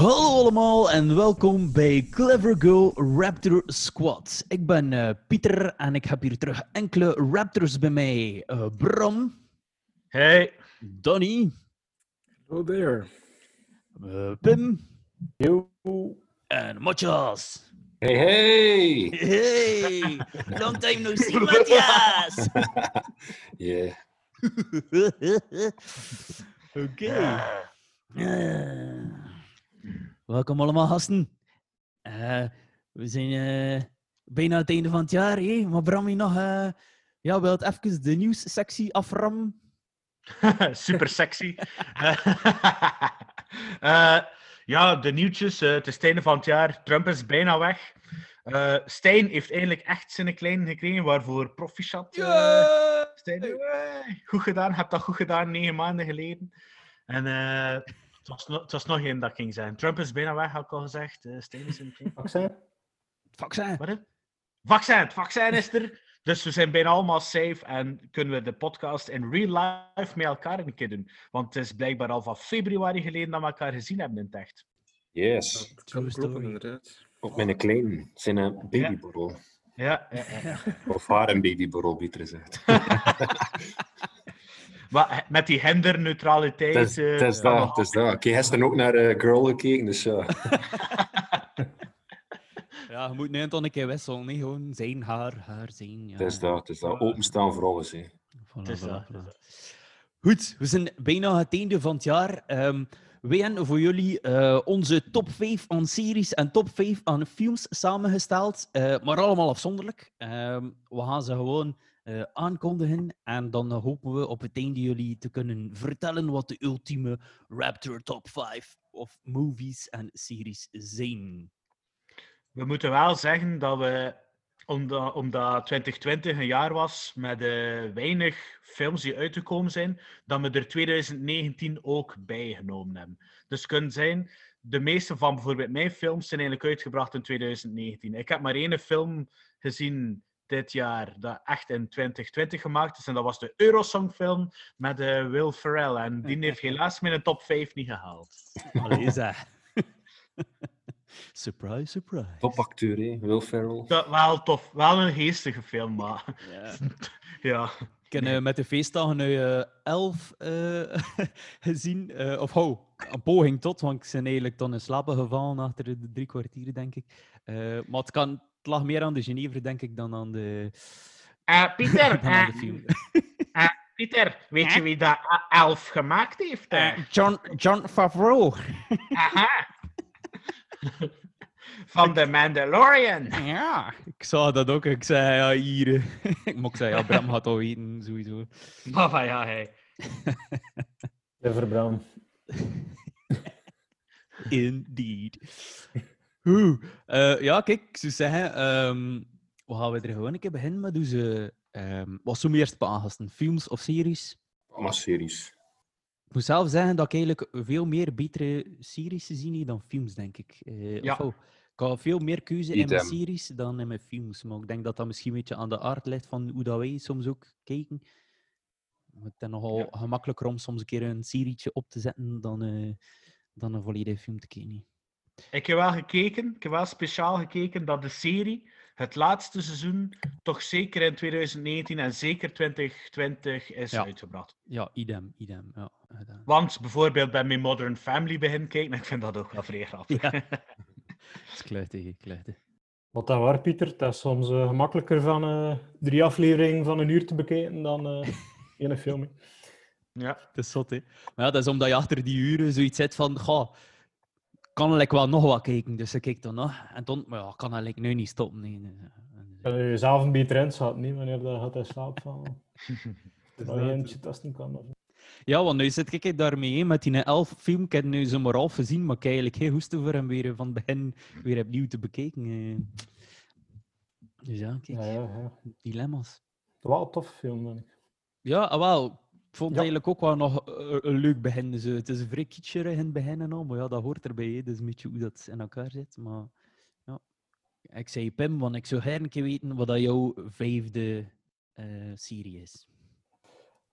Hallo allemaal en welkom bij Clever Go Raptor Squad. Ik ben eh, Pieter en ik heb hier terug enkele Raptors bij mij. Eh, Bram, Hey. Donny, Oh there. eh, Pim Yo. en Matthias. Hey, hey. Hey, long time no see, Matthias. Yeah. Oké. Eh, welkom allemaal, gasten. Eh, we zijn eh, bijna het einde van het jaar, hé? maar Bram, je nog... eh ja, wilt even de nieuwssectie aframmen? Super sexy. Ja, de nieuwtjes. het is het einde van het jaar. Trump is bijna weg. Eh Stijn heeft eigenlijk echt zijn klein gekregen, waarvoor proficiat. Stijn, Hey. goed gedaan. Heb dat goed gedaan, negen maanden geleden. En eh, het, was no- het was nog één dat ging zijn. Trump is bijna weg, had ik al gezegd. Eh Stijn is in het Vaccin? Vaccin. Wat? Vaccin, het vaccin is er. Dus we zijn bijna allemaal safe en kunnen we de podcast in real life met elkaar een keer doen. Want het is blijkbaar al van februari geleden dat we elkaar gezien hebben in het echt. Yes. True inderdaad. Op mijn klein. Zijn een babyborrel. Ja, ja, ja. Of haar een babyborrel, beter gezegd. Maar met die genderneutraliteit. Het is, eh, het is dat, het is dat. Ik heb gisteren ook naar eh, Girl gekeken, dus ja. Ja, je moet nu toch een keer wisselen, nee? gewoon zijn, haar, haar, zijn. Ja. Het is dat, het is dat. Openstaan voor alles, hè. Voilà, Het is voilà, dat, is. Goed, we zijn bijna aan het einde van het jaar. Ehm wij hebben voor jullie eh, onze top 5 aan series en top 5 aan films samengesteld, eh, maar allemaal afzonderlijk. Ehm, we gaan ze gewoon eh, aankondigen en dan eh, hopen we op het einde jullie te kunnen vertellen wat de ultieme Raptor top 5 of movies en series zijn. We moeten wel zeggen dat we, omdat, omdat 2020 een jaar was met eh, weinig films die uitgekomen zijn, dat we er 2019 ook bij genomen hebben. Dus het kan zijn, de meeste van bijvoorbeeld mijn films zijn eigenlijk uitgebracht in 2019. Ik heb maar één film gezien dit jaar dat echt in 2020 gemaakt is, en dat was de Eurosong-film met eh, Will Ferrell. En die heeft helaas mijn top 5 niet gehaald. Allee, surprise, surprise. Topacteur, hè. Will Ferrell. Dat, wel tof, wel een geestige film, maar Ja. ja. Ik heb met de feestdagen nu eh, elf eh, gezien. eh, of hou, een poging tot, want ik ben eigenlijk dan in slaap gevallen achter de drie kwartieren, denk ik. Eh, maar het, kan, het lag meer aan de Genever, denk ik, dan aan de, Eh, Pieter, dan aan de film. Pieter, weet je wie dat A- Elf gemaakt heeft? John, John Favreau. Aha. Van The Mandalorian. Ja, ik zag dat ook. Ik zei, ja, hier. ik zei, ja, Bram gaat al weten, sowieso. Baba, ja, hij. Clever Brown. Indeed. Oeh. eh, ja, kijk, ik zou zeggen, ehm we gaan we er gewoon een keer beginnen met onze... ehm wat zullen we eerst beaangasten? Films of series? Allemaal series. Ik moet zelf zeggen dat ik eigenlijk veel meer betere series heb dan films, denk ik. Eh, Ja. of, oh, ik had veel meer keuze in mijn series dan in mijn films. Maar ik denk dat dat misschien een beetje aan de aard ligt van hoe dat wij soms ook kijken. Het is nogal Ja. gemakkelijker om soms een keer een serietje op te zetten dan, eh, dan een volledige film te kijken. Ik heb wel gekeken, ik heb wel speciaal gekeken dat de serie het laatste seizoen toch zeker in 2019 en zeker 2020 is Ja. uitgebracht. Ja, idem, idem. Ja, gedaan. Want bijvoorbeeld bij mijn Modern Family begin kijken, ik vind dat ook wel vrij grappig. Ja. Is kluitig, kluitig. Wat dat waar, Pieter, dat is soms eh, gemakkelijker van eh, drie afleveringen van een uur te bekijken dan eh één film. ja. Het is zot, hè. Maar ja, dat is omdat je achter die uren zoiets zit van, goh, kan ik wel nog wat kijken, dus ik kijk dan nog. En dan, maar ja, kan ik nu niet stoppen. Nee, nee. Je zelf een beetje erin zat, niet wanneer dat gaat in slaap vallen. Dat je eentje tasten kan. Of... Ja, want nu zit ik daarmee hè, met die elf film. Ik heb nu zo maar half gezien, maar ik heb eigenlijk geen hoesten voor hem weer van het begin weer opnieuw te bekijken. eh. Dus ja, kijk, Ja, ja, ja. dilemma's. Wel een toffe film, vind ik. Ja, ah, wel. Ik vond het Ja. eigenlijk ook wel nog eh, een leuk begin. Dus, eh, het is een vrij kitscherig in het begin en al, maar ja, dat hoort erbij. Hè. Is een beetje hoe dat in elkaar zit. Maar ja. Ik zei Pim, want ik zou graag een keer weten wat dat jouw vijfde eh, serie is.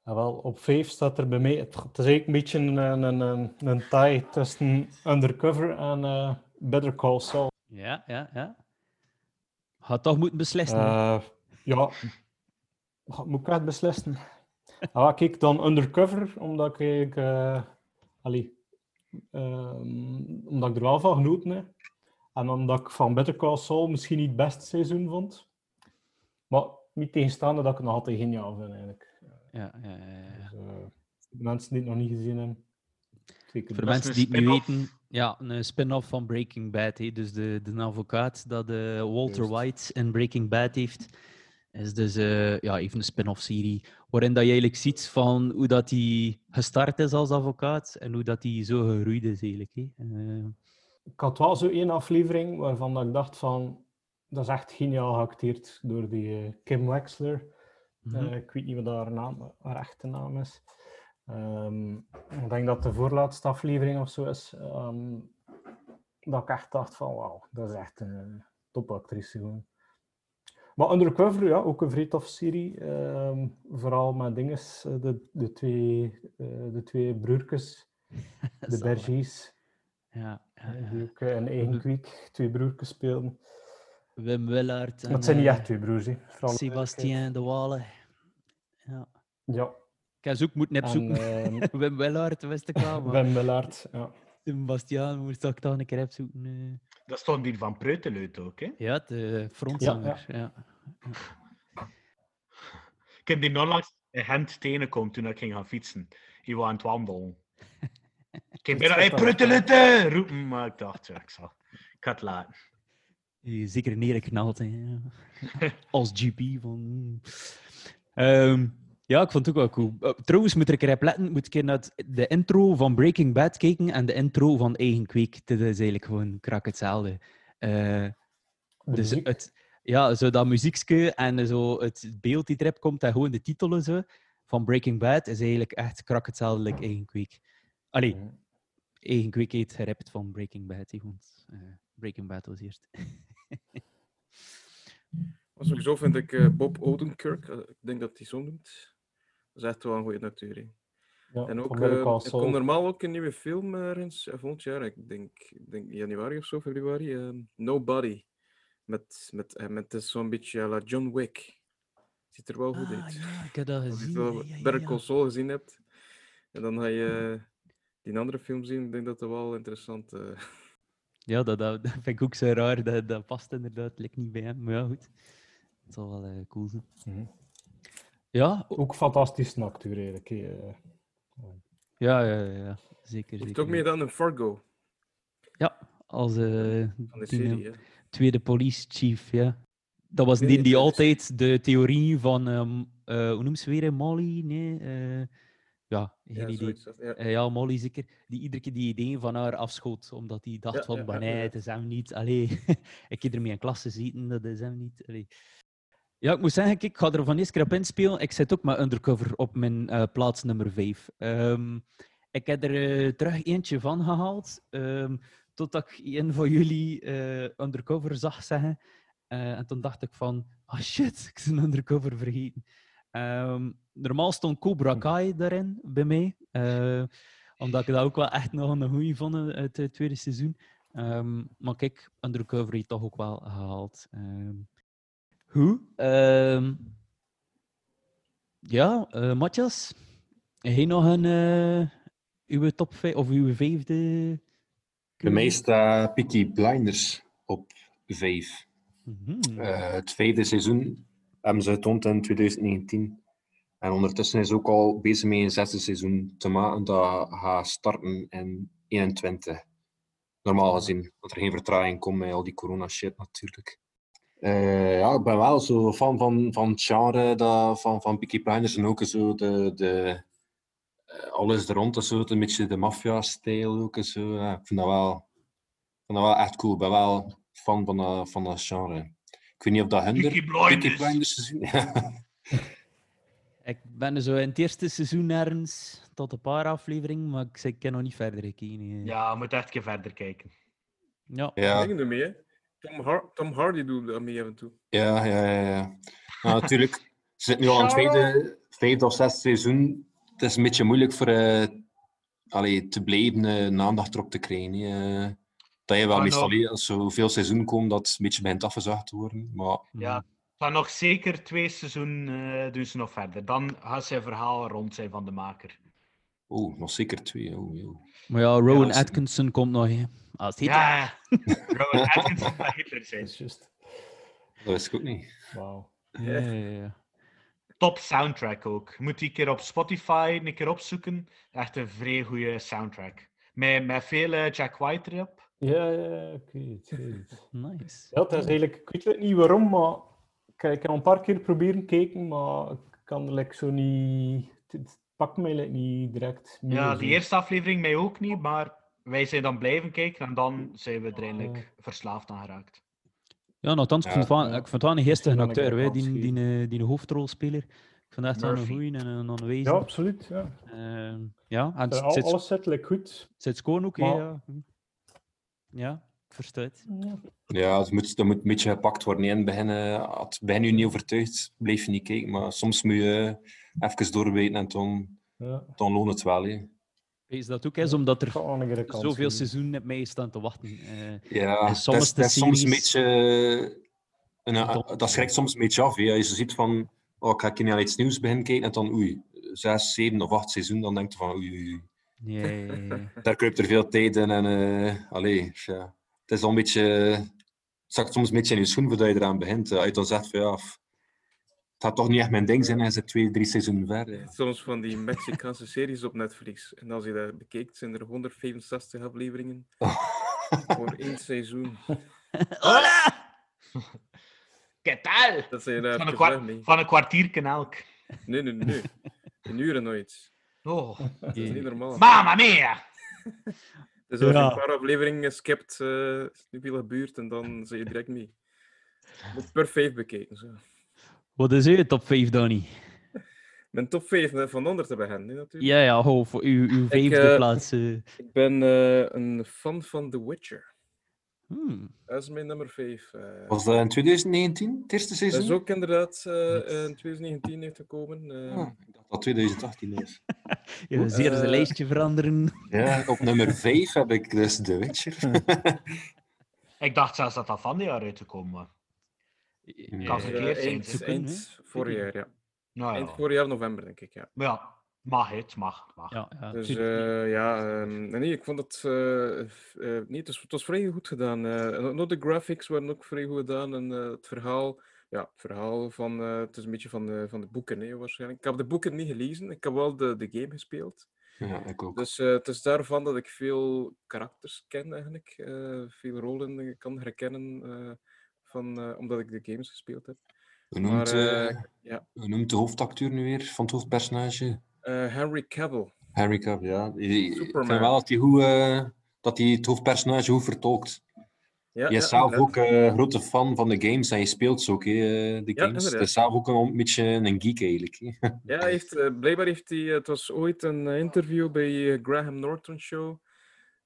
Ja, wel, op 5 staat er bij mij. Het, het is eigenlijk een beetje een, een, een, een tie tussen Undercover en eh, Better Call Saul. Ja, ja, ja. Had toch moeten beslissen. ja, moet ik echt beslissen? Ah, kijk, dan Undercover, omdat ik, eh allee, ehm, omdat ik er wel van genoten heb. En omdat ik van Better Call Saul misschien niet het beste seizoen vond. Maar niet tegenstaande dat ik het nog altijd geniaal vind, eigenlijk. ja, ja, ja, ja. Dus, eh, de mensen die het nog niet gezien hebben, zeker Voor mensen een die het niet spin-off. weten, ja, een spin-off van Breaking Bad. hè. Dus de, de advocaat dat eh, Walter Juist. White in Breaking Bad heeft, is dus eh, ja, even een spin-off serie. Waarin dat je eigenlijk ziet van hoe dat hij gestart is als advocaat en hoe dat hij zo gegroeid is eigenlijk. Hè. Eh, Ik had wel zo één aflevering waarvan dat ik dacht van... Dat is echt geniaal geacteerd door die eh, Kim Wexler. mhm. Ik weet niet wat haar, naam, haar echte naam is. Ehm, ik denk dat de voorlaatste aflevering of zo is. ehm, dat ik echt dacht van wauw, dat is echt een topactrice gewoon. Maar Undercover, ja, ook een vrij toffe serie. Ehm, vooral met dinges, eh, de, de, twee, eh, de twee broertjes, de. Bergies, Ja, ja, eh, ja. die ook eigen twee broertjes speelden. Wim en Dat zijn niet echt twee broers, hè. Sebastien de Walen. Ja. Ja, Ik heb ze ook moeten en opzoeken. ehm, Wim Willard wist ik maar Wim Willard, ja. Sebastiaan moest ik toch een keer opzoeken. Dat stond die van Preuteluit ook, hè? Ja, de frontzanger. Ja, Ik heb die onlangs in Gent tegengekomen toen ik ging gaan fietsen. Die was aan het wandelen. Ik heb bijna, hey, roepen, maar ik dacht, ja, ik zal... Ik ga het laten. Die Zeker neergeknald. Hè. ja. Als GP van. Ehm, ja, ik vond het ook wel cool. Eh, trouwens, moet ik erop letten, moet ik een keer naar de intro van Breaking Bad kijken en de intro van Eigen Kweek. Dat is eigenlijk gewoon krak hetzelfde. Eh, dus het, ja, zo dat muziekje en zo het beeld die erop komt en gewoon de titelen zo, van Breaking Bad is eigenlijk echt krak hetzelfde like Eigen Kweek. Allee. Eigen Kweek heet gerapt van Breaking Bad. hè, want, eh, Breaking Bad was eerst. Sowieso vind ik eh, Bob Odenkirk, ik denk dat hij zo noemt, dat is echt wel een goede hè. Ja, En ook, eh, Call er komt normaal ook een nieuwe film ergens eh, volgend jaar, ik denk, ik denk januari of zo, februari. eh, Nobody. Met, met, eh, met zo'n beetje à la John Wick. Ziet er wel goed Ah, uit. ja, ik heb dat Als je gezien. zo ja, gezien hebt, en dan ga je eh, die andere film zien, ik denk dat dat wel interessant is. Ja, dat, dat, dat vind ik ook zo raar. Dat, dat past inderdaad lijkt niet bij hem. Maar ja, goed. Het zal wel eh, cool zijn. Mhm. Ja, Ook eigenlijk. hè, eh. ja, ja, ja, ja. Zeker, hebt zeker. ook meer dan een Fargo Ja, als eh, van de die, eh, serie. hè. tweede police chief, ja. Dat was Nee, die is- altijd de theorie van, ehm, eh, hoe noemt ze weer? Molly? Nee, eh, ja, geen Ja, idee. zoiets. Ja. Eh, ja, Molly zeker. Die iedere keer die ideeën van haar afschoot, omdat hij dacht Ja, van, ja, "Maar ja, nee, ja. het is hem niet. Allee, ik heb ermee in klas gezeten, dat is hem niet. Allee. Ja, ik moet zeggen, ik ga er van eerst keer op inspelen. Ik zit ook met Undercover op mijn eh, plaats nummer 5. ik heb er eh, terug eentje van gehaald, ehm, totdat ik een van jullie eh, Undercover zag zeggen. En toen dacht ik van, ah shit, ik ben Undercover vergeten. Ehm, normaal stond Cobra Kai daarin bij mij. omdat ik dat ook wel echt nog een goeie vond uit het tweede seizoen. Ehm, maar kijk, Undercover heeft toch ook wel gehaald. Hoe? Ehm, ja, eh Matthias, heb je nog een eh, uw top 5 of uw vijfde? Bij mij staat Peaky Blinders op 5. Mhm. het vijfde seizoen hebben ze getoond in 2019. En ondertussen is ook al bezig met een zesde seizoen te maken dat gaat starten in 21. Normaal gezien, dat er geen vertraging komt met al die corona shit natuurlijk. Eh, ja, ik ben wel zo fan van, van het genre dat, van, van Peaky Blinders en ook zo de, de, eh, alles er rond, zo, een beetje de maffia-stijl ook. en Zo. Ja, ik vind dat wel, ik vind dat wel echt cool. Ik ben wel fan van dat, van dat genre. Ik weet niet of dat hun Peaky er Blinders. Peaky Blinders. Ja. Ik ben er zo in het eerste seizoen ergens tot een paar afleveringen, maar ik, ik heb nog niet verder gekeken. Ja, je moet echt een keer verder kijken. Ja. Ja. Dingen ermee, hè. Tom, Har- Tom Hardy doet dat mee af en toe. Ja, ja, ja. ja. Nou, natuurlijk, ze zitten nu al in het tweede, vijfde of zesde seizoen. Het is een beetje moeilijk voor eh allee, te blijven eh, een aandacht erop te krijgen. Eh, dat je wel Maar meestal, nog- als zoveel seizoenen komen, dat het een beetje begint afgezaagd te worden. Maar Ja, van nog zeker twee seizoen eh, doen ze nog verder. Dan gaat zijn verhaal rond zijn van de maker. Oh, nog zeker twee. Oh, joh. Maar ja, Rowan als- Atkinson komt nog. Hè. Als Hitler. Ja, Rowan Atkinson gaat Hitler zijn. Dat is juist. Dat wist ik ook niet. Wauw. Ja, ja, ja. Top soundtrack ook. Moet die een keer op Spotify een keer opzoeken. Echt een vrij goede soundtrack. Met, met veel eh, Jack White erop. Ja, ja, ik weet het. Nice. Ja, het is eigenlijk, ik weet het niet waarom, maar ik, ik heb een paar keer proberen kijken, maar ik kan er like, zo niet... Pakt mij like, niet direct mee. Ja, zo. die eerste aflevering mij ook niet, maar wij zijn dan blijven kijken en dan zijn we er eindelijk verslaafd aan geraakt. Ja, nogthans, ik Ja. vond het wel- ik vond het wel een geestige acteur, keer die, die, kans die, die hoofdrolspeler. Ik vond het echt wel een goeie en een, een Ja, absoluut. Ja. Ehm, ja, en Eh, zit, alles zit like, goed. zit schoon ook, Maar- ja. Ja, ik versta het. Ja, het moet, dat moet een beetje gepakt worden. In het begin, eh, begin je niet overtuigd, blijf je niet kijken. Maar soms moet je even doorweten en dan, Ja. dan loont het wel. Is dat ook eens omdat er zoveel seizoenen op mij staan te wachten? Eh, Ja, dat soms is, dat is soms een beetje... eh, Een, dat schrikt soms een beetje af. Als je ziet van, oh, ik ga een keer naar iets nieuws beginnen kijken en dan oei, zes, zeven of acht seizoen, dan denk je van oei, oei, oei. ja, ja, ja. daar kruipt er veel tijd in en eh allee, ja. het is al een beetje... Het zakt soms een beetje in je schoen voordat je eraan begint. Als je dan zegt van ja, het gaat toch niet echt mijn ding zijn en je zit twee, drie seizoenen verder. Soms van die Mexicaanse series op Netflix. En als je dat bekijkt, zijn er 165 afleveringen voor één seizoen. Hola! ¿Qué tal? Dat zijn daar Van een, kwart, mee. van een kwartierken elk. Nee, nee, nee. In uren nooit. Oh, Dat is niet normaal. mamma mia! Dus als je Ja. een paar afleveringen skipt, eh is veel gebeurd en dan zit je direct mee. Moet per vijf bekijken. Zo. Wat is uw top 5, Danny? Mijn top 5 van onder te beginnen, natuurlijk. Ja, ja, ho, voor uw, uw vijfde eh, plaats. eh. Ik ben eh, een fan van The Witcher. Hmm. Dat is mijn nummer 5. Was dat in 2019, het eerste dat seizoen? is ook inderdaad eh, in 2019 heeft gekomen. eh. Ah, ik dacht dat 2018 was. Je wil zeer Eh, zijn lijstje veranderen. Ja, op nummer 5 heb ik dus The Witcher. Ik dacht zelfs dat dat van dit jaar uit te komen. Kan Eh, verkeerd zijn. Eind, kunnen, eind hè? vorig jaar, ja. Nou Eind ja. vorig jaar november, denk ik, ja. Maar ja, mag het, mag. mag. Ja, ja, Dus eh, ja, ehm, nee, ik vond het, eh, f- eh, nee, het, was, het was vrij goed gedaan. eh, ook de graphics waren ook vrij goed gedaan en het verhaal, ja, het verhaal van, eh, het is een beetje van de, van de boeken, hè, waarschijnlijk. Ik heb de boeken niet gelezen, ik heb wel de, de game gespeeld. Ja, ik ook. Dus eh, het is daarvan dat ik veel karakters ken eigenlijk, eh, veel rollen kan herkennen, eh, van, eh, omdat ik de games gespeeld heb. Hoe noemt, Maar, eh, eh, ja. hoe noemt de hoofdacteur nu weer van het hoofdpersonage? Henry Cavill. Harry Cavill, ja. Ik- Ik Superman. vind wel dat hij, eh, dat hij het hoofdpersonage goed vertolkt. Ja, je is ja, zelf ook een grote fan van de games en je speelt ze ook, hè, de Ja, games. dus zelf ook een beetje een geek eigenlijk. hè. Ja, heeft, blijkbaar heeft hij, het was ooit een interview bij Graham Norton Show.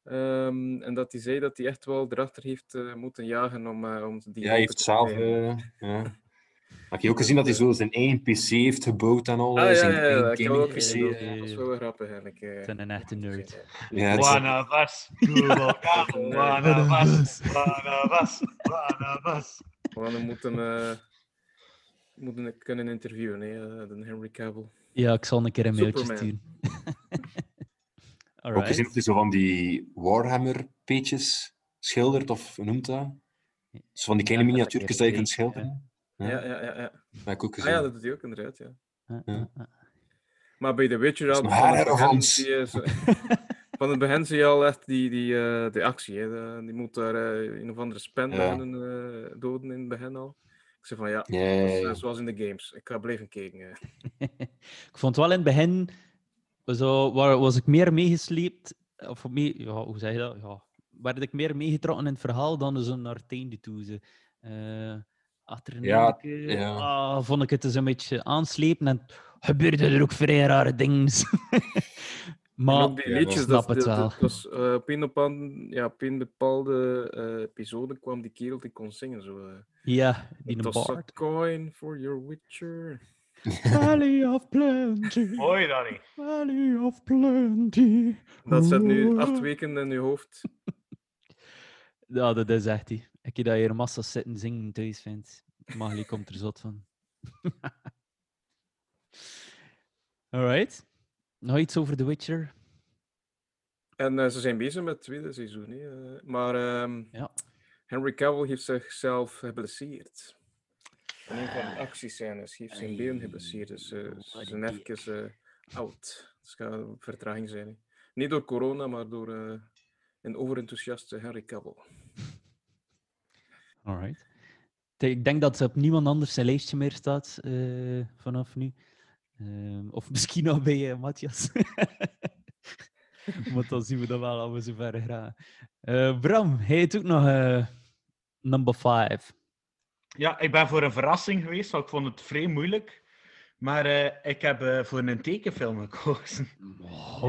Ehm, en dat hij zei dat hij echt wel erachter heeft eh, moeten jagen om, eh, om die Ja, hij heeft te zelf... eh, ja. Heb je ook gezien dat hij zo zijn eigen PC heeft gebouwd en al? Ah, eh, ja, zijn ja, ja, ik heb gaming ook gezien. eh, Dat was wel grappig eigenlijk. eh. Ik ben een echte nerd. Ja, is- one of us. Maar we moeten, eh, moeten kunnen interviewen, hè, eh, de Henry Cavill. Ja, ik zal een keer een mailtje Superman. sturen. Ook gezien dat hij zo van die Warhammer-peetjes schildert, of hoe noemt dat? Zo van die kleine Ja, miniatuurtjes dat je kunt schilderen. Ja, ja, ja. ja. Dat heb ik ook Ah ja, dat doet hij ook inderdaad, ja. Ja, Ja. ja, ja. Maar bij The Witcher al, een van het begin zie je zo- van het begin zie je al echt die, die, eh, die actie. Hè. De- die moet daar eh, een of andere span Ja. beginnen, eh, doden in het begin al. Ik zei van ja, zoals in de games. Ik ga blijven kijken. Ik vond wel in het begin, zo, waar, was ik meer meegesleept, of mee, ja, hoe zeg je dat? Ja, werd ik meer meegetrokken in het verhaal dan zo naar het einde toe. Ze. Eh, Achter een Ja, ah, vond ik het dus een beetje aanslepen en gebeurde er ook vrij rare dingen. maar ook die liedjes, snap dat, het dat- wel. dat was, op, een een, ja, op een bepaalde eh, episode kwam die kerel die kon zingen. Zo, eh, Ja, die een coin for your witcher. Valley of Plenty. Je dat niet? Valley of Plenty. Dat zit nu acht weken in je hoofd. Ja, dat is echt die. Ik heb dat hier massa zitten zingen thuis vind. Magli komt er zot van. Alright. Nog iets over The Witcher? En eh, ze zijn bezig met het tweede seizoen. hè, eh. maar ehm, Ja. Henry Cavill heeft zichzelf geblesseerd. In een van de actiescènes heeft zijn been geblesseerd. Dus eh, ze zijn even eh, oud. Het gaat een vertraging zijn. hè. Niet door corona, maar door eh, een overenthousiaste Henry Cavill. Alright. Ik denk dat het op niemand anders zijn lijstje meer staat eh, vanaf nu. Ehm, of misschien al bij eh, Matthias. Want dan zien we dat wel als we zo ver gaan. Eh, Bram, hij heeft ook nog eh, number 5. Ja, ik ben voor een verrassing geweest, want ik vond het vrij moeilijk. Maar eh, ik heb eh, voor een tekenfilm gekozen.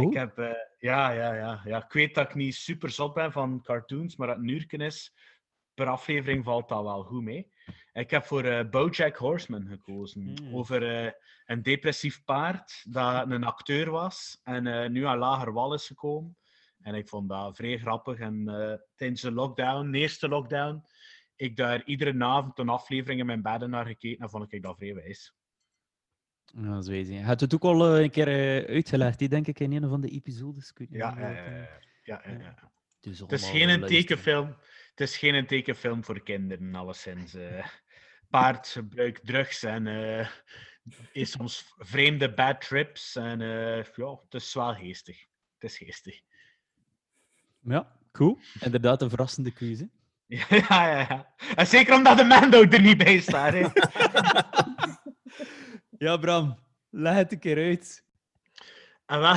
Ik heb, eh, ja, ja, ja, ja. Ik weet dat ik niet super zot ben van cartoons, maar dat uurtje is. Per aflevering valt dat wel goed mee. Ik heb voor Bojack Horseman gekozen. Mm. Over een depressief paard dat een acteur was en nu aan lager wal is gekomen. En ik vond dat vrij grappig. En tijdens de lockdown, de eerste lockdown, ik daar iedere avond een aflevering in mijn bedden naar gekeken en vond ik dat vrij wijs. Ja, dat is. Hij had het ook al eh, een keer eh, uitgelegd, die denk ik, in een van de episodes. Ja, ja, ja, ja. Dus Het is geen tekenfilm. Het is geen een tekenfilm voor kinderen, alleszins. paard gebruikt drugs en is soms vreemde bad trips. En ja, het is wel geestig. Het is geestig. Ja, cool. Inderdaad, een verrassende keuze. Ja, ja, ja. En zeker omdat de Mando er niet bij staat. Hè. Ja, Bram, leg het een keer uit. En wel...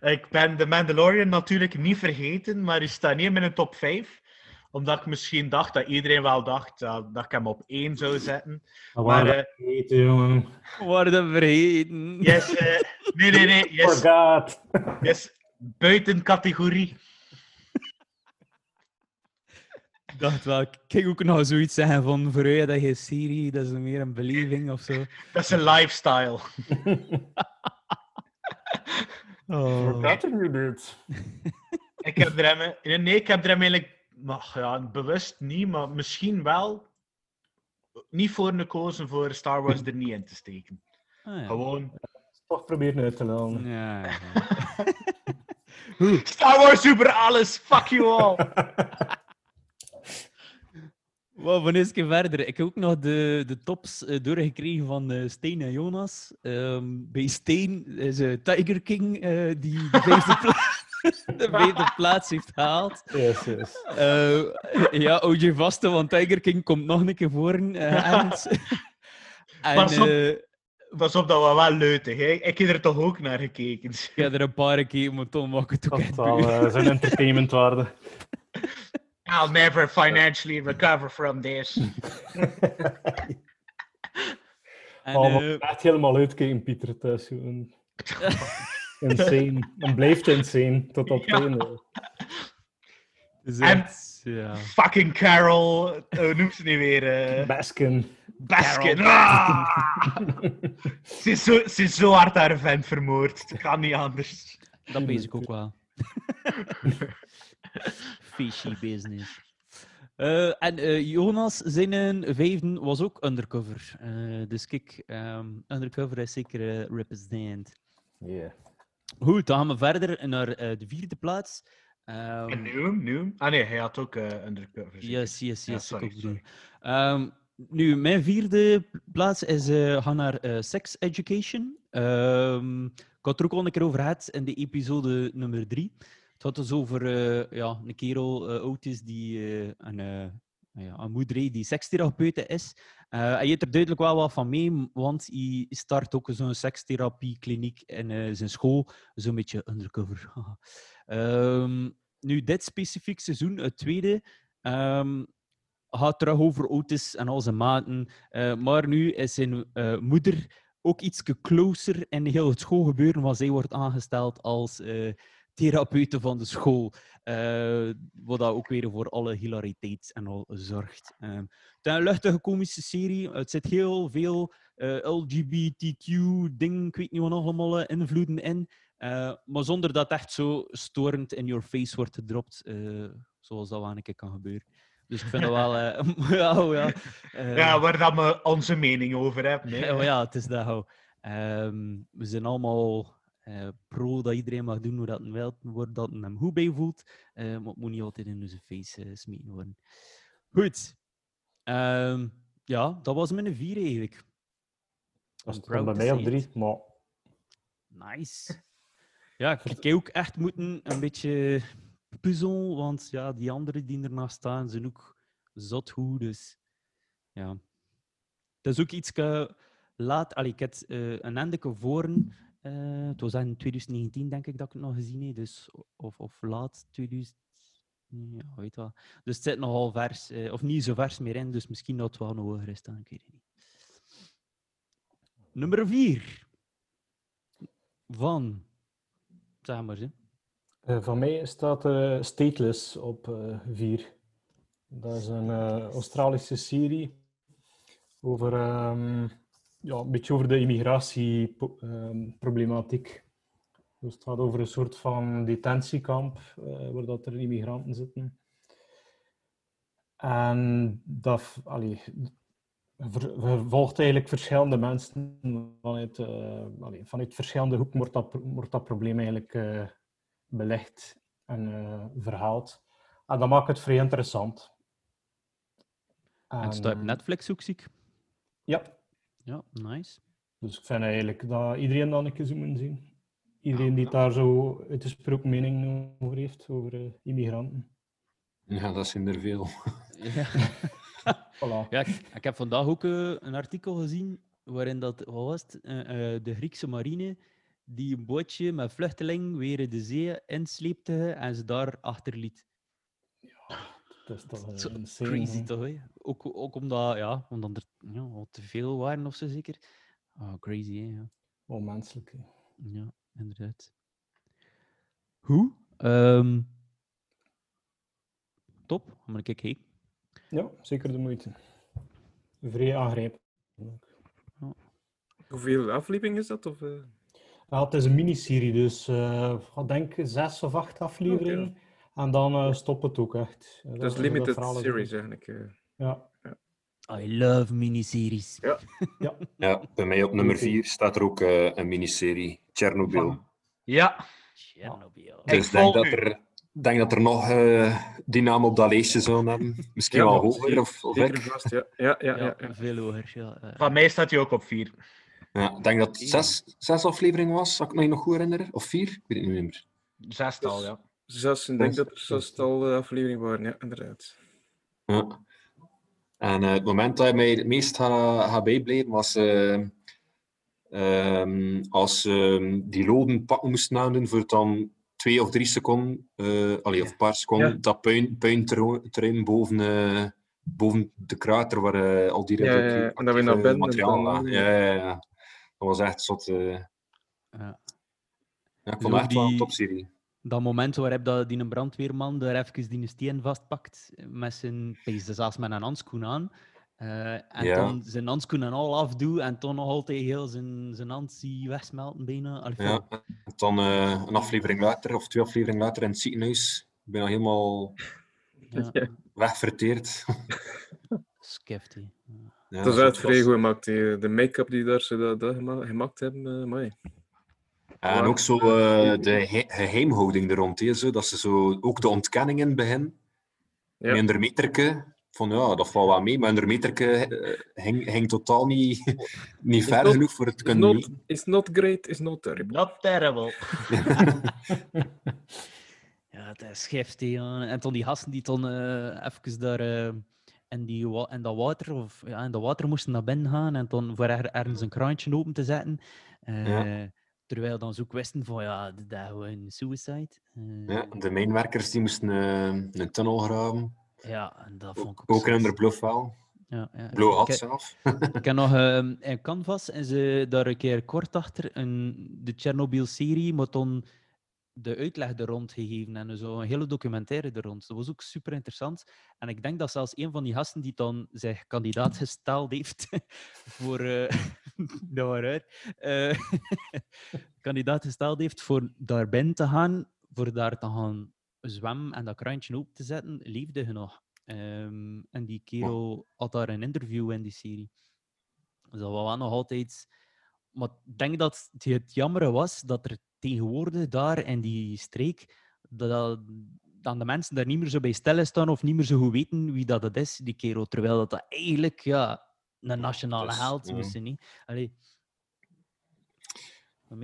ik ben de Mandalorian natuurlijk niet vergeten, maar die staat niet in mijn top 5. Omdat ik misschien dacht dat iedereen wel dacht dat, dat ik hem op 1 zou zetten. Maar Maar, eh, vergeten, jongen. Worden vergeten. Yes, eh, nee, nee, nee. Yes, Forgot. yes, buiten categorie. Ik dacht wel, ik ging ook nog zoiets zeggen van voor jou dat je serie, dat is meer een beleving of zo. Dat is een lifestyle. Oh. You did. Ik heb er hem, nee, ik heb er hem eigenlijk maar, ja, bewust niet, maar misschien wel niet voor gekozen voor Star Wars er niet in te steken. Ah, ja. Gewoon Toch proberen uit te. Ja, ja. Star Wars super alles, fuck you all. Wow, van eens verder. Ik heb ook nog de, de tops eh, doorgekregen van eh, Steen en Jonas. Ehm, bij Steen is eh, Tiger King die de vijfde, pla- de vijfde plaats heeft gehaald. Yes, yes. Ja, houd je vast, want Tiger King komt nog een keer voor. en Pas op. Pas op, dat was wel leutig. Hè? Ik heb er toch ook naar gekeken. ik heb er een paar keer maar mag ik het ook Dat zijn entertainmentwaarde. I'll never financially recover from this. En, Oh, maar eh, echt helemaal uitkijken, Pieter. Het is gewoon insane. En blijft insane tot op het Ja. einde. en- ja. Fucking Carol, eh, hoe noemt ze niet weer? eh Baskin. Baskin. Ah! ze, is zo, ze is zo hard haar vent vermoord. Het kan niet anders. Dat weet ik ook wel. Fishy business. Eh, en eh, Jonas, zijn een vijfde was ook undercover. Eh, dus kijk, ehm, undercover is zeker eh, represent. Yeah. Goed, dan gaan we verder naar eh, de vierde plaats. Ehm, En nieuw, nieuw. Ah nee, hij had ook eh undercover. zeker? yes, yes, Ja, yes. ik sorry. Ehm, nu, mijn vierde plaats is eh gaan naar eh, Sex Education. Ehm, ik had het er ook al een keer over gehad in de episode nummer drie. Het had dus over eh, ja, een kerel, eh, oud is, die eh, een, ja, een moeder die sekstherapeute is. Hij heeft er duidelijk wel wat van mee, want hij start ook zo'n sekstherapiekliniek in zijn school. Zo'n beetje undercover. Ehm, nu, dit specifiek seizoen, het tweede, ehm, gaat terug over Otis en al zijn maten. Maar nu is zijn moeder ook iets closer in heel het schoolgebeuren, want zij wordt aangesteld als eh therapeute van de school. eh, wat dat ook weer voor alle hilariteit en al zorgt. Ehm, het is een luchtige komische serie. Het zit heel veel eh, LGBTQ-dingen, ik weet niet wat nog allemaal, eh, invloeden in. Maar zonder dat echt zo storend in your face wordt gedropt, zoals dat wel een keer kan gebeuren. Dus ik vind dat wel... ja, oh ja. Ja, waar dat we onze mening over hebben. Hè. maar ja, het is dat. Ehm, we zijn allemaal eh, pro dat iedereen mag doen hoe dat hij wil, wordt dat hem goed bij voelt. Eh, maar het moet niet altijd in onze face eh, smeten worden. Goed. Ehm, ja, dat was mijn vier eigenlijk. Dat is bij mij op drie, maar Nice. Ja, ik heb ook echt moeten een beetje puzzelen, want ja, die anderen die ernaast staan zijn ook zot goed. Dus ja. Het is ook iets laat. Allee, ik heb een endeke voor. Eh het was in 2019, denk ik, dat ik het nog gezien heb. Dus, of, of laat 2000. Ja, weet wel. Dus het zit nogal vers, eh, of niet zo vers meer in, dus misschien dat het wel nog hoger is dan, ik weet niet. Nummer 4 van. Zeg maar. Eh, van mij staat Stateless op eh 4. Dat is een Australische serie over ehm, ja, een beetje over de immigratieproblematiek. Dus het gaat over een soort van detentiekamp eh, waar dat er immigranten zitten. En dat, allee, vervolgt eigenlijk verschillende mensen vanuit, eh, allee, vanuit verschillende hoeken wordt dat, wordt dat probleem eigenlijk eh, belegd en verhaald. En dat maakt het vrij interessant. En het staat op En, Netflix ook, zie ik. Ja, Ja, nice. dus ik vind eigenlijk dat iedereen dat een keer zou moeten zien. Iedereen die daar zo uitgesproken mening over heeft, over eh, immigranten. Ja, dat zijn er veel. Ja. Voilà. Ja, ik, ik heb vandaag ook eh, een artikel gezien waarin dat, wat was het, Eh, eh, de Griekse marine die een bootje met vluchteling weer de zee insleepte en ze daar achterliet. Dat is toch Zo uh, insane. crazy hè. toch? Hè? Ook, ook omdat, ja, omdat er ja, al te veel waren of zo zeker. Oh, crazy, hè? Ja, Onmenselijk. hè. ja inderdaad. Hoe? Ehm, top, maar kijk, hey. Ja, zeker de moeite. Vrij aangrijpend. Hoeveel afleveringen is dat? Of, eh? Ja, het is een miniserie, dus eh, ik denk zes of acht afleveringen. En dan eh stopt het ook echt. Dat is limited series eigenlijk. eh. Ja. I love miniseries. Ja. ja. Ja, bij mij op nummer Oké. 4 staat er ook eh, een miniserie, Chernobyl. Ja, Chernobyl. Ik Dus ik denk dat u. er, denk dat er nog eh, die naam op dat lijstje zullen hebben. Misschien Ja, wel hoger. Of, of Zeker ik. vast, ja. Ja, ja, ja, Ja, ja. veel hoger. Ja, van mij staat hij ook op vier. Ja, ik denk dat het zes, zes afleveringen was, als ik me nog goed herinner. Of vier? Ik weet het niet meer. Zestal, ja. Zes, ik denk dat er zestal eh, afleveringen waren, ja, inderdaad. Ja. En eh, het moment dat je mij het meest gaat ga bijblijven was eh, ehm, als ehm, die loden pakken moesten nadoen voor het dan twee of drie seconden, eh allee, of een paar seconden, Ja. dat puin, puinterrein boven, eh, boven de krater waar eh, al die Ja, ja, ja. radioactieve En dat we naar binnen en materiaal. Ja, ja, ja. Dat was echt zot. Ja. Ja, ik Dus vond echt wel een topserie. Dat moment waarop dat die een brandweerman daar even die steen vastpakt, met zijn, pees, zelfs met een handschoen aan, eh, en Ja. dan zijn handschoen en al afdoet en toen nog altijd heel zijn, zijn hand zie wegsmelten bijna. Allee, Ja. En dan eh, een aflevering later, of twee afleveringen later in het ziekenhuis, ben je helemaal ja, wegverteerd. skefty. Ja, dat is zo- echt vrij goed gemaakt. Die, de make-up die daar zo dat, dat gema- gemaakt hebben, eh mooi. En ook zo eh, de ge- geheimhouding er rond, zo, dat ze zo, ook de ontkenning in het begin, Ja. een meterke, van ja, dat valt wel mee, maar een meterke eh, ging, ging totaal niet, niet ver not- genoeg voor het kunnen not, meten. it's not great, it's not terrible. Not terrible. Ja, het is schifty. Ja. En toen die gasten die toen eh even daar eh, in, die in dat water, of ja, in dat water moesten naar binnen gaan en toen voor er, ergens een kraantje open te zetten. eh, Ja. Terwijl dan ook wisten van ja, dat gewoon suicide. Eh, Ja, de mijnwerkers die moesten eh, een tunnel graven. Ja, en dat vond ik ook Ook zo- in de bluff wel. Ja, ja. Blue had zelf. Ik heb nog ehm, in Canvas en ze daar een keer kort achter een, de Chernobyl-serie, maar dan de uitleg er rond gegeven en zo een hele documentaire er rond. Dat was ook super interessant. En ik denk dat zelfs een van die gasten die dan zich kandidaat gesteld heeft voor. eh dat. Eh, kandidaat gesteld heeft voor daar binnen te gaan, voor daar te gaan zwemmen en dat krantje open te zetten, leefde hij nog. Ehm, en die kerel had daar een interview in die serie. Dus dat was wel nog altijd. Maar ik denk dat het, het jammer was dat er tegenwoordig daar in die streek. Dat, dat- dan de mensen daar niet meer zo bij stilstaan of niet meer zo goed weten wie dat het is, die kerel. Terwijl dat, dat eigenlijk ja, een nationale dus, held ja. moest zijn. niet. Allee.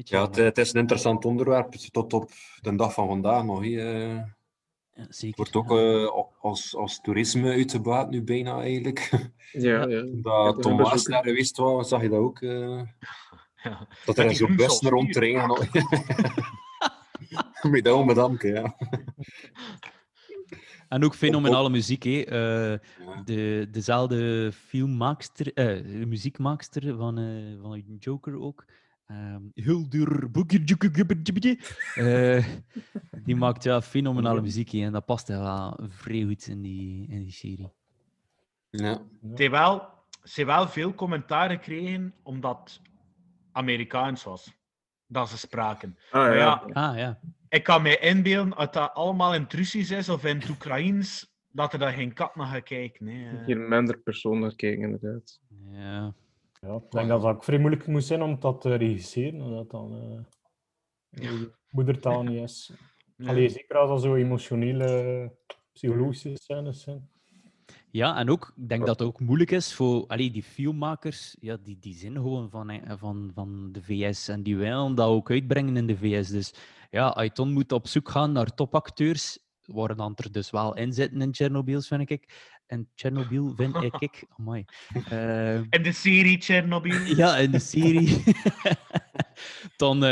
Ja, het, het is een interessant onderwerp. Tot op de dag van vandaag nog. hè. Eh, Ja, Het zeker. wordt ook ja. eh, als, als toerisme uit de baat nu bijna eigenlijk. Ja, ja. Dat Ja, Tom Waas daar geweest was, zag je dat ook. eh, Ja. dat er zo'n bussen zoals rondrijden. Met dat bedanken, ja. En ook fenomenale muziek. Hè. Eh, Ja. de, dezelfde filmmaakster, eh, muziekmaakster van, eh, van Joker ook. Ehm Hildur Boekerjoekerjubberjubberje. Eh Die maakt ja fenomenale muziek hè, en dat past wel vrij goed in die, in die serie. Ja. Wel, ze wel veel commentaar gekregen omdat Amerikaans was. Dat ze spraken. Ah, Maar ja. ja, Ah ja. ik kan me inbeelden, dat dat allemaal in het Russisch is of in het Oekraïens, dat er daar geen kat naar gaat kijken. hè. Hier minder persoon naar kijken, inderdaad. ja. Ja, ik denk dat dat ook vrij moeilijk moest zijn om dat te regisseren. Omdat dan eh, je moedertaal niet is. Ja. Allee, zeker als dat zo emotionele, psychologische scènes zijn. Ja, en ook, ik denk dat het ook moeilijk is voor allee, die filmmakers, ja, die, die zijn gewoon van, van, van de VS en die willen dat ook uitbrengen in de VS. Dus ja, dan moet op zoek gaan naar topacteurs, waar dan er dus wel in zitten in Chernobyl, vind ik. En Chernobyl vind ik, ik amai. Eh, In de serie Chernobyl. ja, in de serie. dan,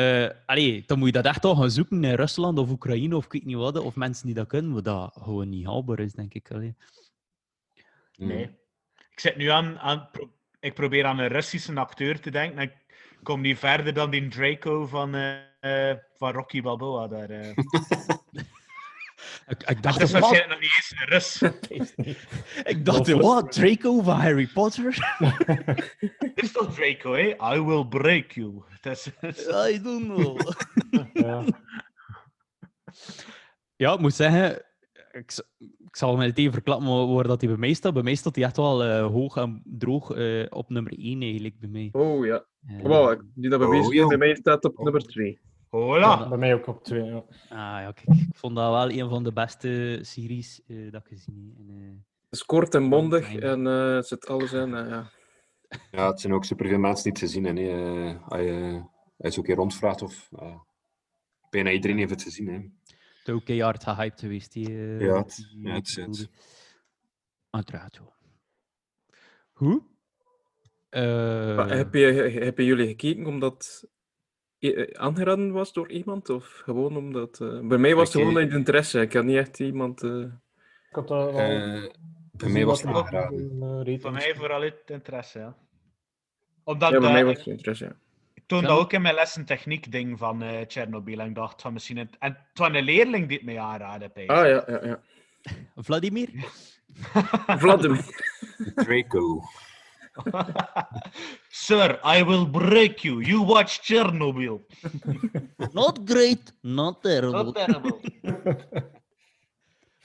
allee, dan moet je dat echt al gaan zoeken in Rusland of Oekraïne of ik weet niet wat, of mensen die dat kunnen, wat dat gewoon niet haalbaar is, denk ik. Allee. Nee. Ik zit nu aan, aan pro- ik probeer aan een Russische acteur te denken. En ik kom niet verder dan die Draco van, eh, eh, van Rocky Balboa. Daar, eh. Ik, ik Dat dacht, is waarschijnlijk nog niet eens een Rus. Ik dacht, wat? Draco van Harry Potter? Dit is toch Draco, hè? I will break you. Is, I don't know. Ja. Ja, ik moet zeggen, ik, ik zal het even verklappen waar dat hij bij mij staat. Bij mij staat hij echt wel eh, hoog en droog eh, op nummer 1 eigenlijk bij mij. Oh ja. Eh, Wow, die dat bij, Oh, mij, bij mij staat op nummer 2. Hola. Bij mij ook op twee. Ja. Ah ja, kijk, ik vond dat wel een van de beste series eh, dat ik gezien heb. En, eh, Het is kort en bondig en eh, er zit alles in. ja. ja, het zijn ook superveel mensen die het gezien hebben. Eh, Als je ook een keer rondvraagt, of bijna iedereen heeft het gezien. Hè. Het is ook keihard gehyped geweest. Die, eh, Ja, het- die ja, het is episode. het. Uiteraard, joh. Hoe? Eh, heb je, hebben jullie gekeken omdat eh, aangeraden was door iemand? Of gewoon omdat... eh, bij mij was het gewoon uit interesse. Ik had niet echt iemand... eh, Ik had Eh, bij mij was het er aangeraden. Voor mij vooral uit interesse, ja. Omdat ja, bij mij was het interesse, ja. Ja. dat ook in mijn lessen techniek ding van eh Chernobyl. En ik dacht, van misschien... Het... En het was een leerling die het mij aanraadde. Ah, ja, ja, ja. Vladimir? Vladimir. Draco. Sir, I will break you. You watch Chernobyl. Not great, not terrible. Not terrible.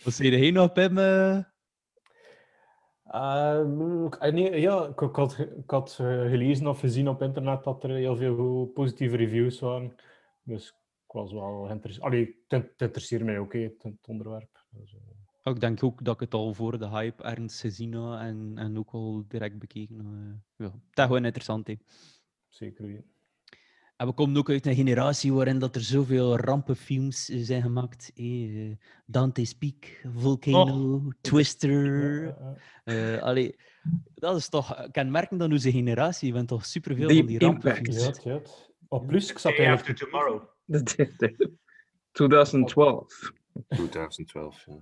Wat zei je nog op hem? eh? Eh, ik- nee, ja, ik, ik had, ge- ik had eh, gelezen of gezien op internet dat er heel veel positieve reviews waren. Dus ik was wel geïnteresseerd. Allee, het, interesseert mij ook, het, onderwerp. Dus, eh, Oh, Ik denk ook dat ik het al voor de hype ergens gezien had en, en ook al direct bekeken. had. ja, dat is gewoon interessant. Hè. zeker weten. En we komen ook uit een generatie waarin dat er zoveel rampenfilms zijn gemaakt. hè. Eh, Dante's Peak, Volcano, Twister. Eh, allee, dat is toch kenmerkend aan onze generatie. Je bent toch superveel Deep van die rampenfilms. Ja, ja. Oh, plus, ik zat Day after eigenlijk... tomorrow. 2012. 2012. Ja.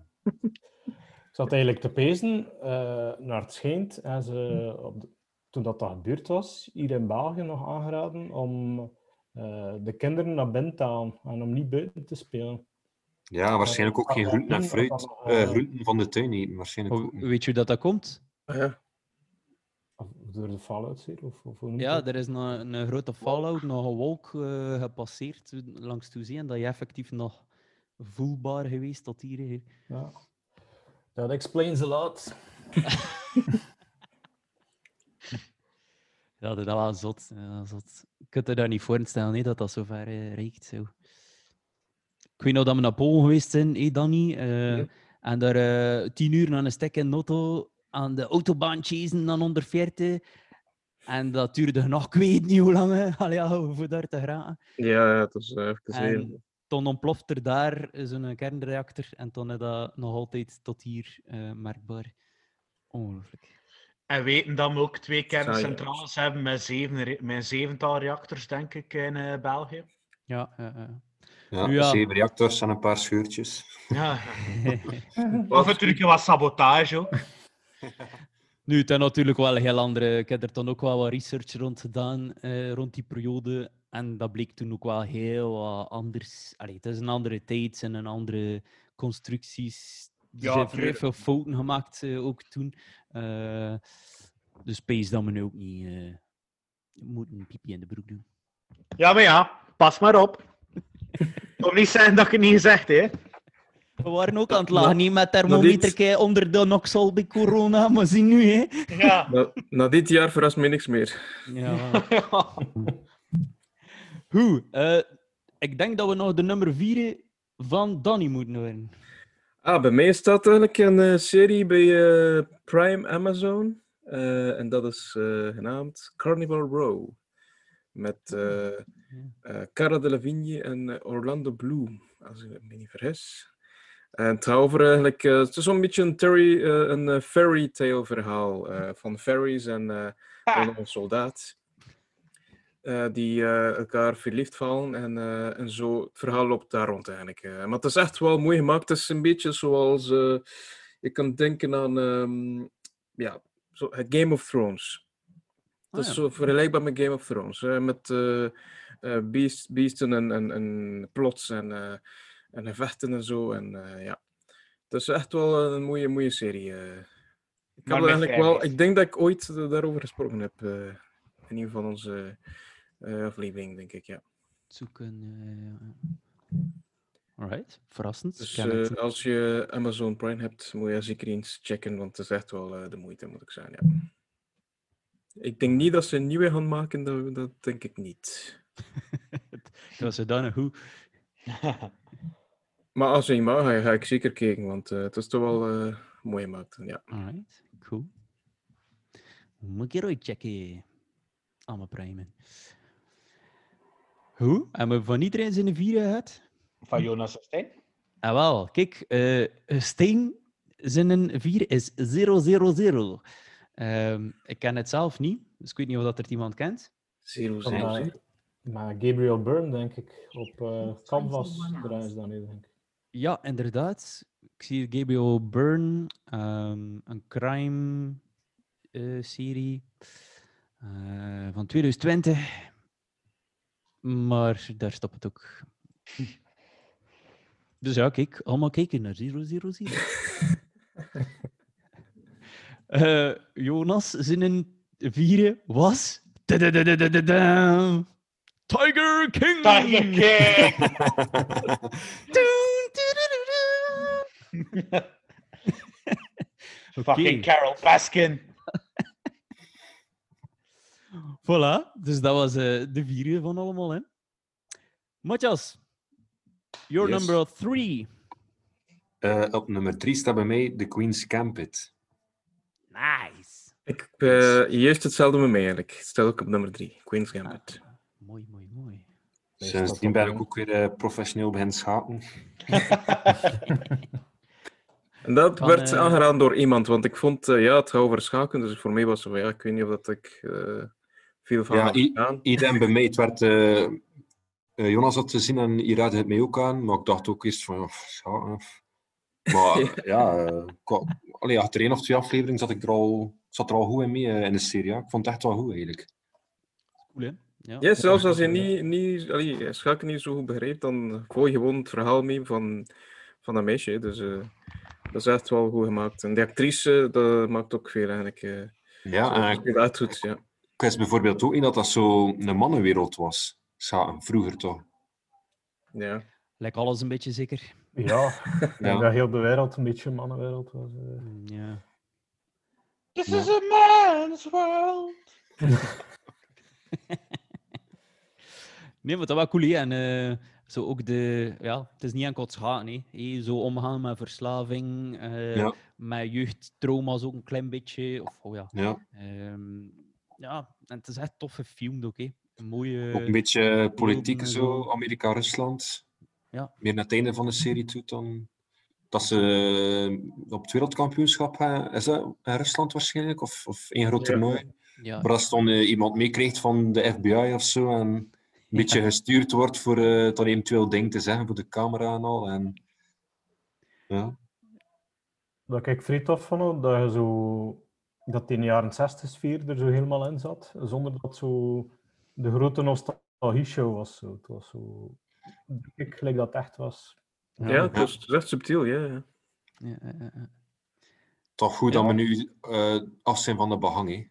zat eigenlijk te pezen eh, naar het schijnt. En ze, op de- toen dat, dat gebeurd was, hier in België nog aangeraden om eh, de kinderen naar binnen te halen en om niet buiten te spelen. Ja, waarschijnlijk ook geen groenten en fruit. nog, eh, eh, groenten van de tuin eten, waarschijnlijk ook Hoe- niet. Weet je hoe dat, dat komt? Ja. Of Door de Fallout-serie? Of, of noemt Ja, dat? er is een, een grote fallout, nog een wolk eh, gepasseerd langs Toezee en dat je effectief nog voelbaar geweest tot hier. Ja. Dat explains a lot. Ja, dat is wel zot. Ja, zot. Je kunt je daar niet voorstellen hè, dat dat zo ver eh, reikt. Zo. Ik weet nog dat we naar Polen geweest zijn, hé Danny. eh, Ja. En daar eh, tien uur aan een stek in de auto aan de autobaan chasen dan 140. En dat duurde nog, ik weet niet hoe lang, hè. Allee, ja, voor daar te geraken. Ja, het was eh, even. En toen ontploft er daar zo'n kernreactor en toen is dat nog altijd tot hier eh, merkbaar. Ongelooflijk. En weten dat we ook twee kerncentrales hebben met, zeven, met zevental reactors, denk ik, in eh, België. Ja, ja, ja. Ja, Ja. zeven reactors en een paar scheurtjes. Ja. Of natuurlijk wat sabotage ook. Nu, het is natuurlijk wel een heel andere. Ik heb er toen ook wel wat research rond gedaan, eh, rond die periode. En dat bleek toen ook wel heel wat anders. Allee, het is een andere tijd en een andere constructies. Er Ja, zijn vrij veel fouten gemaakt eh, ook toen. Eh dus space dat we nu ook niet eh, moeten een piepje in de broek doen. Ja, maar ja, pas maar op. Kom niet zeggen dat ik het niet gezegd hè. We waren ook aan het lachen, niet met thermometer onder de noxol bij corona, maar zie nu, hè? Ja. Na, na dit jaar verrast mij niks meer. Ja. Eh, ik denk dat we nog de nummer 4 van Danny moeten horen. Ah, bij mij staat eigenlijk een eh, serie bij eh, Prime Amazon. eh, en dat is eh, genaamd Carnival Row. Met eh eh, Cara Delevingne en Orlando Bloom, als ik me niet vergis. En het gaat over eigenlijk, eh, het is zo'n beetje een, terry, eh, een fairy tale verhaal eh, van fairies en eh, een soldaat. Eh, die eh, elkaar verliefd vallen en, eh, en zo. Het verhaal loopt daar rond eigenlijk. maar het is echt wel mooi gemaakt. Het is een beetje zoals je kan denken aan ehm, ja, zo, het Game of Thrones. Ah, Dat is ja. zo vergelijkbaar met Game of Thrones. hè, met beest, beesten en, en, en plots en, en gevechten en zo. En ja, het is echt wel een mooie, mooie serie. Ik, heb eigenlijk wel, ik denk dat ik ooit daarover gesproken heb. in een van onze eh afleveringen, denk ik. Ja. Zoeken. eh, Alright, verrassend. Dus eh, als je Amazon Prime hebt, moet je zeker eens checken, want het is echt wel de moeite, moet ik zeggen. Ja. Ik denk niet dat ze een nieuwe gaan maken, dat, dat denk ik niet. Dat was zodanig goed. Maar als je mag, ga, ga ik zeker kijken, want het is toch wel mooi gemaakt. Ja. Alright, cool. Moet ik er checken. Allemaal primen. Hoe? Hebben we van iedereen zijn vieren gehad? Van Jonas en Stijn. Ah, wel. Kijk, eh Steen zijn vier is 000. Ehm ik ken het zelf niet, dus ik weet niet of dat er iemand kent. Zero, Van, zero, eh, zero. Maar Gabriel Byrne, denk ik, op eh Canvas draaien ze dan nu, denk ik. Ja, inderdaad. Ik zie Gabriel Byrne, ehm, een crime-serie van 2020. Maar daar stopt het ook. Dus ja, kijk, allemaal kijken naar 000. Eh Jonas, zijn vieren was... Tadadadadadada, Tiger King! Tiger King! Doen, tudududu. Oké, Fucking Carol Baskin. Voilà. Dus dat was eh, de vierde van allemaal, hè. Matthias, your Yes. number three. Eh, op nummer drie staat bij mij The Queen's Gambit. Nice. Ik eh juist hetzelfde met mij eigenlijk. Staat ook op nummer drie, Queen's Gambit. Mooi, mooi, mooi. Sindsdien ben ik ook weer professioneel beginnen schaken. En dat Van, werd aangeraden door iemand, want ik vond, ja, het gaat over schaken, dus voor mij was het van, ja, ik weet niet of dat ik eh, veel van Ja, iedereen bij mij. Het werd, eh, eh, Jonas had te zien en hier raadde het mij ook aan. Maar ik dacht ook eerst van, ja, schaken. Maar ja, eh, qua- allee, achter één of twee afleveringen zat ik er al, zat er al goed in mee eh, in de serie. Ja. Ik vond het echt wel goed eigenlijk. Cool, hè? Ja. Ja, zelfs als je niet, niet, allee, Schaken niet zo goed begrijpt, dan gooi je gewoon het verhaal mee van, van dat meisje. Dus eh, dat is echt wel goed gemaakt. En die actrice, dat maakt ook veel eigenlijk. eh. Ja, Zo, en ik, goed, ja. Ik wist bijvoorbeeld ook niet dat dat zo een mannenwereld was. Schaken, vroeger toch. ja. Lijkt alles een beetje zeker. Ja, ik denk Ja. dat heel de wereld een beetje een mannenwereld was. eh. Mm, Ja. This Ja. is a man's world. Nee, maar dat was cool, hè. En eh, zo ook de... Ja, het is niet enkel schaken, hè. Hey, Zo omgaan met verslaving, eh, Ja. met jeugdtrauma's ook een klein beetje. Of, oh ja. Ja. Ehm, ja, en het is echt tof gefilmd ook, hè. Een mooie... Ook een beetje politiek en zo. Amerika-Rusland. Ja. Meer naar het einde van de serie toe dan. Dat ze eh, op het wereldkampioenschap gaan, is dat in Rusland waarschijnlijk? Of, of één groot Ja. toernooi? Ja, Waar als dan eh, iemand meekrijgt van de FBI of zo en een beetje gestuurd wordt voor eh dan eventueel dingen te zeggen voor de camera en al. En, ja. Wat ik vrij tof vond, dat je zo dat in de jaren 60 sfeer er zo helemaal in zat, zonder dat het zo de grote nostalgie-show was. Zo. Het was zo, ik gelijk dat het echt was. Ja, het is echt subtiel, ja. ja. Ja, ja. Toch goed dat we nu eh, af zijn van de behang.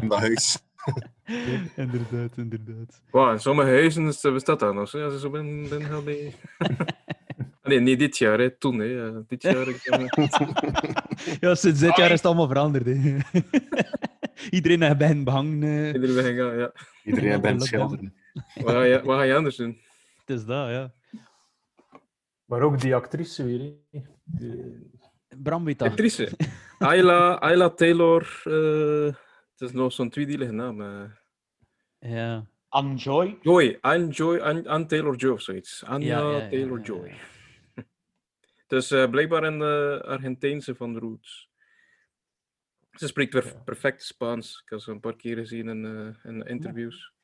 In dat huis. inderdaad, inderdaad. Wow, in sommige huizen is- bestaat dat nog. Als je zo gaat bij... nee, niet dit jaar, hè. toen. Hè. Ja, Dit jaar... Ja, sinds dit jaar is het allemaal veranderd. Hè. Iedereen heeft bij een behang. eh, Iedereen weg gaan, ja. Iedereen Ja, bent schilderen. Wat ga, je, wat ga je anders doen? Het is dat, ja. Maar ook die actrice weer. hè. Die- Bram weet dat. Actrice. Ayla, Ayla Taylor. eh, het is nog zo'n tweedielige naam. eh. Ja. Enjoy. Joy. Anne Joy. Anne, Anne Taylor-Joy of zoiets. Anja Ja, ja, ja, Taylor-Joy. Ja, ja. Dus eh, blijkbaar een Argentijnse van de roots. Ze spreekt per- Ja. perfect Spaans. Ik heb ze een paar keer gezien in, eh, in interviews.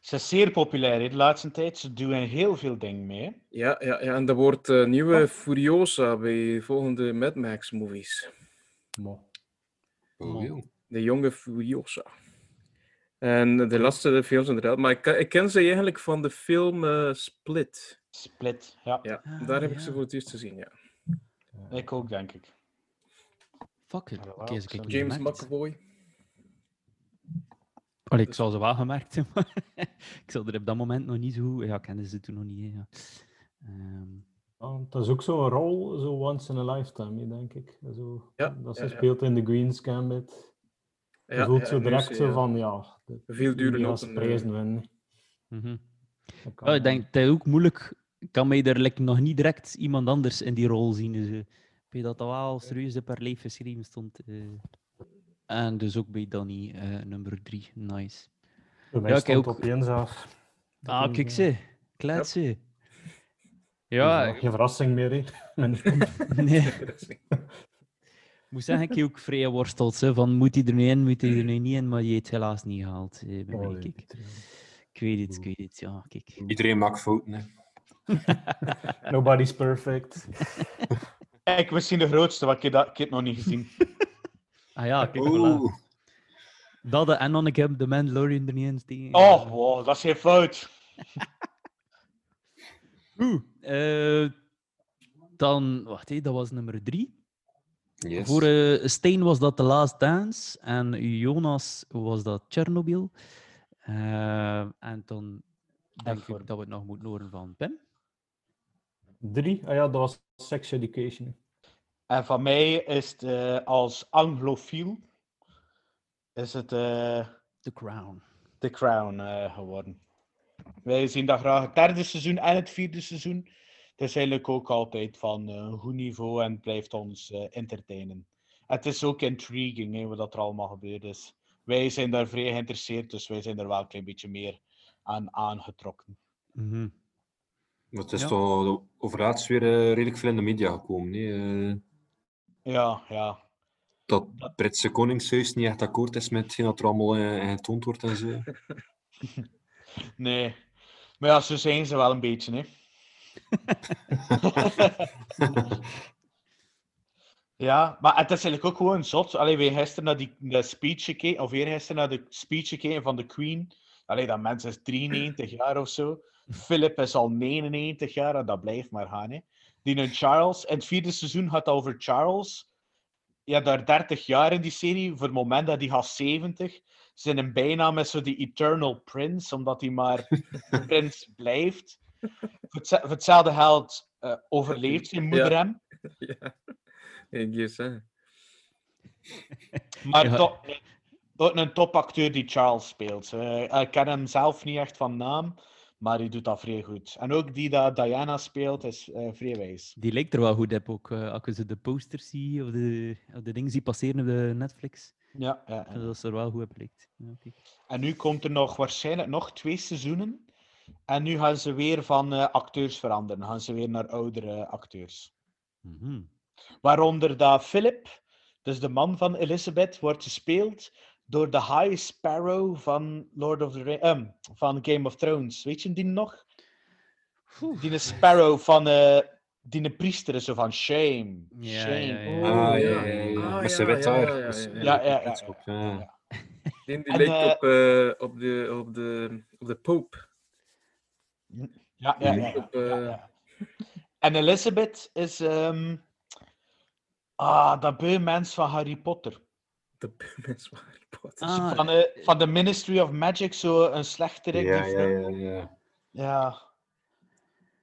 Ze is zeer populair hè, de laatste tijd. Ze doen heel veel dingen mee. hè. Ja, ja, ja, en dat wordt eh nieuwe Furiosa bij volgende Mad Max movies. Mo. Oh. De jonge Furiosa. En de laatste films inderdaad. Maar ik, ken- ik ken ze eigenlijk van de film eh, Split. Split, ja. Ja, Ah, daar heb ik ze voor het eerst gezien, ja. Ik ook, denk ik. Fuck it. James McAvoy. Allee, ik zou ze wel gemerkt hebben, maar ik zat er op dat moment nog niet zo goed. Ja, kenden ze toen nog niet. hè, Ja. Ehm, het is ook zo'n rol, zo once in a lifetime, denk ik. Zo, Ja, dat ze ja, ja. speelt in The Queen's Gambit. Je Ja, voelt ja, zo direct ze, zo ja. van, ja, Veel ze een, prijzen eh, winnen. Dat kan Ja, ik denk dat het ook moeilijk... Ik kan mij er like, nog niet direct iemand anders in die rol zien. Dus, ik weet dat dat wel serieus per leven geschreven stond. eh. En dus ook bij Danny, eh, nummer drie. Nice. Bij Ja, ik ook- op één zelf. Ah, kijk Ja. ze. Klets ze. Ja, nog geen verrassing meer. hè. Nee. Moet zeggen, ik heb ook vrij worsteld. Hè, van moet hij er nu in, moet hij er nu niet in, maar je het helaas niet gehaald. eh, bij mij, Oh, kijk. nee. Ik weet het, ik weet het. Ja, kijk. Iedereen maakt fouten. Hè. Nobody's perfect. Ik misschien de grootste, want ik heb, dat, ik heb nog niet gezien. Ah ja, kijk, voilà. Dat en dan ik heb de Mandalorian er niet in steken. Oh, wow, dat is geen fout. Oeh. eh, dan, wacht even, dat was nummer drie. Yes. Voor eh Steen was dat The Last Dance en Jonas was dat Chernobyl. Eh, en dan denk ik dat we het nog moeten horen van Pim. Drie? Ah ja, dat was Sex Education. En van mij is het eh, als anglofiel is het eh, The Crown. The Crown eh, geworden. Wij zien dat graag het derde seizoen en het vierde seizoen. Het is eigenlijk ook altijd van eh, een goed niveau en het blijft ons eh, entertainen. Het is ook intriguing hè, wat er allemaal gebeurd is. Wij zijn daar vrij geïnteresseerd, dus wij zijn er wel een klein beetje meer aan aangetrokken. Mhm. Maar Het is Ja. toch overlaatst weer eh, redelijk veel in de media gekomen. hè. Eh, Ja, ja. dat het Britse Koningshuis niet echt akkoord is met hetgeen dat er allemaal eh, getoond wordt en zo. Nee. Maar ja, zo zijn ze wel een beetje, hè. Ja, maar het is eigenlijk ook gewoon zot. Allee, wij gisteren naar die de speech gekeken, of naar de speech van de Queen. Allee, dat mens is 93 jaar of zo. Philip is al 99 jaar en dat blijft maar gaan. Hè. Die een Charles, in het vierde seizoen gaat over Charles. Ja, daar 30 jaar in die serie. Voor het moment dat hij gaat 70. Zijn bijnaam is zo die Eternal Prince, omdat hij maar prins blijft. Voor hetze- voor hetzelfde geld eh, overleeft zijn moeder Ja. hem. ja. Ik guess, hè. Maar Ja. toch, een topacteur die Charles speelt. Eh, ik ken hem zelf niet echt van naam, maar hij doet dat vrij goed. En ook die dat Diana speelt, is eh vrij wijs. Die lijkt er wel goed op, ook eh, als je zo de posters ziet of de, of de dingen ziet passeren op de Netflix. Ja, ja, ja. Dat ze er wel goed op lijkt. Ja, oké. En nu komt er nog waarschijnlijk nog twee seizoenen. En nu gaan ze weer van eh, acteurs veranderen. Gaan ze weer naar oudere acteurs. Mhm. Waaronder dat Philip, dus de man van Elizabeth, wordt gespeeld door de High Sparrow van Lord of the Ring- ehm, van Game of Thrones. Weet je die nog? Die een Sparrow van eh die een priester is, zo van Shame. Ja, Shame. ja, ja. Ah, ja, ja. ja, ja. Ah, Met zijn wit ja, haar. ja. Die, die eh, op, eh, op, de, op, de, op de Pope. Ja, ja, ja. Op, ja, eh, ja. En Elizabeth is ehm, ah, dat beumens van Harry Potter. De mens van Harry Potter. Ah, Van, de, van de Ministry of Magic, zo een slechterik. Ja, ja, ja, ja. Ja.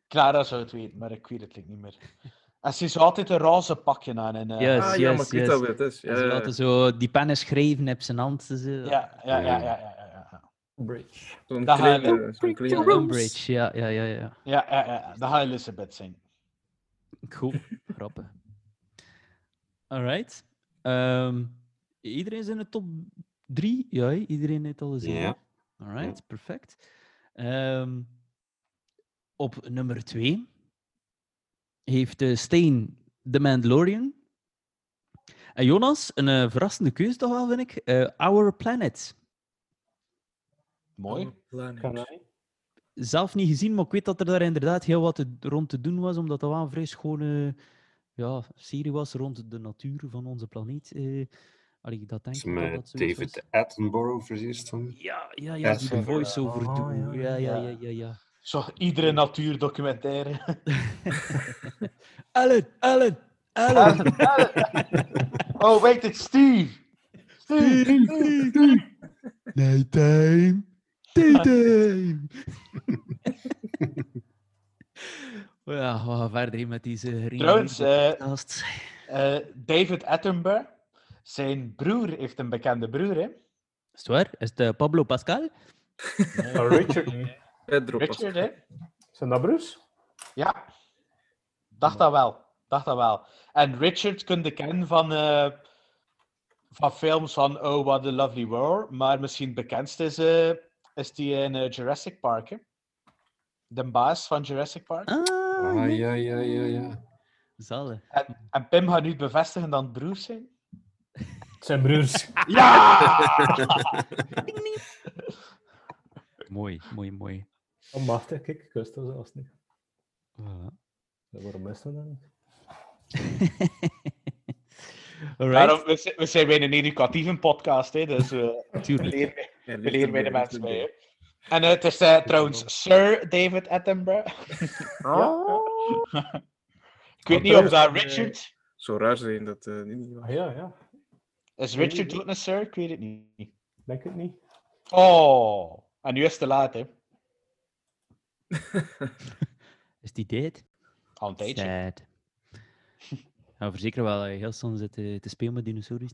Clara zou het weten, maar ik weet het niet meer. En ze is altijd een roze pakje aan. En, eh, Yes, ah, ja, yes, maar ik weet yes. al wie het is. Ja, ze ja, laten zo die pennen schrijven op zijn hand. Ja, ja, ja, ja, ja, ja, ja. Bridge. Zo'n Dat Umbridge, ja, ja, ja, ja. Ja, ja, ja. Dat gaat Elizabeth zijn. Cool, grappig. Alright. Ehm, iedereen is in de top drie? Ja, iedereen heeft al gezien. Ja. Alright, perfect. Ehm, op nummer twee heeft eh, Steen The Mandalorian. En Jonas, een eh, verrassende keuze toch wel, vind ik. eh, Our Planet. Mooi. Zelf niet gezien, maar ik weet dat er daar inderdaad heel wat te- rond te doen was, omdat dat wel een vrij schone ja, serie was rond de natuur van onze planeet. Eh, allee, dat denk ik dat was. David Attenborough verzeerst van. Ja, ja, ja, Ja, die de voice-over Oh, doet. Ja, ja, ja, ja. ja, ja, ja. Zo, iedere natuurdocumentaire. Ellen, Ellen, Ellen. oh, wait, it's Steve! Steve! Nighttime. Daytime. ja, we gaan verder met deze Trouwens, eh. Eh, David Attenborough, zijn broer heeft een bekende broer, hè? Is het waar? Is het eh, Pablo Pascal? Maar Richard. Pedro Richard, hè? Zijn dat Bruce? Ja. Dacht dat wel. Dacht dat wel. En Richard kun je kennen van, eh, van films van Oh, What a Lovely World. Maar misschien het bekendste is, eh, is die in eh, Jurassic Park, hè? De baas van Jurassic Park. Ah, Ah, ja, ja, ja, ja. Zalig. En, en Pim gaat nu bevestigen dat het broers zijn. Het zijn broers. Ja! Mooi, mooi, mooi. Oh, machtig, kijk, ik wist dat zelfs niet. Voilà. Ja, waarom is dat dan niet? Alright. Daarom, we, zijn- we zijn bij een educatieve podcast, hè? Dus we Tuurlijk. Bij de mensen bij, hè. En eh, het is eh, trouwens Sir David Attenborough. Ik weet niet of dat eh, Richard... Zo raar zijn dat eh niet. Ah ja, ja. Is Richard ook een Sir? Ik weet het niet. Denk het niet. Oh, en nu is het te laat, hè? Is die dead? Al een tijdje. Sad. Ja, verzekeren wel dat je heel snel zit te, te spelen met dinosauriërs.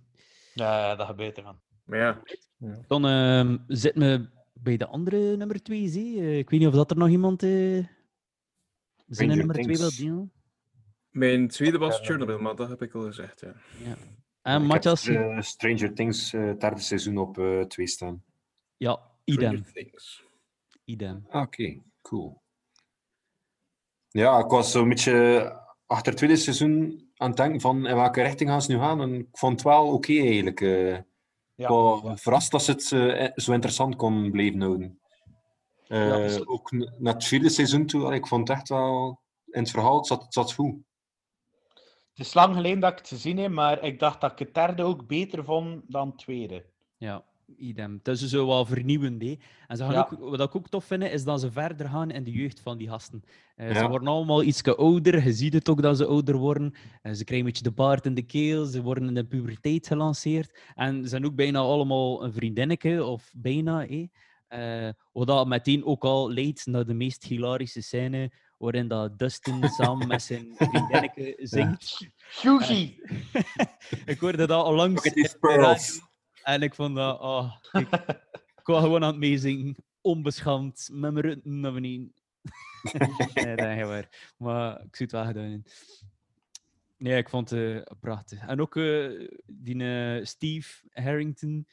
Ja, dat gebeurt er van. Maar ja, Dan ehm zit me bij de andere nummer twee. Zie. Eh, ik weet niet of dat er nog iemand eh zijn nummer twee wil delen. mijn tweede was Chernobyl, maar dat heb ik al gezegd. Ja. En Ik heb Matthias? eh, Stranger Things eh derde seizoen op eh twee staan. Ja, idem. Stranger Things. idem. Oké, cool. Ja, ik was zo'n beetje achter het tweede seizoen aan het denken van in welke richting gaan ze nu gaan. En ik vond het wel oké eigenlijk. Eh. Ik Ja, was verrast dat ze het eh, zo interessant kon blijven houden. Eh, Ja, Ook n- naar het vierde seizoen toe, ik vond het echt wel in het verhaal. Het zat, het zat goed. Het is lang geleden dat ik het gezien heb, maar ik dacht dat ik het derde ook beter vond dan het tweede. Ja, idem. Het is zo wel vernieuwend. Hè. En ze gaan Ja. ook, wat ik ook tof vind, is dat ze verder gaan in de jeugd van die gasten. Eh, Ze worden allemaal iets ouder. Je ziet het ook dat ze ouder worden. Eh, ze krijgen een beetje de baard in de keel. Ze worden in de puberteit gelanceerd. En ze zijn ook bijna allemaal een vriendinnetje, of bijna. Eh, wat dat meteen ook al leidt naar de meest hilarische scène, waarin dat Dustin samen met zijn vriendinnetje zingt. Hughie! ik hoorde dat radio. pearls. En ik vond dat, oh, ik, ik was gewoon aan het meezingen, onbeschaamd, met mijn rutten naar beneden. nee, dat is waar. Maar ik zou het wel gedaan hebben. Nee, ik vond het eh, prachtig. En ook eh, die eh, Steve Harrington,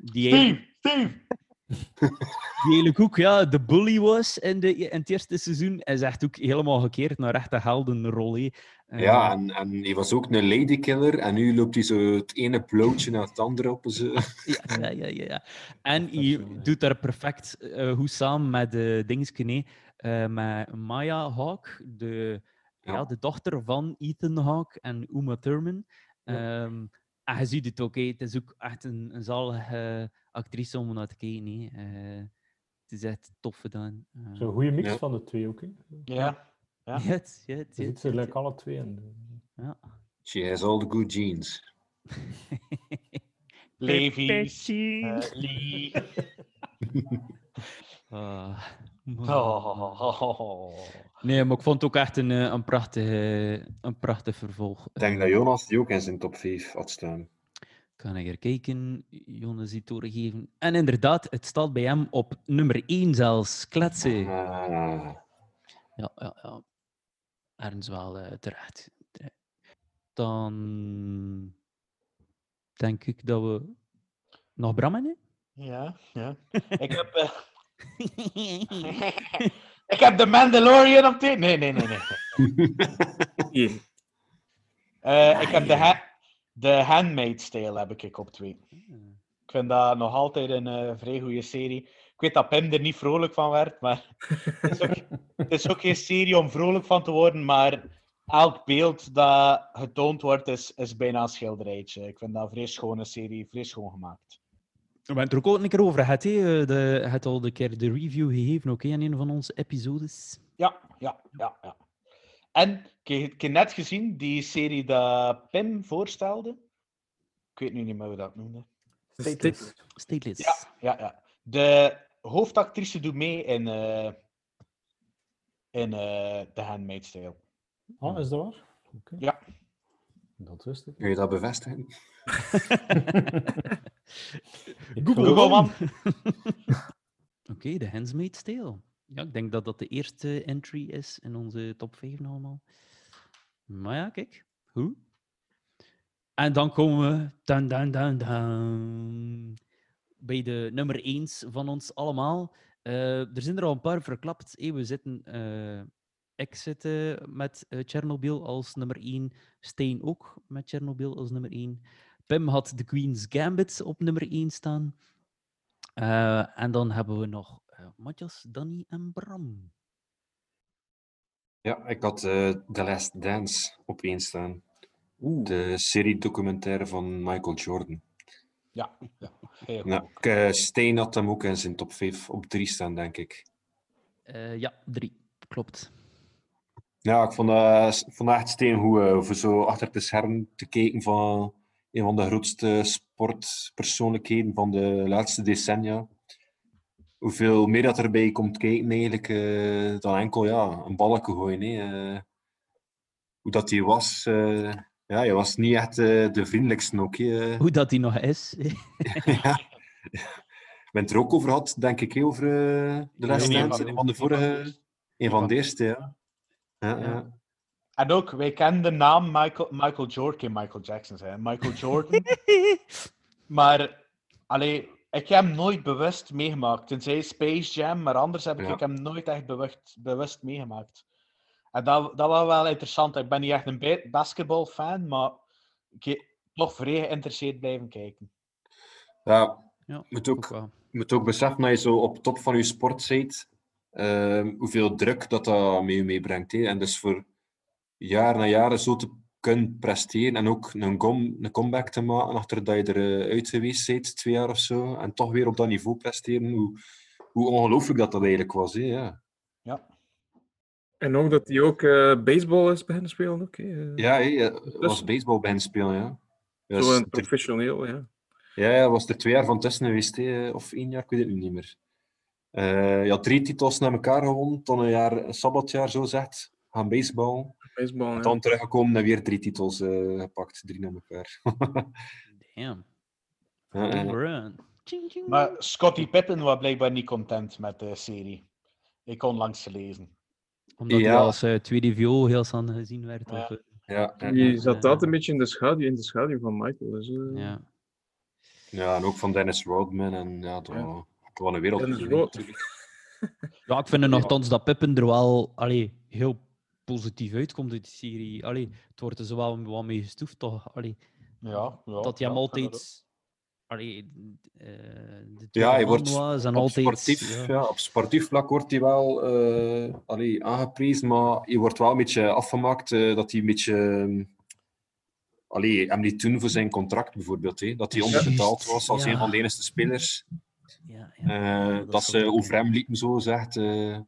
die, Steve! Steve! die eigenlijk ook ja, de bully was in, de, in het eerste seizoen, is echt ook helemaal gekeerd naar echt een heldenrol. Eh, Ja, en, en hij was ook een ladykiller. En nu loopt hij zo het ene blootje naar het andere op. Zo. Ja, ja, ja, ja, ja. En wel, ja. doet daar perfect eh hoe samen met de dingetje, nee, eh, met Maya Hawk, de, ja. Ja. de dochter van Ethan Hawke en Uma Thurman. Ja. Ehm, en je ziet het ook, hè. het is ook echt een, een zalige actrice om naar te kijken. hè. Eh, het is echt tof gedaan. Eh, Zo'n goede mix Ja. van de twee ook. Hè. Ja. Ja. ziet ze het- like alle twee. En, ja. She has all the good genes. Levi's. eh, Lee. Ah. Oh. Nee, maar ik vond het ook echt een, eh, een, prachtige, een prachtig vervolg. Ik denk dat Jonas die ook in zijn top 5 had staan. Kan ik er kijken? Jonas die doorgegeven. En inderdaad, het staat bij hem op nummer 1 zelfs. Kletsen. Ah, Ja, ja, ja. Ergens wel eh, terecht. Dan denk ik dat we nog Bram hebben. Ja, ja. Ik heb... eh, ik heb de Mandalorian op dit. Nee, nee, nee, nee. Eh, ik heb de, ha de Handmaid's Tale heb ik op twee. Ik vind dat nog altijd een eh, vrij goede serie. Ik weet dat Pim er niet vrolijk van werd, maar het is, ook, het is ook geen serie om vrolijk van te worden, maar elk beeld dat getoond wordt is, is bijna een schilderijtje. Ik vind dat een vrij schone serie, vrij schoon gemaakt. We hebben het er ook al een keer over gehad. hè. Eh, De, je hebt al een keer de review gegeven ook, hè, in een van onze episodes. Ja, ja, ja, ja. En ik heb, ik heb net gezien die serie dat Pim voorstelde. Ik weet nu niet meer hoe dat noemde. Stateless. Stateless. Ja, ja, ja. De hoofdactrice doet mee in, eh in eh The Handmaid's Tale. Ah, is dat waar? Oké. Ja. Dat wist ik. kun je dat bevestigen? Google, man. Oké, de Handmaid's Tale. Ja, ik denk dat dat de eerste entry is in onze top 5 allemaal. Maar ja, kijk. Hoe? En dan komen we dan, dan, dan, dan, bij de nummer 1 van ons allemaal. Eh, er zijn er al een paar verklapt. Hey, we zitten, eh, ik zit eh, met eh, Chernobyl als nummer 1. Steen ook met Chernobyl als nummer 1. Pim had The Queen's Gambit op nummer 1 staan. Eh, en dan hebben we nog eh Matthias, Danny en Bram. Ja, ik had eh The Last Dance op één staan. Oeh. De serie-documentaire van Michael Jordan. Ja, ja. Heel goed. Nou, ik, eh, Steen had hem ook in zijn top 5 op 3 staan, denk ik. Eh, ja, drie. Klopt. Ja, ik vond dat, ik vond dat echt steengoed eh, voor zo achter het scherm te kijken van een van de grootste sportpersoonlijkheden van de laatste decennia. Hoeveel meer dat erbij komt kijken eigenlijk eh, dan enkel ja, een balken gooien. Hè. eh. hoe dat hij was, eh, ja, hij was niet echt eh, de vriendelijkste ook. hè, eh. Hoe dat die nog is. ja. We hebben het er ook over gehad, denk ik, hè, over eh, de een Dance. van- de vorige, een van de eerste, ja. Ja, ja. En ook, wij kennen de naam Michael, Michael Jordan. Michael Jackson zijn, Michael Jordan. maar, allee, ik heb hem nooit bewust meegemaakt. Tenzij Space Jam, maar anders heb ik Ja. hem nooit echt bewust, bewust meegemaakt. En dat, dat was wel interessant. Ik ben niet echt een ba- basketbalfan, maar ik heb toch vrij geïnteresseerd blijven kijken. ja ja, moet ook moet ook beseffen dat je zo op top van je sport zit. ehm, hoeveel druk dat dat mee meebrengt. hè. En dus voor jaar na jaar zo te kunnen presteren en ook een, een comeback te maken achter dat je eruit uit geweest bent, twee jaar of zo, en toch weer op dat niveau presteren, hoe, hoe ongelooflijk dat dat eigenlijk was. Hè, ja. En ook dat hij ook eh, baseball is beginnen spelen. Eh, Ja, hij was baseball bij spelen, ja. Ja, Zo een professioneel, ja. Ja, hij was er twee jaar van tussen geweest, hè, of één jaar, ik weet het nu niet meer. Eh je had drie titels naar elkaar gewonnen, dan een jaar een sabbatjaar, zo zegt, gaan baseball. Baseball, En ja. dan teruggekomen en weer drie titels eh, gepakt, drie naar elkaar. Damn. Ja, ja. Maar Scottie Pippen was blijkbaar niet content met de serie. Ik kon langs gelezen. Omdat hij Ja. als eh, tweede viool heel snel gezien werd. Ja. Of, eh, Ja, ja, Die zat altijd een beetje in de schaduw, in de schaduw van Michael. Dus, eh, ja. ja, en ook van Dennis Rodman. En ja, Ja. was gewoon een wereld. Ja, ik vind er nogthans dat Pippen er wel allee, heel positief uitkomt uit die serie. Allee, het wordt er zo wel wat mee gestoefd, toch? Allee, Ja, ja, dat hij hem altijd... Allee, eh, de Ja, hij wordt was en op, altijd... sportief, ja. ja. op sportief vlak wordt hij wel eh, allee, aangeprezen, maar je wordt wel een beetje afgemaakt eh, dat hij een beetje... ehm, allee, hem niet toen voor zijn contract bijvoorbeeld, hè, dat hij onderbetaald was als ja. een van de enige spelers. Ja, ja, Eh, dat dat is ze over hem liepen, zo zegt. eh, ja,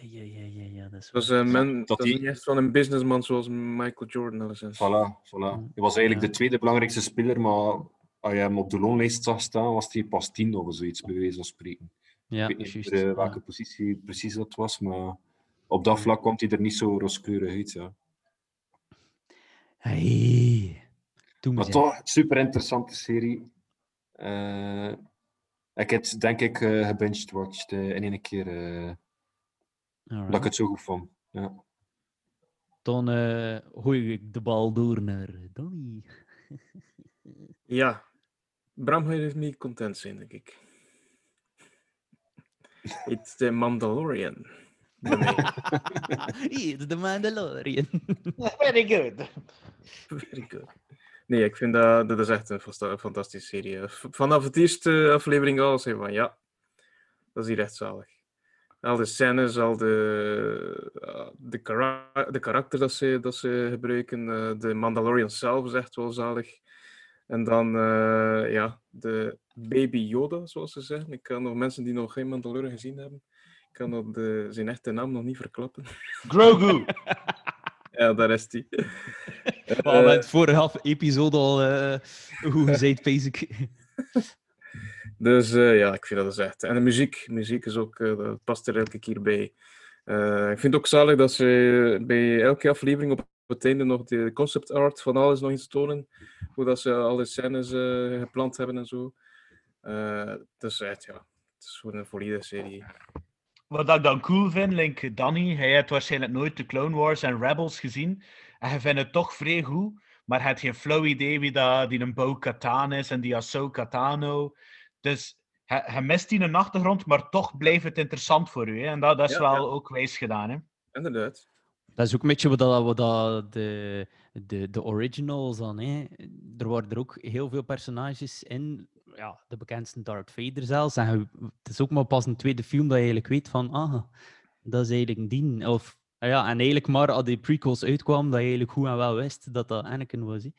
ja, ja, ja, ja, dat is een man, Dat dat is die- niet echt van een businessman zoals Michael Jordan. Voilà, voilà. Hij was eigenlijk Ja. de tweede belangrijkste speler, maar als je hem op de loonlijst zag staan, was hij pas tien of zoiets, bij wijze van spreken. Ja, ik weet niet meer, eh, ja. welke positie precies dat was, maar op dat vlak komt hij er niet zo rooskleurig uit. Ja. Hey. Doe Maar toch, super interessante serie. Eh, ik heb het, denk ik uh, gebinged-watched eh, in één keer, eh, dat ik het zo goed vond. Ja. Dan eh, gooi ik de bal door naar Danny. Ja, Bram gaat er niet content zijn, denk ik. It's the Mandalorian. Hier, de Mandalorian. Very good. Very good. Nee, ik vind dat, dat is echt een fantastische serie. Vanaf het eerste aflevering al zei van ja, dat is hier echt zalig. Al de scènes, al de, uh, de, kara- de karakter dat ze, dat ze gebruiken, eh, de Mandalorian zelf is echt wel zalig. En dan eh, ja, de Baby Yoda, zoals ze zeggen. Ik kan nog mensen die nog geen Mandalorian gezien hebben, ik kan dat de, zijn echte naam nog niet verklappen. Grogu. ja, daar is die. We hadden het vorige af- episode al uh, hoe gezegd, basic. Dus uh, ja, ik vind dat is echt. En de muziek, muziek is ook, uh, dat past er elke keer bij. Uh, ik vind het ook zalig dat ze bij elke aflevering op het einde nog de concept art van alles nog eens tonen. Hoe dat ze alle scènes uh, gepland hebben en zo. dus echt, ja, het is gewoon een valide serie. Wat ik dan cool vind, Link Danny, hij heeft waarschijnlijk nooit de Clone Wars en Rebels gezien. En hij vindt het toch vrij goed, maar hij heeft geen flauw idee wie dat, die een Bo-Katan is en die Ahsoka Tano. Dus hij, hij mist die een achtergrond, maar toch blijft het interessant voor u. Hè? En dat, dat is Ja, wel ja. ook wijs gedaan. Hè? Inderdaad. Dat is ook een beetje wat, dat, wat dat de, de, de originals dan. Hè. Er worden er ook heel veel personages in. Ja, de bekendste Darth Vader zelfs. En het is ook maar pas een tweede film dat je eigenlijk weet van, ah, dat is eigenlijk een dien. Of, ja, en eigenlijk maar als die prequels uitkwamen, dat je eigenlijk goed en wel wist dat dat Anakin was. hè.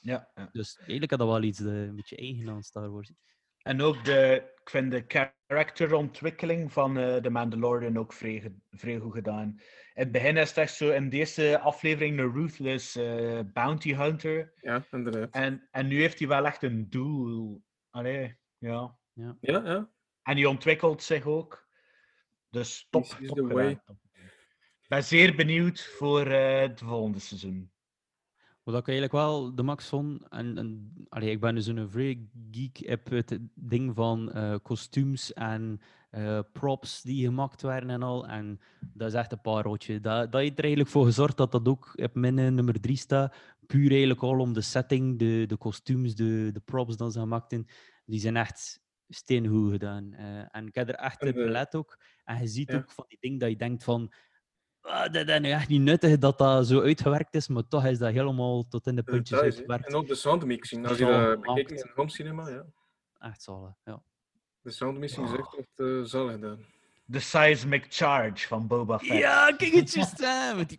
Ja, ja. Dus eigenlijk had dat wel iets eh, een beetje eigen aan Star Wars. hè. En ook de, ik vind de karakterontwikkeling van eh de Mandalorian ook vrij, vrij goed gedaan. In het begin is het echt zo in deze aflevering een ruthless eh, bounty hunter. Ja, inderdaad. En, en nu heeft hij wel echt een doel. Allee, ja. Ja, ja. En die ontwikkelt zich ook. Dus top, top. Ik ben zeer benieuwd voor eh, het volgende seizoen. Wat ik eigenlijk wel de max vond, en, en allee, ik ben dus een vrij geek, heb het ding van eh, kostuums en eh, props die gemaakt werden en al. En dat is echt een pareltje. Dat, dat heeft er eigenlijk voor gezorgd dat dat ook op mijn nummer 3 staat. Puur eigenlijk al om de setting, de, de kostuums, de, de props dat ze gemaakt. Die zijn echt steengoed gedaan. Eh, en ik heb er echt op gelet ook. En je ziet Ja. ook van die dingen dat je denkt van... "Ah, dat is nu echt niet nuttig dat dat zo uitgewerkt is, maar toch is dat helemaal tot in de puntjes Details, hè. uitgewerkt. En ook de soundmixing. Als je dat bekijkt in het home cinema, ja. Echt zalig, ja. De soundmixing is echt, echt eh zalig gedaan. The Seismic Charge van Boba Fett. Ja, kijk het juist aan. Met die...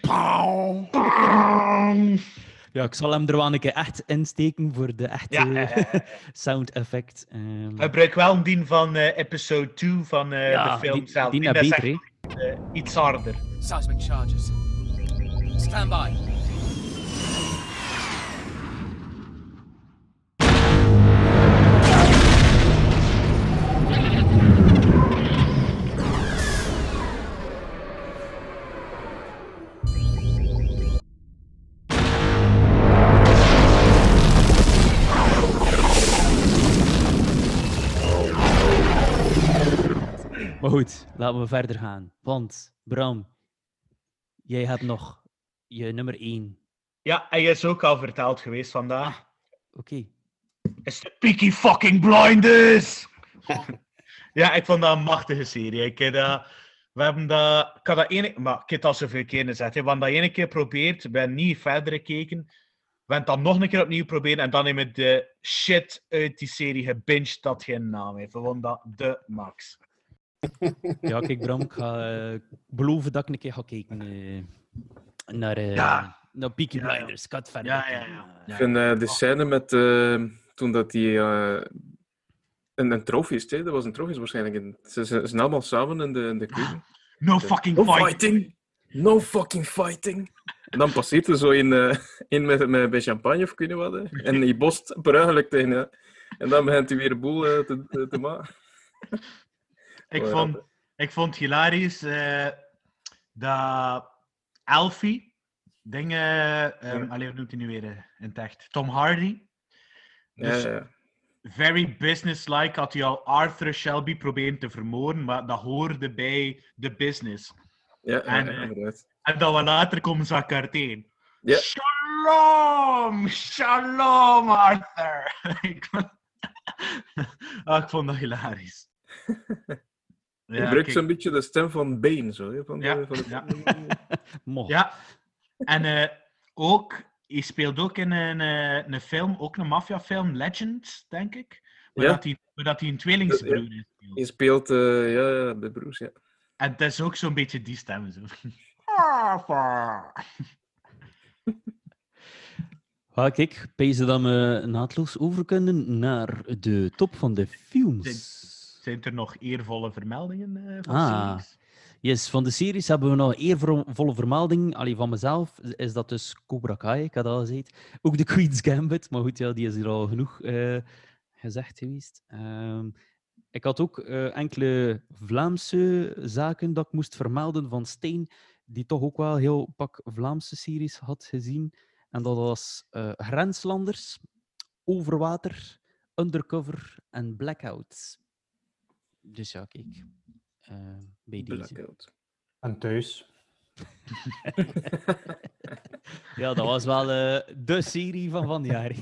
Ja, ik zal hem er wel een keer echt insteken voor de echte Ja, sound effect. Ehm, Gebruik wel een dien van eh, episode 2 van eh, ja, de film die, zelf. die Die naar is beter, echt, hè. eh, iets harder. Seismic charges. Stand by. Goed, laten we verder gaan. Want, Bram, jij hebt nog je nummer 1. Ja, en je is ook al verteld geweest vandaag. Oké. Is de Peaky fucking Blinders! ja, ik vond dat een machtige serie. Ik heb dat, we hebben dat, ik had dat ene, maar ik heb het al zoveel keer gezegd. We hebben dat ene keer geprobeerd, we hebben niet verder gekeken. We hebben dan nog een keer opnieuw proberen en dan hebben we de shit uit die serie gebinged dat geen naam heeft. We vonden dat de max. Ja, kijk, Bram, ik ga eh, beloven dat ik een keer ga kijken eh, naar, eh Ja. naar Peaky. Blinders. Ik verder Ja, ja, ja. Ik vind eh, de scène met eh, toen dat die eh, een, een trofee is, hè? dat was een trofee waarschijnlijk. In, ze, ze zijn allemaal samen in de, in de keuken. No fucking No fighting! No fucking fighting! En dan passeert er zo in, eh in met, met, bij champagne of kun je wat. hè. En die bost per ongeluk tegen. hè. En dan begint hij weer de boel te, te, te maken. Ik ja, vond, ik vond het hilarisch eh, dat Alfie, dingen, um, allee, hoe noemt hij nu weer eh, in het echt? Tom Hardy. Ja, Dus ja. very businesslike had hij al Arthur Shelby proberen te vermoorden, maar dat hoorde bij de business. Ja, En, ja, eh. En dan wat later komen tegen. Ja. Shalom! Shalom, Arthur! ik, ah, ik vond dat hilarisch. Je gebruikt zo'n beetje de stem van Bane. Zo, hè, van de, Ja, van de... ja. Ja, en eh, ook, hij speelt ook in een, eh, een film, ook een maffiafilm, Legend, denk ik. Waar, Ja. dat hij, waar dat hij een tweelingsbroer is. Je speelt uh, ja, de broers, ja. En het is ook zo'n beetje die stem. Zo. Ja, kijk, pezen dat we naadloos over kunnen naar de top van de films. Zijn er nog eervolle vermeldingen eh, van Ah, series? yes, van de series hebben we nog een eervolle vermelding. Allee, van mezelf is dat dus Cobra Kai, ik had al gezegd. Ook de Queen's Gambit, maar goed, ja, die is hier al genoeg eh, gezegd geweest. Ehm, ik had ook eh, enkele Vlaamse zaken dat ik moest vermelden van Steen, die toch ook wel heel pak Vlaamse series had gezien. En dat was eh, Grenslanders, Overwater, Undercover en Blackout. Dus ja, kijk. eh, bij deze. En thuis. Ja, dat was wel eh, de serie van van jaar.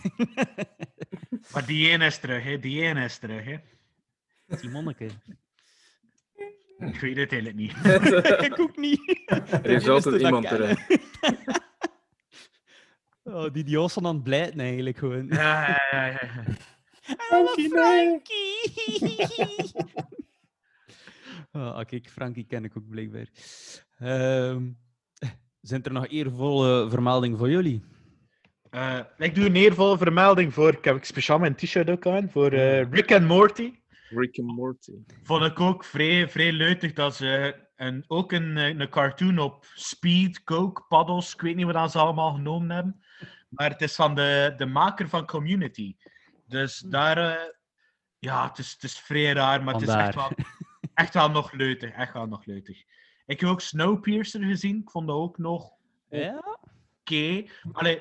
Maar die ene is terug, hè? Die ene is terug, hè? Simonneke. Ik weet het eigenlijk niet. ik ook niet. Er is altijd iemand er. Oh, die die was van aan het blijten eigenlijk gewoon. Ja, ja, ja, ja. Frankie, Frankie. oh, kijk, Frankie ken ik ook blijkbaar. Ehm, zijn er nog eervolle vermeldingen voor jullie? Eh, ik doe een eervolle vermelding voor. Ik heb speciaal mijn t-shirt ook aan. Voor eh, Rick and Morty. Rick and Morty. Vond ik ook vrij, vrij leutig dat ze een, ook een, eh, een cartoon op speed, coke, paddles. Ik weet niet wat ze allemaal genomen hebben. Maar het is van de, de maker van Community. Dus daar. eh, ja, het is, het is vrij raar, maar het is echt wel, echt wel nog leutig. Echt wel nog leutig. Ik heb ook Snowpiercer gezien. Ik vond dat ook nog Ja? oké. Allee,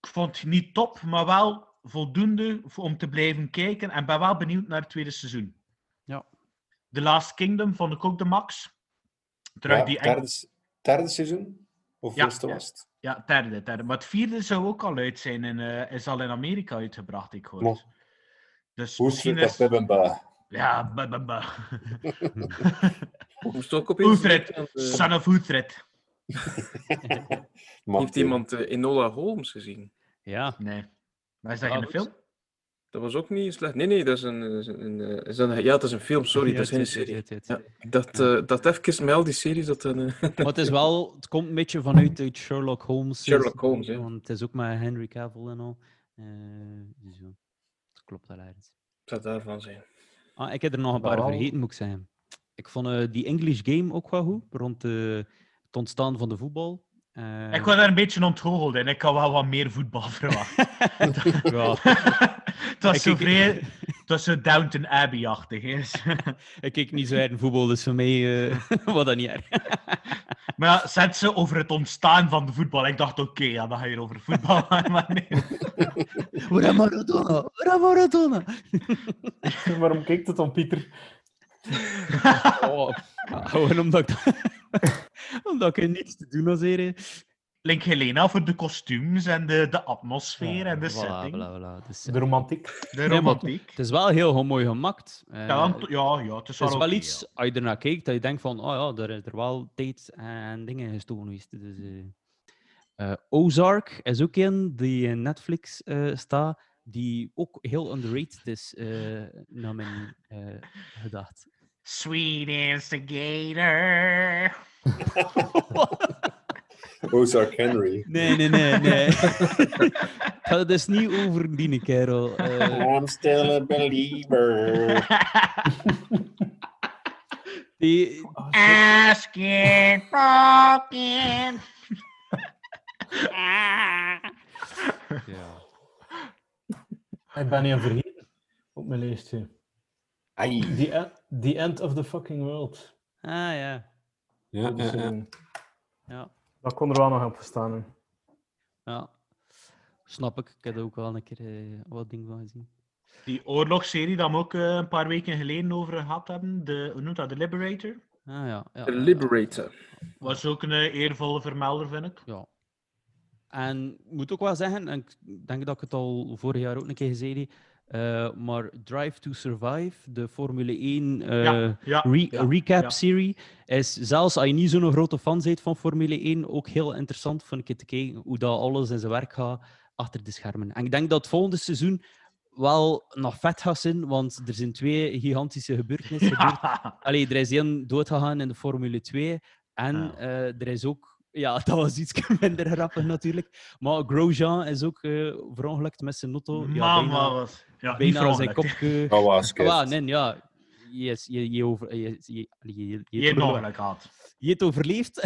ik vond het niet top, maar wel voldoende om te blijven kijken. En ben wel benieuwd naar het tweede seizoen. Ja. The Last Kingdom vond ik ook de max. Terug Ja, die derde, derde seizoen? Of Ja, eerste ja. was het? Ja, derde, derde. Maar het vierde zou ook al uit zijn en eh, is al in Amerika uitgebracht, ik hoor. Mo. Dus Hoe misschien zit dat is... Ja, ba, ba, ba. Moest ook eh, Son of. Mag Heeft iemand eh, Enola Holmes gezien? Ja. Nee. Maar is dat geen goed. film? Dat was ook niet slecht. Nee, nee, dat is een... is een, eh, is een- ja, het is een film, sorry, Ja, dat is geen het serie. het Ja, dacht, eh, dat even met al die series dat een... eh, Maar het is wel, het komt een beetje vanuit uit Sherlock Holmes. Sherlock Holmes, ja. Want het is ook met Henry Cavill en al. Eh, dus ja, het klopt wel ergens. zou daarvan zijn. Ah, ik heb er nog een paar vergeten, moet ik zeggen. Ik vond eh, die English Game ook wel goed, rond eh, het ontstaan van de voetbal. Eh, Ik was daar een beetje ontgoocheld en ik had wel wat meer voetbal verwacht. ja, het was Ik- zo ik- vrij... Het was zo Downton Abbey-achtig. ik kijk niet zo erg in voetbal, dus voor mij eh was dat niet erg. maar ja, zet ze over het ontstaan van de voetbal. Ik dacht, oké, ja, dan ga je over voetbal. maar nee. Waar is Maradona? Maradona? Waarom kijkt het dan, Pieter? Oh, gewoon omdat ik, omdat ik niets te doen hier. hè. Link Helena voor de kostuums en de, de atmosfeer en de Voilà, setting. voilà, voilà. Dus, De romantiek. De Nee, romantiek. Het is wel heel mooi gemaakt. Eh, Ja, want- ja, ja, het is het is wel iets, als je ernaar kijkt, dat je denkt van, oh ja, er is er wel tijd en dingen gestoken geweest. Dus, eh, eh, Ozark is ook een die in Netflix eh, staat, die ook heel underrated is, eh, naar mijn eh, gedacht. Sweet instigator. Ozark Henry. Nee, nee, nee, nee. Het gaat dus niet over die kerel. Eh, I'm still a believer. die, Ask it broken. ja. Ik ben niet vergeten op mijn lijstje. Ai. The, the End of the Fucking World. Ah ja, Ja, Dat, ja, is, ja. ja. dat kon er wel nog op staan. hè. Ja, snap ik. Ik heb er ook wel een keer eh, wat dingen van gezien. Die oorlogsserie dat we ook eh, een paar weken geleden over gehad hebben, de, hoe noemt dat, The Liberator, Ah ja, ja. The ja, Liberator. was ook een eh, eervolle vermelder, vind ik. Ja. En ik moet ook wel zeggen, en ik denk dat ik het al vorig jaar ook een keer gezegd heb, eh, maar Drive to Survive, de Formule 1 eh, Ja, ja, re- ja, recap ja. serie, is zelfs als je niet zo'n grote fan bent van Formule 1, ook heel interessant een keer te kijken hoe dat alles in zijn werk gaat achter de schermen. En ik denk dat het volgende seizoen wel nog vet gaat zijn, want er zijn twee gigantische gebeurtenissen gebeurd. Allee, er is één doodgegaan in de Formule 2. En eh, er is ook... Ja, dat was iets minder grappig natuurlijk. Maar Grosjean is ook eh verongelukt met zijn auto. Ja, Mama bijna, was... Ja, niet bijna zijn kopje... Dat was Ah, nee, ja. Yes, je, je, over, je, je, je, je, gehad. je hebt overleefd.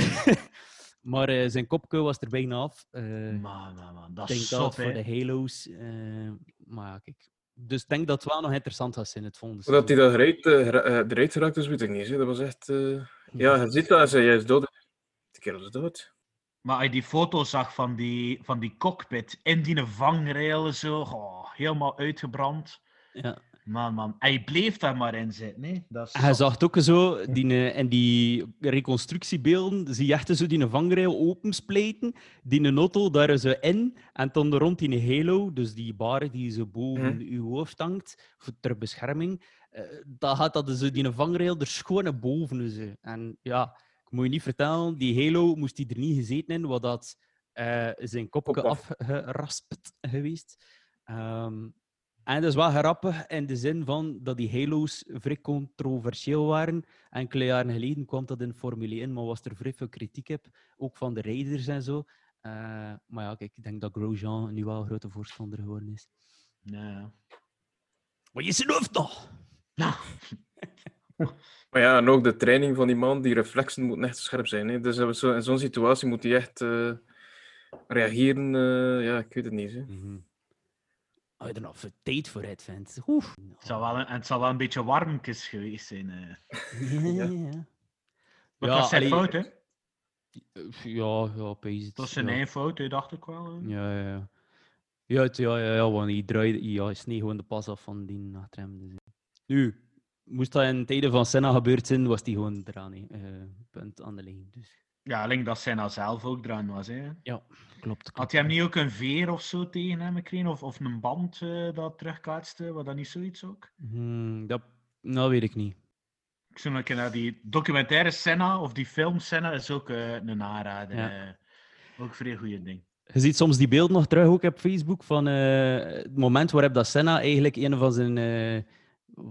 maar eh, zijn kopje was er bijna af. Eh, Man, man, man. Dat ik is dat zot, het voor de Halo's... eh, maar ja, kijk. Dus ik denk dat het wel nog interessant gaat zijn, het volgende Hoe dat hij dat eruit, gera- eruit geraakt is, weet ik niet. hè. Dat was echt... eh, Ja, je ziet dat, hij is dood. De kerel is dood. Maar als je die foto zag van die, van die cockpit in die vangrail zo, oh, helemaal uitgebrand. Ja. Man, man. Hij bleef daar maar in zitten, nee? Dat is Hij zag het ook zo, die, eh, in die reconstructiebeelden, zie je echt zo die vangrail opensplijten, die een auto daar zo in, en dan rond die halo, dus die bar die zo boven Mhm. uw hoofd hangt, voor ter bescherming, eh, dan gaat dat zo die vangrail er schoon naar boven. Zo. En ja, ik moet je niet vertellen, die halo moest hij er niet gezeten in, wat dat eh, zijn kopje Kop af. afgeraspt geweest. Ehm, en dat is wel grappig in de zin van dat die Halo's vrij controversieel waren. Enkele jaren geleden kwam dat in Formule 1, maar was er vrij veel kritiek op, ook van de rijders en zo. Eh, maar ja, kijk, ik denk dat Grosjean nu wel een grote voorstander geworden is. Ja. Maar je zijn hoofd nog! Maar ja, en ook de training van die man, die reflexen moeten echt scherp zijn. Hè. Dus zo, in zo'n situatie moet hij echt eh, reageren. eh, ja, ik weet het niet. Hè. Als je er nog veel tijd voor hebt, vindt. Het zal wel een, en het zal wel een beetje warmkes geweest zijn. eh. Ja, ja, ja. Maar Ja, het zijn fout, hè? Ja, ja, pees het. Het was zijn ja. eigen fout, hè, dacht ik wel. hè. Ja, ja, ja. Ja, het- ja, ja, ja, want hij draaide, ja, hij sneed gewoon de pas af van die achter hem. Dus. Nu, moest dat in tijden van Senna gebeurd zijn, was hij gewoon eraan. hè. Eh, punt aan de lijn. Dus. Ja, denk dat Senna zelf ook eraan was. Hè. Ja, klopt. klopt. Had hij hem niet ook een veer of zo tegen hem gekregen? Of, of een band eh, dat terugkaatste? Was dat niet zoiets ook? Hmm, dat nou, weet ik niet. Ik zou nog naar die documentaire Senna, of die film Senna, is ook eh, een aanrader. Ja. ook een vrij goede ding. Je ziet soms die beelden nog terug ook op Facebook van het moment waarop dat Senna eigenlijk een van zijn,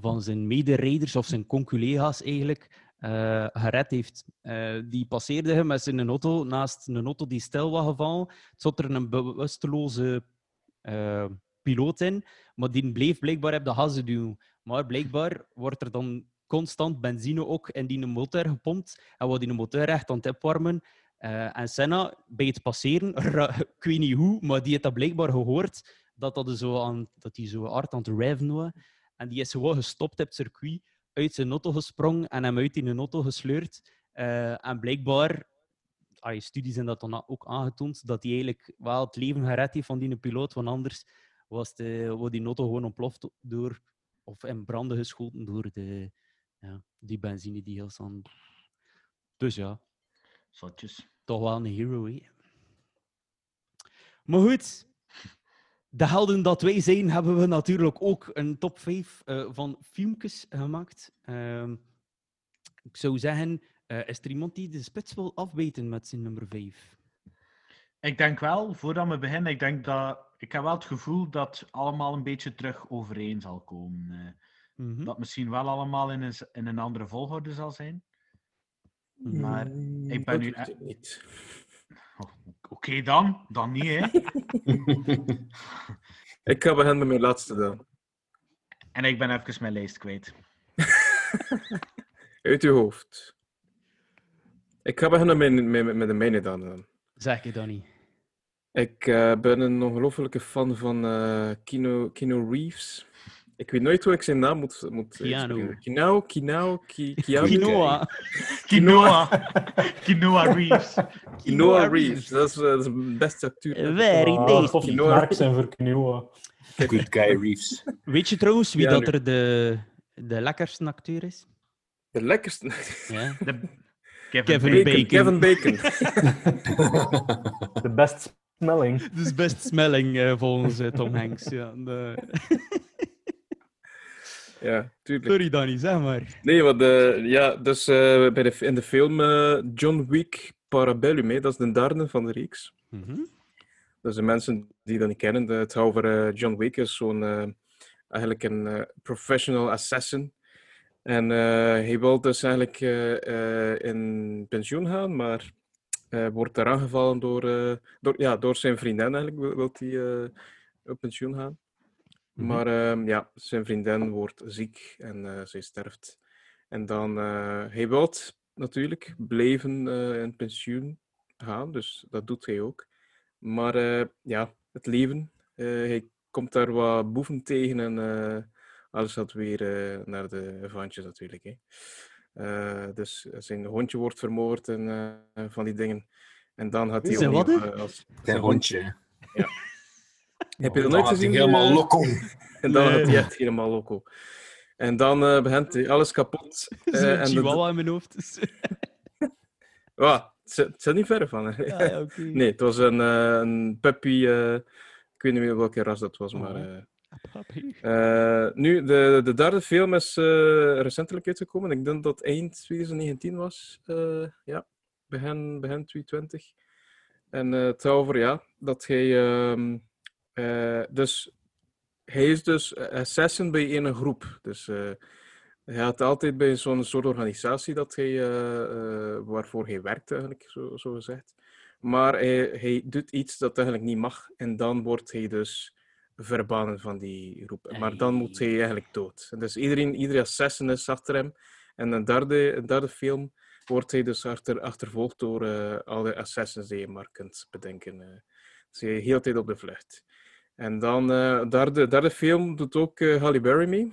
van zijn mederijders of zijn conculega's eigenlijk eh, gered heeft. Eh, die passeerde hem met zijn auto naast een auto die stil was gevallen. Het zat er een bewusteloze eh, piloot in, maar die bleef blijkbaar op de gassen duwen. Maar blijkbaar wordt er dan constant benzine ook in die motor gepompt en wordt die motor echt aan het opwarmen. En Senna, bij het passeren, ik weet niet hoe, maar die heeft dat blijkbaar gehoord, dat, dat, zo dat hij zo hard aan het rijven was. En die is gewoon gestopt op het circuit, uit zijn auto gesprongen en hem uit in een auto gesleurd. Eh, en blijkbaar, ah, studies hebben dat dan ook aangetoond, dat hij eigenlijk wel het leven gered heeft van die piloot, want anders was de, wordt die auto gewoon ontploft door, of in branden geschoten door de, ja, die benzine die heel staan. Dus ja, toch wel een hero, hè. Maar goed, de helden dat wij zijn, hebben we natuurlijk ook een top 5 van filmpjes gemaakt. Ehm, ik zou zeggen, eh, is er iemand die de spits wil afbeten met zijn nummer 5? Ik denk wel, voordat we beginnen, ik denk dat... Ik heb wel het gevoel dat het allemaal een beetje terug overeen zal komen. eh. Mhm. Dat misschien wel allemaal in een, in een andere volgorde zal zijn. Maar ik ben dat nu... e- niet. Oh, Oké dan, dan niet, hè. Ik ga beginnen met mijn laatste dan. En ik ben even mijn lijst kwijt. Uit uw hoofd. Ik ga beginnen met, met, met de mijne dan. dan. Zeg je dan niet? Ik eh, ben een ongelofelijke fan van eh Kino, Kino Reeves. Ik weet nooit hoe ik zijn naam moet, moet Keanu. Kinao, Kinao, Ki. Quinoa. Quinoa. Quinoa Reeves. Quinoa Reeves, dat is, eh, dat is de beste acteur. Very Ah, tasty. of Quinoa. zijn voor quinoa. Good guy Reeves. Weet je trouwens wie dat er de, de lekkerste acteur is? De lekkerste. Ja. De... Kevin, Kevin Bacon. Bacon. Kevin Bacon. De best smelling. Dus best smelling eh, volgens eh, Tom Hanks. Ja. De... ja, tuurlijk. Sorry Danny, zeg maar. Nee, want eh, ja, dus eh, bij de, in de film eh, John Wick Parabellum, hè, dat is de derde van de reeks. Mhm. Dus de mensen die dat niet kennen, het gaat over John Wick is zo'n eigenlijk een professional assassin. En hij wil dus eigenlijk in pensioen gaan, maar wordt daar aangevallen door, door, ja, door zijn vriendin eigenlijk, wil, wil hij op pensioen gaan. Mhm. Maar ehm, ja, zijn vriendin wordt ziek en eh, zij sterft. En dan, eh hij wil natuurlijk blijven eh, in pensioen gaan, dus dat doet hij ook. Maar eh, ja, het leven, eh, hij komt daar wat boeven tegen en eh, alles gaat weer eh, naar de vaantjes natuurlijk. Hè. Eh, dus zijn hondje wordt vermoord en eh, van die dingen. En dan gaat hij Zijn wat, als Zijn hondje. Heb je dat nooit gezien? helemaal eh? loco. En dan Nee. gaat hij echt helemaal loco. En dan eh, begint hij alles kapot. eh, Zo'n en dat- chihuahua in mijn hoofd. Ja, het zit- het zit niet ver van. Hè. Ja, ja, oké. Nee, het was een, eh, een puppy. eh, ik weet niet meer welke ras dat was, maar. Oh. eh, eh, nu, de, de derde film is eh, recentelijk uitgekomen. Ik denk dat eind 2019 was. eh, ja, begin, begin 2020. En eh, het gaat over, ja, dat hij... ehm, eh, dus, hij is dus assassin bij een groep. Dus eh, hij had altijd bij zo'n soort organisatie dat hij, eh, eh, waarvoor hij werkt, eigenlijk, zo, zo gezegd. Maar hij, hij doet iets dat eigenlijk niet mag. En dan wordt hij dus verbannen van die groep. Maar dan moet hij eigenlijk dood. En dus iedereen, iedere assassin is achter hem. En een derde, een derde film wordt hij dus achter, achtervolgd door eh, alle assassins die je maar kunt bedenken. eh. Dus hij de tijd op de vlucht. En dan, eh derde, derde film doet ook eh, Halle Berry mee.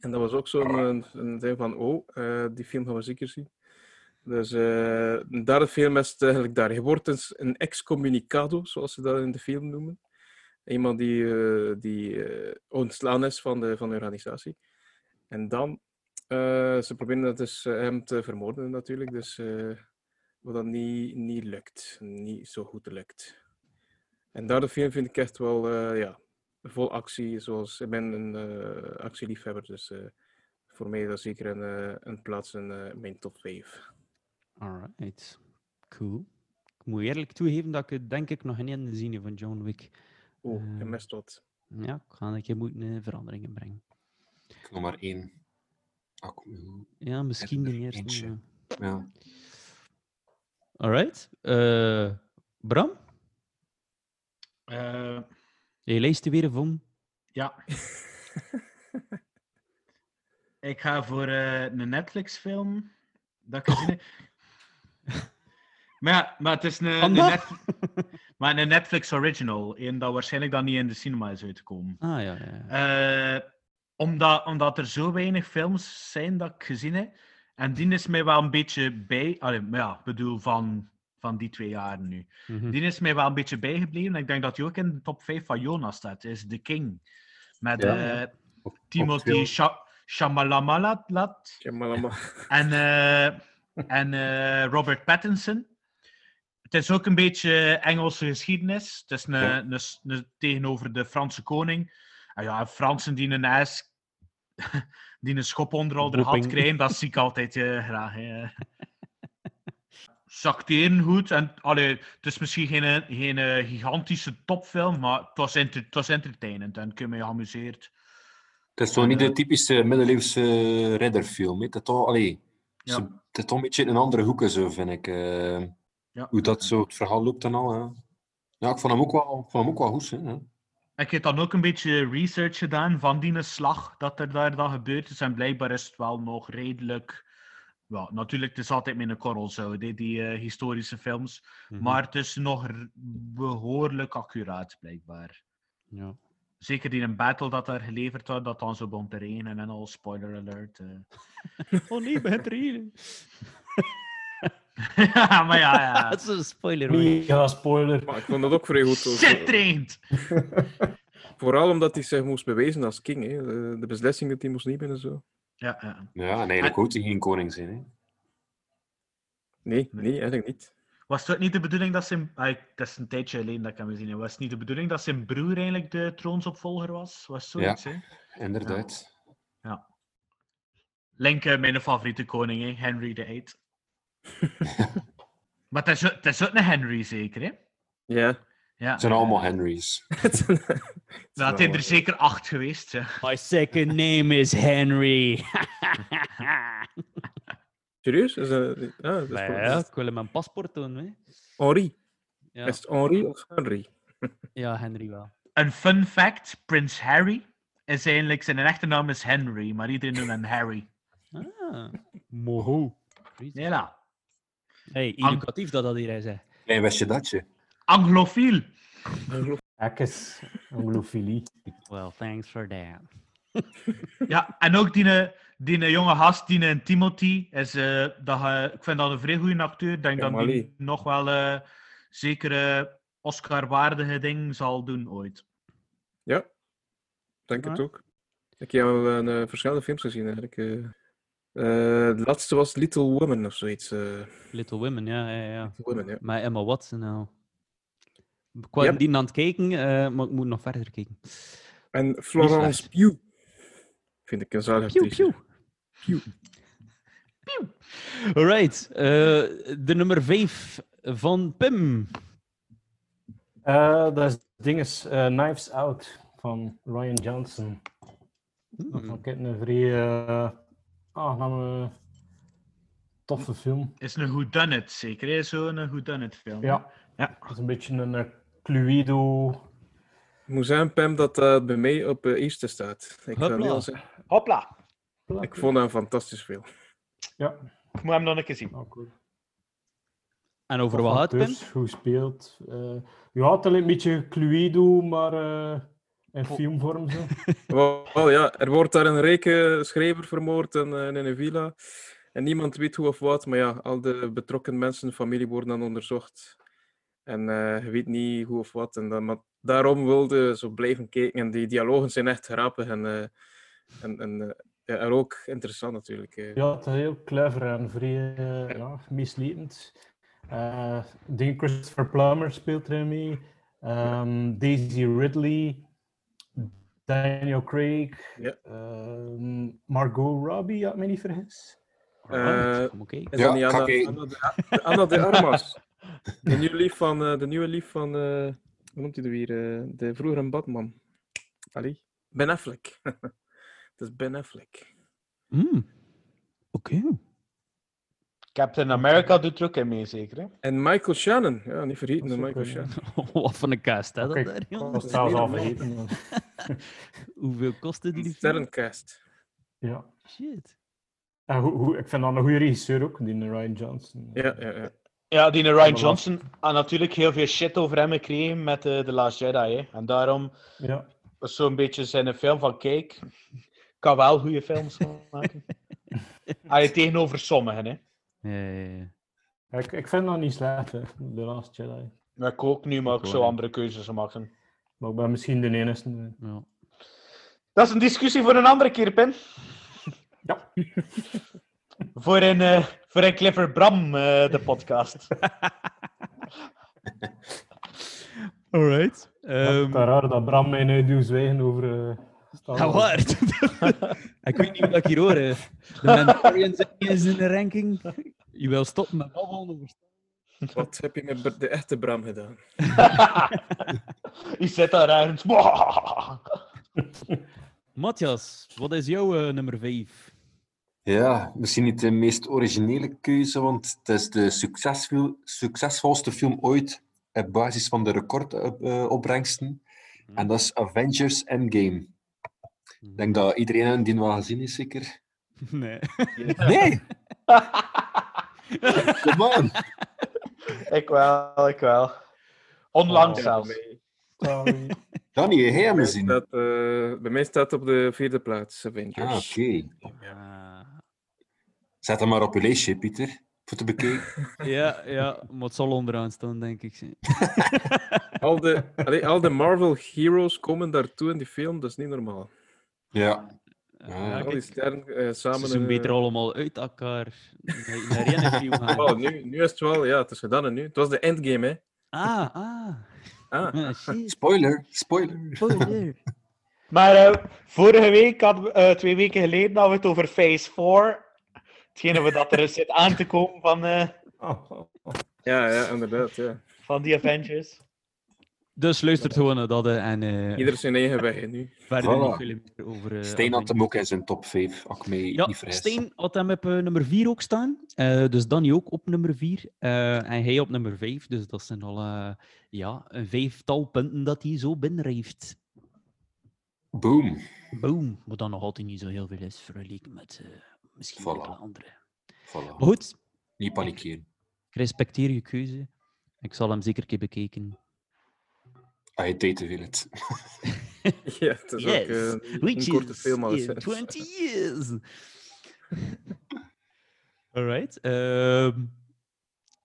En dat was ook zo'n een, een ding van, oh, eh, die film gaan we zeker zien. Dus een derde film is het eigenlijk daar. Je wordt een excommunicado, zoals ze dat in de film noemen. Iemand die, die ontslaan is van de, van de organisatie. En dan, ze proberen dat dus hem te vermoorden natuurlijk, dus wat dat niet, niet lukt. Niet zo goed lukt. En daar de film vind ik echt wel, eh, ja, vol actie. Zoals, ik ben een eh, actieliefhebber, dus eh, voor mij is dat zeker een, een plaats in eh, mijn top 5. Alright. Cool. moet eerlijk toegeven dat ik het denk ik nog geen ene gezien heb van John Wick. Oeh, je mist wat. Ja, ik ga een keer moeten eh, veranderingen brengen. Ik nog maar één. Ah. Ja, misschien de er eerste. ja. Alright. Eh, Bram, Eh, je er weer van. ja. ik ga voor eh, een Netflix-film. Dat ik gezien heb. maar ja, maar het is een, een, Panda? Net- maar een Netflix original. En dat waarschijnlijk dan niet in de cinema is uitgekomen. Ah ja, ja. ja. Eh, omdat, omdat er zo weinig films zijn dat ik gezien heb. En die is mij wel een beetje bij. Allee, maar ja, ik bedoel van, van die twee jaren nu. Mhm. Die is mij wel een beetje bijgebleven. En ik denk dat die ook in de top 5 van Jonas staat. Is The King. Met Ja. eh, Op- Timothy en, eh, en eh, Robert Pattinson. Het is ook een beetje Engelse geschiedenis. Het is een, Ja. een, een- tegenover de Franse koning. En ja, Fransen die een ijs, die een schop onder al de had krijgen, dat zie ik altijd graag. hè. Acteren goed. En, allee, het is misschien geen, geen eh, gigantische topfilm, maar het was, enter- het was entertainend en ik heb me geamuseerd. Het is toch niet de typische middeleeuwse ridderfilm. hè? Het is toch, allee, Ja. ze- het is toch een beetje in een andere hoeken, zo, vind ik. eh, Ja. Hoe dat zo het verhaal loopt en al. Ja, ja ik vond hem ook wel, vond hem ook wel goed. Hè? Ik heb dan ook een beetje research gedaan van die slag dat er daar dan gebeurd is. En blijkbaar is het wel nog redelijk. Ja, natuurlijk, het is altijd met een korrel zo, die, die eh, historische films. Mhm. Maar het is nog behoorlijk accuraat, blijkbaar. Ja. Zeker in een battle dat daar geleverd wordt, dat dan zo begon te regenen en al, spoiler alert. eh. Oh nee, begint er hier. ja, maar ja, ja. Dat is een spoiler. hoor. Mega spoiler. Maar ik vond dat ook vrij goed. Shit traint! Vooral omdat hij zich moest bewijzen als king. Hè. De, de beslissingen die moest nemen en zo. Ja, ja. Ja, en eigenlijk En- ook hij geen koning zijn. Hè? Nee, nee, eigenlijk niet. Was het ook niet de bedoeling dat zijn... Ah, het is een tijdje geleden dat ik hem gezien heb. Was het niet de bedoeling dat zijn broer eigenlijk de troonsopvolger was? Was zoiets, hè? Inderdaad. Link, eh, mijn favoriete koning, hè? Henry VIII. maar het is, ook- het is ook een Henry, zeker, hè? Ja. Ja. Het zijn allemaal Henrys. Nou, het zijn er zeker acht geweest, hè. My second name is Henry. Serieus? Is dat, ah, dat is ja, ik wil hem mijn paspoort doen. Hè. Henri. Ja. Is het Henri of Henry? ja, Henry wel. Een fun fact, Prins Harry is eigenlijk... Zijn echte naam is Henry, maar iedereen noemt hem Harry. Ah, moho. Ja, Hey, educatief dat dat hier zei. Klein wist je datje. Anglofiel. Ekkes, anglofilie. Well, thanks for that. Ja, en ook die, eh, die eh, jonge gast, die eh, Timothy, is, eh, dat, je- ik vind dat een vrij goede acteur. Ik denk Ja, dat die nog wel eh zekere Oscar-waardige ding zal doen ooit. Ja, denk het ook. Ik heb al een, eh, verschillende films gezien eigenlijk. eh. Eh, de laatste was Little Women of zoiets. eh. Little Women, ja, ja, ja. Little Women, ja. Maar Emma Watson nou. Ik was Yep. die aan het kijken, eh, maar ik moet nog verder kijken. En Florence Pugh. Vind ik een zalige Pew, actrice. pew. Alright, eh, de nummer 5 van Pim. Eh, dat is dinges, eh, Knives Out van Ryan Johnson. Dat vond ik een vrij eh, aangename, toffe film. Is een whodunit, zeker? hè? Zo'n whodunit film. Ja, Ja. dat is een beetje een eh, Cluedo. Ik moet zeggen, Pam, dat dat bij mij op eh, eerste staat. Ik, Hopla. al zeggen. Hopla. ik vond een fantastisch film. Ja, Ik moet hem nog een keer zien. goed. En over wat gaat het, Goed speelt. Eh ja, het is een beetje Cluedo, maar eh, in filmvorm zo. Ja, er wordt daar een rijke schrijver vermoord in, in een villa. En niemand weet hoe of wat, maar ja, al de betrokken mensen, familie worden dan onderzocht. En eh, je weet niet hoe of wat. En dan, maar daarom wilde zo blijven kijken. En die dialogen zijn echt grappig en, eh, en, en, eh, ja, en ook interessant natuurlijk. Ja, het is heel clever en vrij eh, ja, misleidend. Eh Dean Christopher Plummer speelt erin mee. Ehm, Daisy Ridley. Daniel Craig. Ja. ehm, Margot Robbie, had ik me niet vergis. Eh, Kom, oké. is Ja, Anna. Anna, de, Anna de Armas? De nieuwe lief van, eh, de nieuwe lief van eh, hoe noemt hij er weer? eh, de vroegere Batman. Ali? Ben Affleck. Het is Ben Affleck. Hmm. Oké. Captain America doet er ook in mee, zeker. Hè? En Michael Shannon. Ja, niet vergeten, Dat de Michael Shannon. Wat van een cast, hè? Dat Kijk, daar, jongen? zelfs al vergeten. Hoeveel kostte die? Sterrencast. Ja. Shit. En hoe, hoe, ik vind dat een goede regisseur ook, die Ryan Johnson. Ja, ja, ja. Ja, die Ryan. Johnson had natuurlijk heel veel shit over hem gekregen met eh, The Last Jedi. Hè. En daarom Ja. was zo'n beetje zijn film van, kijk, ik kan wel goede films maken. Hij je tegenover sommigen, hè. Ja, ja, ja. Ja, Ik, ik vind dat niet slecht, hè, The Last Jedi. Maar ik ook nu, maar ik wel, andere keuzes maken. Maar ik ben misschien de enige. ja. Dat is een discussie voor een andere keer, Pin. Ja. Voor een, eh, voor een Clifford Bram, eh, de podcast. Alright. Ehm het is raar dat Bram mij nu doet zwijgen over... eh, ja, waar. ik weet niet wat ik hier hoor. hè. De Mandalorian zit niet eens in de ranking. Je wil stoppen met babbelen over Wat heb je met de echte Bram gedaan? Die zit daar ergens. Matthias, wat is jouw eh, nummer 5? Ja, misschien niet de meest originele keuze, want het is de succesvol, succesvolste film ooit op basis van de recordopbrengsten. En dat is Avengers Endgame. Ik denk dat iedereen die wel gezien is, zeker? Nee. Nee! Come on! ik wel, ik wel. Onlangs Ja, zelfs. Sorry. Danny, jij hem gezien? staat, eh, bij mij staat op de vierde plaats Avengers. Ah, oké. Ah. Zet hem maar op je lijstje, Pieter. Voor te bekijken. ja, ja, maar het zal onderaan staan, denk ik. Al, de, allee, al de Marvel heroes komen daartoe in die film, dat is niet normaal. Ja. Ja, al die sterren eh, samen. Ze zijn eh, beter allemaal uit elkaar naar, één film gaan. oh, nu, nu is het wel, ja, het is gedaan en nu. Het was de endgame, hè? Ah, ah. Ah, Ah, shit. Spoiler, spoiler. Spoiler. Maar eh, vorige week, hadden we, eh, twee weken geleden, hadden we het over Phase 4. Hetgene wat dat er zit aan te komen van, eh, Oh, oh, oh. ja, ja, inderdaad. Ja. van die Avengers. Dus luistert gewoon naar dat eh, en eh Ieder zijn eigen weg, nu. verder Voilà. niet veel meer over. eh, Steen had hem ook in zijn top 5, als ik mij Ja, niet vergis. Steen had hem op eh, nummer 4 ook staan. Eh, dus Danny ook op nummer 4. en hij op nummer 5. Dus dat zijn al eh, ja, een vijftal punten dat hij zo binnenrijft. Boom. Boom. Wat dan nog altijd niet zo heel veel is vergeleken met eh, misschien Voilà. enkele andere. Voilà. Maar goed, Niet panikeren. ik respecteer je keuze. Ik zal hem zeker een keer bekijken. Ah, je tijd te veel het. Ja, het is ook eh, een korte film al in eens. 20 years. Alright. ehm,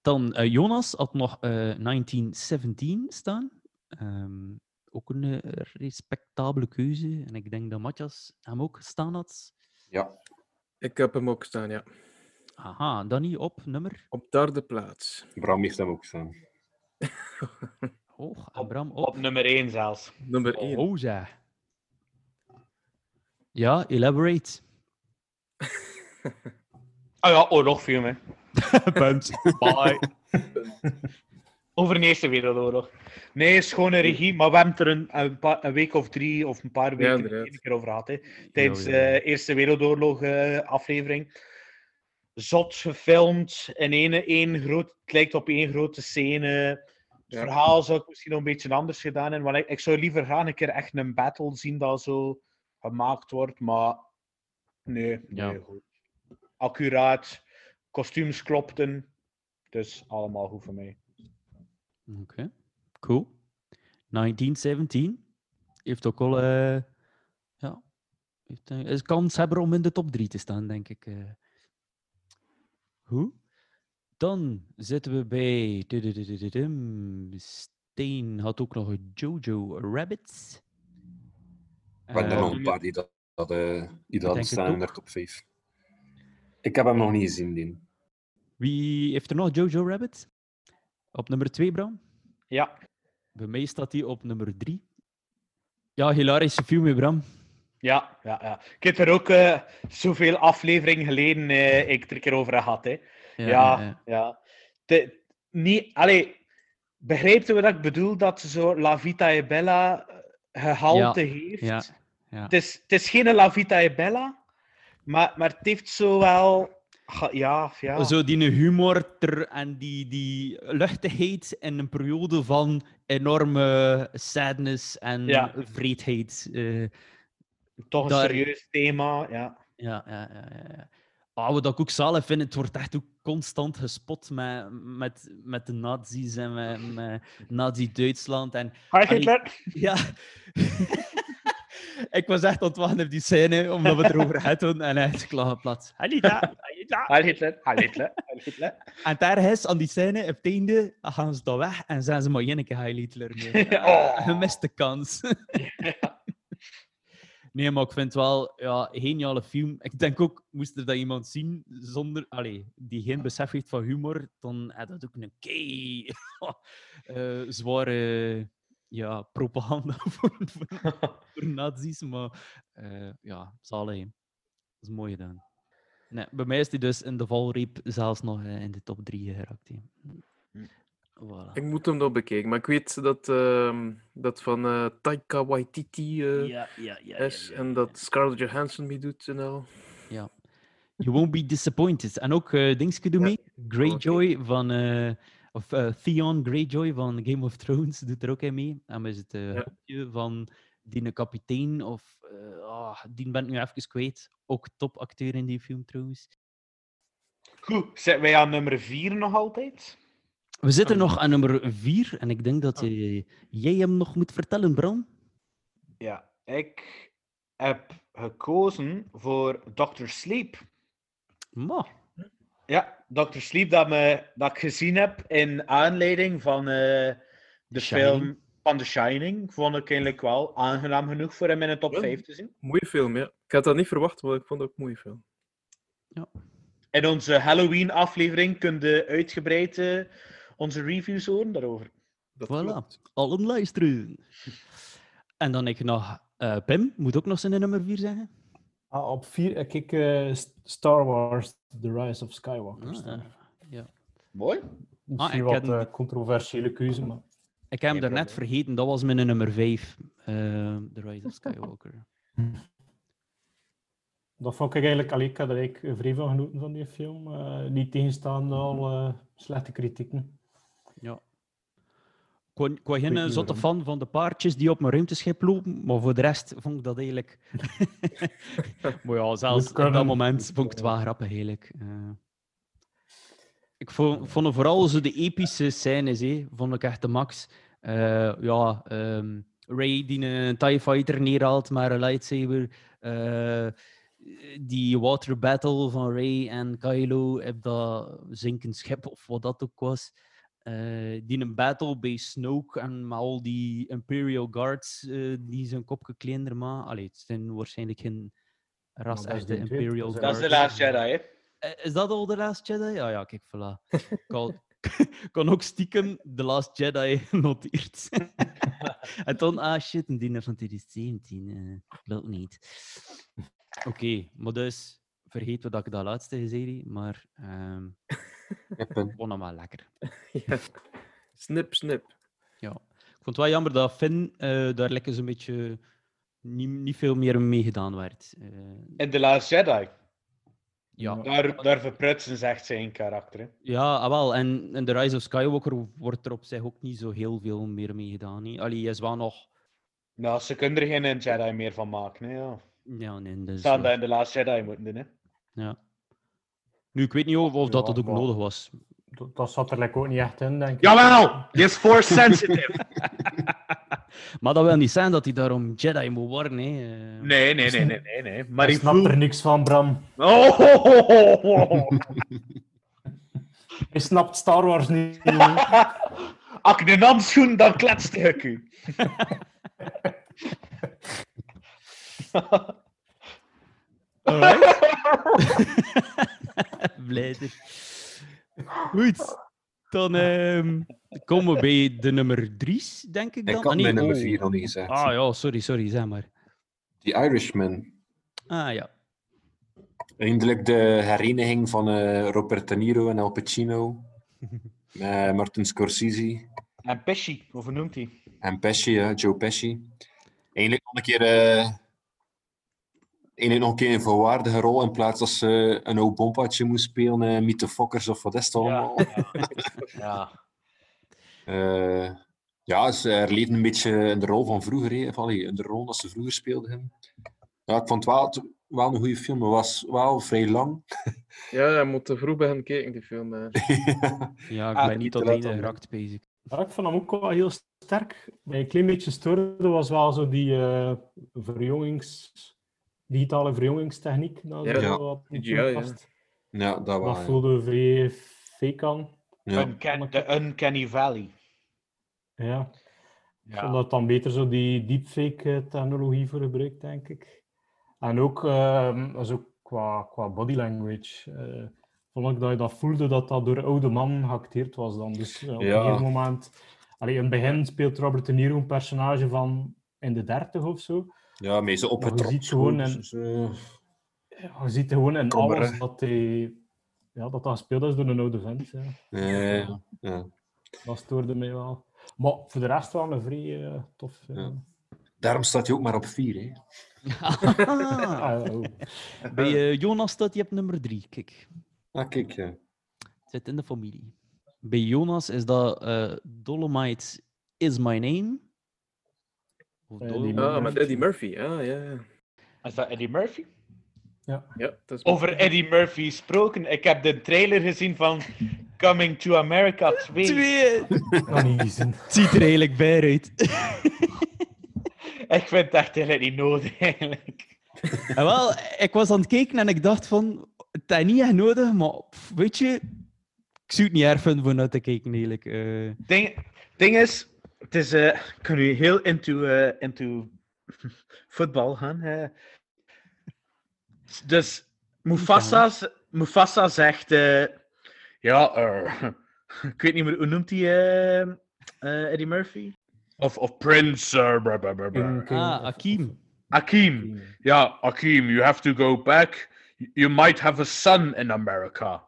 dan eh, Jonas had nog eh, 1917 staan. Ehm, ook een eh, respectabele keuze. En ik denk dat Matthias hem ook staan had. Ja. Ik heb hem ook staan, ja. Aha, Danny op nummer. Op derde plaats. Bram heeft hem ook staan. Oh, en Bram op. Op nummer 1 zelfs. Nummer 1. Oh, ja. Ja, elaborate. Ah ja, oorlogfilm, hè. Punt. Bye. Over de Eerste Wereldoorlog. Nee, het is gewoon een regie, maar we hebben het er een, een, paar- een week of drie of een paar weken een keer over gehad. Hè. Tijdens de Ja, ja, ja. Eerste Wereldoorlog eh, aflevering. Zot gefilmd in één, één groot, het lijkt op één grote scène. Het Ja. verhaal zou ik misschien nog een beetje anders gedaan hebben. Want ik, ik zou liever graag een keer echt een battle zien dat zo gemaakt wordt, maar nee, Ja. nee goed. Accuraat, kostuums klopten, dus allemaal goed voor mij. Oké, cool. 1917 heeft ook al eh, ja, heeft, eh, is kans hebben om in de top 3 te staan, denk ik. eh. Goed. Dan zitten we bij. Steen had ook nog Jojo Rabbit. Ik ben er Eh, nog een paar die dat, dat, eh, die dat staan in de top 5. Ik heb hem nog niet gezien. Wie heeft er nog Jojo Rabbit? Op nummer 2, Bram? Ja, Bij mij staat hij op nummer 3. Ja, hilarische film, hè, Bram. ja, ja, ja. Ik heb er ook eh, zoveel afleveringen geleden eh, ik het er een keer over gehad. Hè. Ja, ja. De- niet... Allee, begrijpt u wat ik bedoel? Dat ze zo La Vita e Bella eh, gehalte Ja, heeft. Ja, ja. Het, is, het is geen La Vita e Bella, maar, maar het heeft zo wel... Ja, ja. Zo die humor ter, en die, die luchtigheid in een periode van enorme sadness en Ja. vreedheid. eh, Toch een daar- serieus thema, ja. Ja, ja, ja. ja. Ah, wat ik ook zalig vind, het wordt echt ook constant gespot met, met, met de nazi's en met, met nazi-Duitsland. En, Hitler! Ja. ik was echt wachten op die scène, omdat we het erover hadden. En hij is klaar plat. Hitler! Heil Hitler! En daar is aan die scène, op het einde, gaan ze dat weg en zijn ze maar keer Heil Hitler meer. Oh. Gemiste kans. Nee, maar ik vind het wel ja, een geniale film. Ik denk ook, moest er dat iemand zien zonder, allee, die geen besef heeft van humor, dan had dat ook een kei eh, zware ja, propaganda voor, voor, voor nazi's. Maar eh, ja, zalig. Dat is mooi gedaan. Nee, bij mij is hij dus in de valreep zelfs nog in de top 3 geraakt. hè. Voilà. Ik moet hem nog bekijken, maar ik weet dat ehm, dat van eh, Taika Waititi eh, Ja, ja, ja. is en dat Scarlett Johansson meedoet en al. Ja. You won't be disappointed. En ook uh, Dingske doet mee. Greyjoy van... of eh, Theon Greyjoy van Game of Thrones doet er ook in mee. En is het Ja. hoopje van die kapitein of... eh, ah, die ben ik nu even kwijt. Ook topacteur in die film trouwens. Goed, zitten wij aan nummer 4 nog altijd? We zitten nog aan nummer 4. En ik denk dat eh, jij hem nog moet vertellen, Bram. Ja, ik heb gekozen voor Dr. Sleep. Ma. Ja, Dr. Sleep dat, me, dat ik gezien heb in aanleiding van eh, de Shining. film van The Shining. Vond ik eigenlijk wel aangenaam genoeg voor hem in de top Ja. 5 te zien. Mooie film, ja. Ik had dat niet verwacht, maar ik vond het ook een mooie film. In onze Halloween-aflevering kun je uitgebreid eh, onze reviews horen daarover. Dat Voilà. Allen luisteren. En dan ik nog... eh, Pim, moet ook nog zijn nummer 4 zeggen. Ah, op vier heb ik eh, Star Wars The Rise of Skywalker Ah, staan. ja. Mooi. Misschien ik wat heb- eh, controversiële keuze, maar... Ik heb hem probleem. vergeten, dat was mijn nummer 5. The Rise of Skywalker. Dat vond ik eigenlijk... Allee, ik had er eigenlijk vrij van genoten van die film. eh niet tegenstaande al eh, slechte kritieken. Ik wa- ik was geen eh, zotte fan van de paardjes die op mijn ruimteschip lopen, maar voor de rest vond ik dat eigenlijk... maar ja, zelfs op dat moment vond ik het wel grappig, eigenlijk. Eh, ik vond, vond het vooral zo de epische scènes, hè, vond ik echt de max. Eh, ja, ehm, Ray die een TIE Fighter neerhaalt met een lightsaber. eh, die water battle van Ray en Kylo op dat zinkend schip, of wat dat ook was. Eh, die een battle bij Snoke en met al die Imperial Guards eh, die zijn kopje kleiner maken. Allee, het zijn waarschijnlijk geen ras echte die tweede, Imperial is- Dat is de Guards. laatste Jedi, hè? Eh, Is dat al de Last Jedi? Ja, ja, kijk, voilà. Ik kan ook stiekem The Last Jedi noteerd. en dan, ah shit, een diener van 2017. eh wil niet. Oké, maar dus, vergeet wat ik dat laatste gezegd heb, maar ehm Kippen. ik vond hem wel lekker. Ja. Snip, snip. Ja. Ik vond het wel jammer dat Finn eh, daar lekker zo'n beetje niet, niet veel meer mee gedaan werd. Eh, In The Last Jedi. ja. Daar, daar verprutsen ze echt zijn karakter. Hè. Ja, ah, wel. En in The Rise of Skywalker wordt er op zich ook niet zo heel veel meer mee gedaan. hè. Allee, hij is wel nog... Nou, ze kunnen er geen Jedi meer van maken. Hè, ja. Ja, nee, dus, eh, dat in The Last Jedi moeten doen. Hè. ja. Nu, ik weet niet of, of dat, Ja, dat ook maar- nodig was. Dat, dat zat er like, ook niet echt in, denk ik. Jawel! Die is force sensitive. maar dat wil niet zijn dat hij daarom Jedi moet worden. Hè. Nee, nee, nee, nee, nee. nee. Maar Ik snap er niks van, Bram. Oh, ho, ho, ho, ho. Je snapt Star Wars niet. Als ik een handschoen, dan kletst ik u. Alright. Blijder. Goed. Dan ehm, komen we bij de nummer drie, denk ik dan. Ik had Ah, nee, mijn nummer oh. 4 nog niet gezegd. Ah ja, sorry, sorry, zeg maar. The Irishman. Ah ja. Eindelijk de hereniging van eh, Robert De Niro en Al Pacino. Met Martin Scorsese En Pesci, hoe noemt hij? en Pesci, ja, Joe Pesci. Eigenlijk nog een keer... eh, eigenlijk nog een keer een volwaardige rol in plaats dat ze een oud bompaatje moest spelen, eh Meet the Fockers of wat is het allemaal. Ja. Eh, ja, ze herleefden een beetje in de rol van vroeger. in de rol dat ze vroeger speelden. Ja, ik vond het wel, een goede film. Het was wel vrij lang. Ja, je moet te vroeg beginnen kijken, die film. eh. Ja, ik Ah, ben niet tot einde dan. geraakt, bezig. Ja, ik vond hem ook wel heel sterk. Bij een klein beetje stoorde was wel zo die eh, verjongings, digitale verjongingstechniek. Dat Ja, ja. wat ja. Ja, dat was. Dat voelde vrij fake aan. Ja. Uncan- de Uncanny Valley. Ja. Ik Ja. vond dat dan beter zo die deepfake-technologie voor gebruikt, denk ik. En ook, ehm, is ook qua, qua body language, eh, vond ik dat je dat voelde dat dat door oude man geacteerd was dan. Dus eh, op Ja. een gegeven moment... Allee, in het begin speelt Robert De Niro een personage van in de dertig of zo. Ja, Maar je opgetrokken. ziet gewoon. Ja, je ziet gewoon in Kommer, alles dat hij... Ja, dat dat gespeeld is door een oude vent. Ja. Ja, ja. Dat stoorde mij wel. Maar voor de rest wel een vrij eh, tof. Ja. Daarom staat hij ook maar op vier. Hè. Ah, oh. Bij eh, Jonas staat hij op nummer 3. Kijk, Ah, kijk, ja. het zit in de familie. Bij Jonas is dat eh, Dolomite is my name. Of Eh, Ah, met Eddie Murphy. Ah, ja, ja. Is dat Eddie Murphy? Ja, dat is Over Eddie Murphy gesproken. Ik heb de trailer gezien van Coming to America 2. Twee! Kan niet zien. Het ziet er eigenlijk bij uit. Ik vind het echt eigenlijk niet nodig, eigenlijk. En wel, ik was aan het kijken en ik dacht van, het is niet echt nodig, maar pff, weet je, ik zou het niet erg vinden voor naar te kijken, eigenlijk. Eh, Ding, ding is, het is, eh, ik kan nu heel into, eh, into voetbal gaan. hè. Dus Mufasa, Mufasa zegt, eh, ja, ik weet niet meer, hoe noemt hij eh, eh, Eddie Murphy? Of, of Prince, blah, blah, blah, blah. King- King- ah, Akeem. Akeem. Ja, Akeem, you have to go back. You might have a son in America.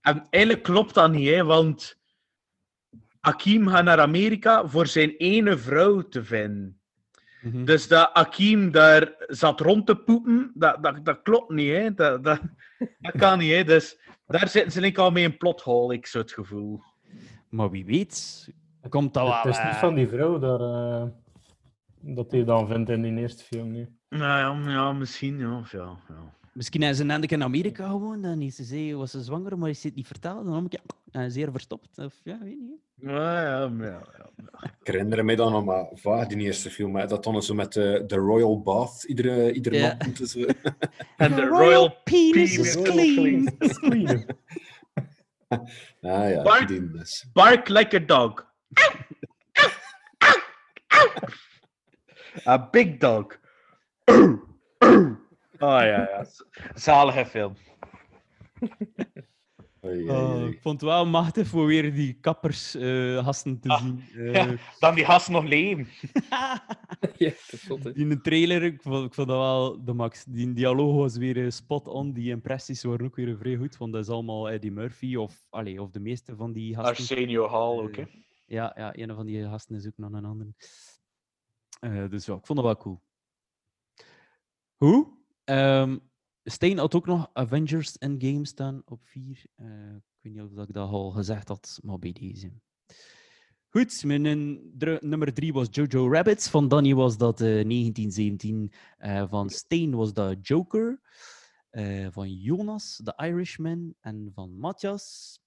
En eigenlijk klopt dat niet, hè, want Akeem gaat naar Amerika voor zijn ene vrouw te vinden. Mhm. Dus dat Akeem daar zat rond te poepen, dat, dat, dat klopt niet, hè. Dat, dat, dat kan niet, hè. Dus daar zitten ze denk ik al mee in plothole, ik zo het gevoel. Maar wie weet, komt dat wel... Het is niet eh, van die vrouw daar, eh, dat hij dan vindt in die eerste film nu. Nou ja, ja misschien, ja. of ja, ja. Misschien is ze net in Amerika gewoon en is ze zei, was ze zwanger, maar is ze het niet verteld. Dan heb ik ja, zeer verstopt. Of ja, weet niet. Ja, ja, ja, ja. Ik herinner me dan nog maar vaag die eerste film. Hè, dat dan zo met de, de Royal Bath iedere, iedere Ja. nacht moeten ze... En de Royal penis Penis is clean. Clean. Ah ja, Bart- die dus. Bark like a dog. A big dog. Oh ja, ja. Zalige film. Oh, ik vond het wel machtig voor weer die kappersgasten te Ah, zien. Eh, ja. Dan die gast nog leven. Ja. In de trailer, ik vond, ik vond dat wel de max. Die dialoog was weer eh, spot on. Die impressies waren ook weer vrij goed. Want dat is allemaal Eddie Murphy of, allee, of de meeste van die gasten. Arsenio Hall ook, hè. Ja, ja, een van die gasten is ook nog een ander. Eh, dus ja, ik vond dat wel cool. Hoe? Ehm Stijn had ook nog Avengers Endgame staan op 4. ik weet niet of ik dat al gezegd had, maar bij deze. Goed, mijn eh, nummer 3 was Jojo Rabbit. Van Danny was dat eh, 1917. Eh, van Steen was dat Joker. Eh, van Jonas, The Irishman. En van Matthias,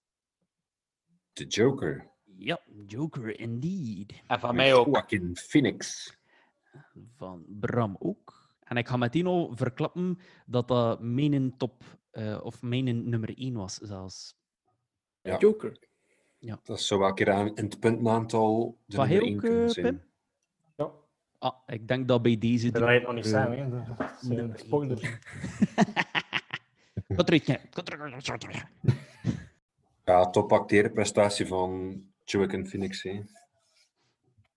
De Joker. ja, Joker indeed. En van mij ook. Joaquin Phoenix. van Bram ook. En ik ga meteen al verklappen dat dat mijn top, eh, of mijn nummer 1 was zelfs. Ja. Joker. Dat is zo wel een keer aan, in het puntenaantal de Van nummer hij één ook, kunnen eh, zijn. Pim? Ja, Ah, ik denk dat bij deze... dat het nog niet Ja. zeggen, hè. Dat zijn ja. Terug, ga terug. Ja, top acteerprestatie van Joaquin Phoenix. Hè.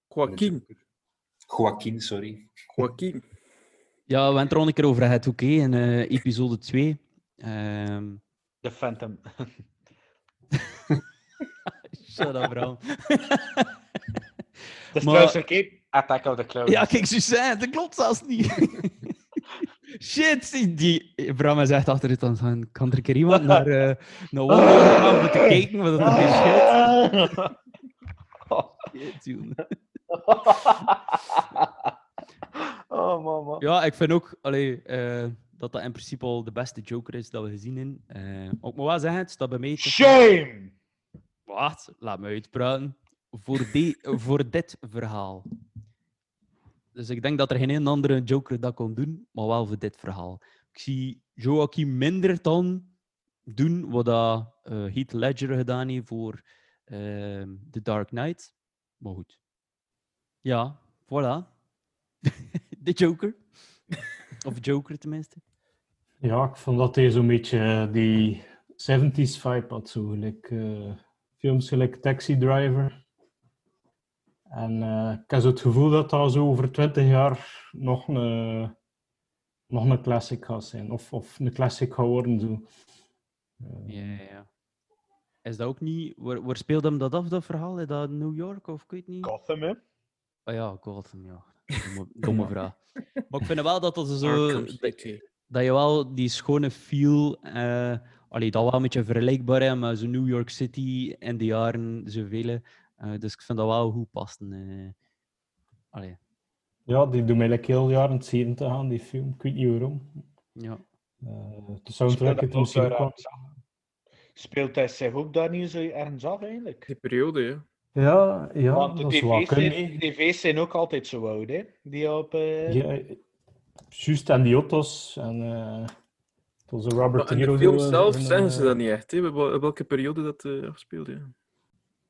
Joaquin. Joaquin, sorry. Joaquin. Ja, we hebben het er al een keer over gehad, oké, in eh, episode 2. Ehm, De Phantom. Shut up, Bram. Dat is trouwens keer Attack of the Clones. Ja, kijk, Suzanne, dat klopt zelfs niet. Shit, die Bram zegt achter het dan van, kan er een keer iemand naar, eh naar Wonder gaan om te kijken wat er weer shit. Shit. Oh, man, man. Ja, ik vind ook allee, eh, dat dat in principe al de beste Joker is dat we gezien hebben. Eh ook maar wel zeggen, het staat bij mij... Shame! Wacht, laat me uitpraten. Voor, die, voor dit verhaal. Dus ik denk dat er geen een andere Joker dat kon doen, maar wel voor dit verhaal. Ik zie Joaquin minder dan doen wat dat, eh, Heath Ledger gedaan heeft voor ehm, The Dark Knight. Maar goed. Ja, voilà. De Joker. Of Joker tenminste. Ja, ik vond dat hij zo'n beetje eh, die 70s vibe had. Zo gelijk, eh, films gelijk Taxi Driver. En eh, ik heb zo het gevoel dat dat zo over 20 jaar nog een, nog een classic gaat zijn. Of, of een classic gaat worden. Zo. Ja, ja, ja. Is dat ook niet... Waar, waar speelde hem dat af, dat verhaal? Is dat New York of ik weet niet? Gotham, hè? Oh ja, Gotham, ja. Domme, domme vraag. Maar ik vind wel dat dat zo... Dat, je wel die schone feel... eh allee, dat wel een beetje vergelijkbaar is met zo New York City in de jaren zoveel. eh dus ik vind dat wel goed passen. eh. allee, Ja, die doen mij like heel jaren 70 aan, die film. Ik weet niet waarom. ja. Eh de soundtrack Speelt is misschien Speelt hij zich ook daar niet zo ergens af, eigenlijk? Die periode, ja. Ja, ja Want de tv's zijn, tv's zijn ook altijd zo oud, hè? Die op... eh, Ja, juist, en die auto's. En eh onze Robert Maar De in de Niro. film zelf en, zeggen ze eh, dat niet echt, hè, wel- welke periode dat eh afspeelde. Ja.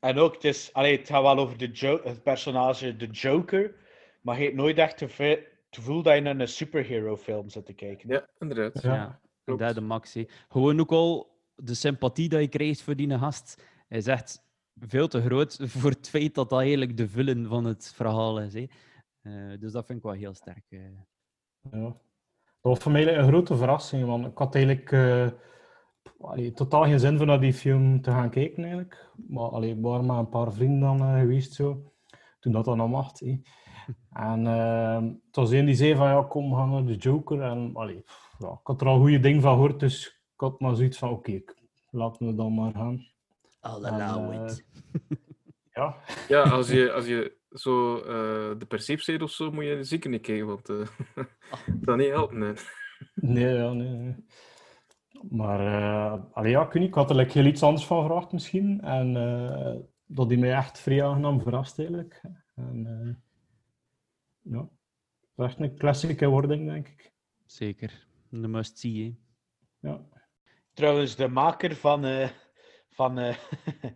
En ook, het, is, allee, het gaat wel over de jo het personage de Joker, maar je hebt nooit echt te ve- het gevoel dat je naar een superhero film zit te kijken. ja, inderdaad. Ja, Ja, en dat de max. hè. Gewoon ook al de sympathie dat je krijgt voor die gast is echt veel te groot voor het feit dat dat eigenlijk de villain van het verhaal is. Hè. Eh, dus dat vind ik wel heel sterk. eh. Ja. Dat was voor mij een grote verrassing, want ik had eigenlijk eh, allee, totaal geen zin voor naar die film te gaan kijken eigenlijk. Maar allee, er waren maar een paar vrienden dan geweest zo, toen dat dan mocht. hè. En eh, het was een die zei van ja, kom, gaan naar de Joker. En allee, ja, ik had er al goede dingen van gehoord, dus ik had maar zoiets van oké, laten we dan maar gaan. I'll allow eh, it. Ja, Ja, als je, als je zo eh, de perceep of zo, moet je zeker niet kijken, want eh dat niet helpen. hè. Nee, ja, nee, nee. Maar uh, allee, ja, ik ik had er like, heel iets anders van verwacht misschien. En eh, dat die mij echt vrij aangenaam verrast eigenlijk. En eh, ja, het is echt een klassieke wording, denk ik. Zeker. Een must-see. Ja. Trouwens, de maker van... van eh,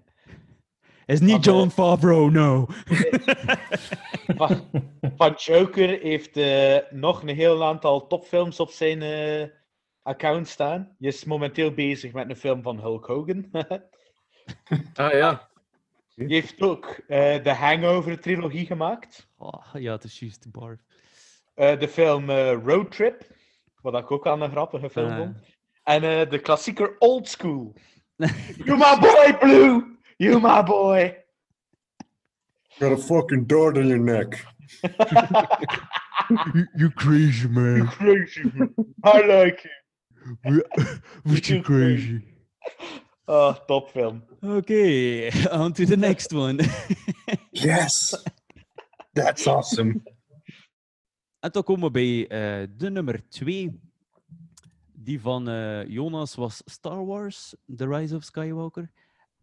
Is niet Van, John Favreau, no. van, van Joker heeft eh, nog een heel aantal topfilms op zijn eh, account staan. Je is momenteel bezig met een film van Hulk Hogan. Ah ja, Je heeft ook eh, de Hangover-trilogie gemaakt. Oh, ja, het is juist, Barf. Eh, de film eh, Road Trip, wat ik ook al een grappige film Ah. vond. En eh, de klassieker Old School. You my boy, Blue! You my boy! Got a fucking dart in your neck. You crazy, man. Crazy, man. I like you. What you crazy? Oh, top film. Okay, on to the next one. Yes! That's awesome. En dan komen we bij eh, de nummer 2. Die van eh, Jonas was Star Wars, The Rise of Skywalker.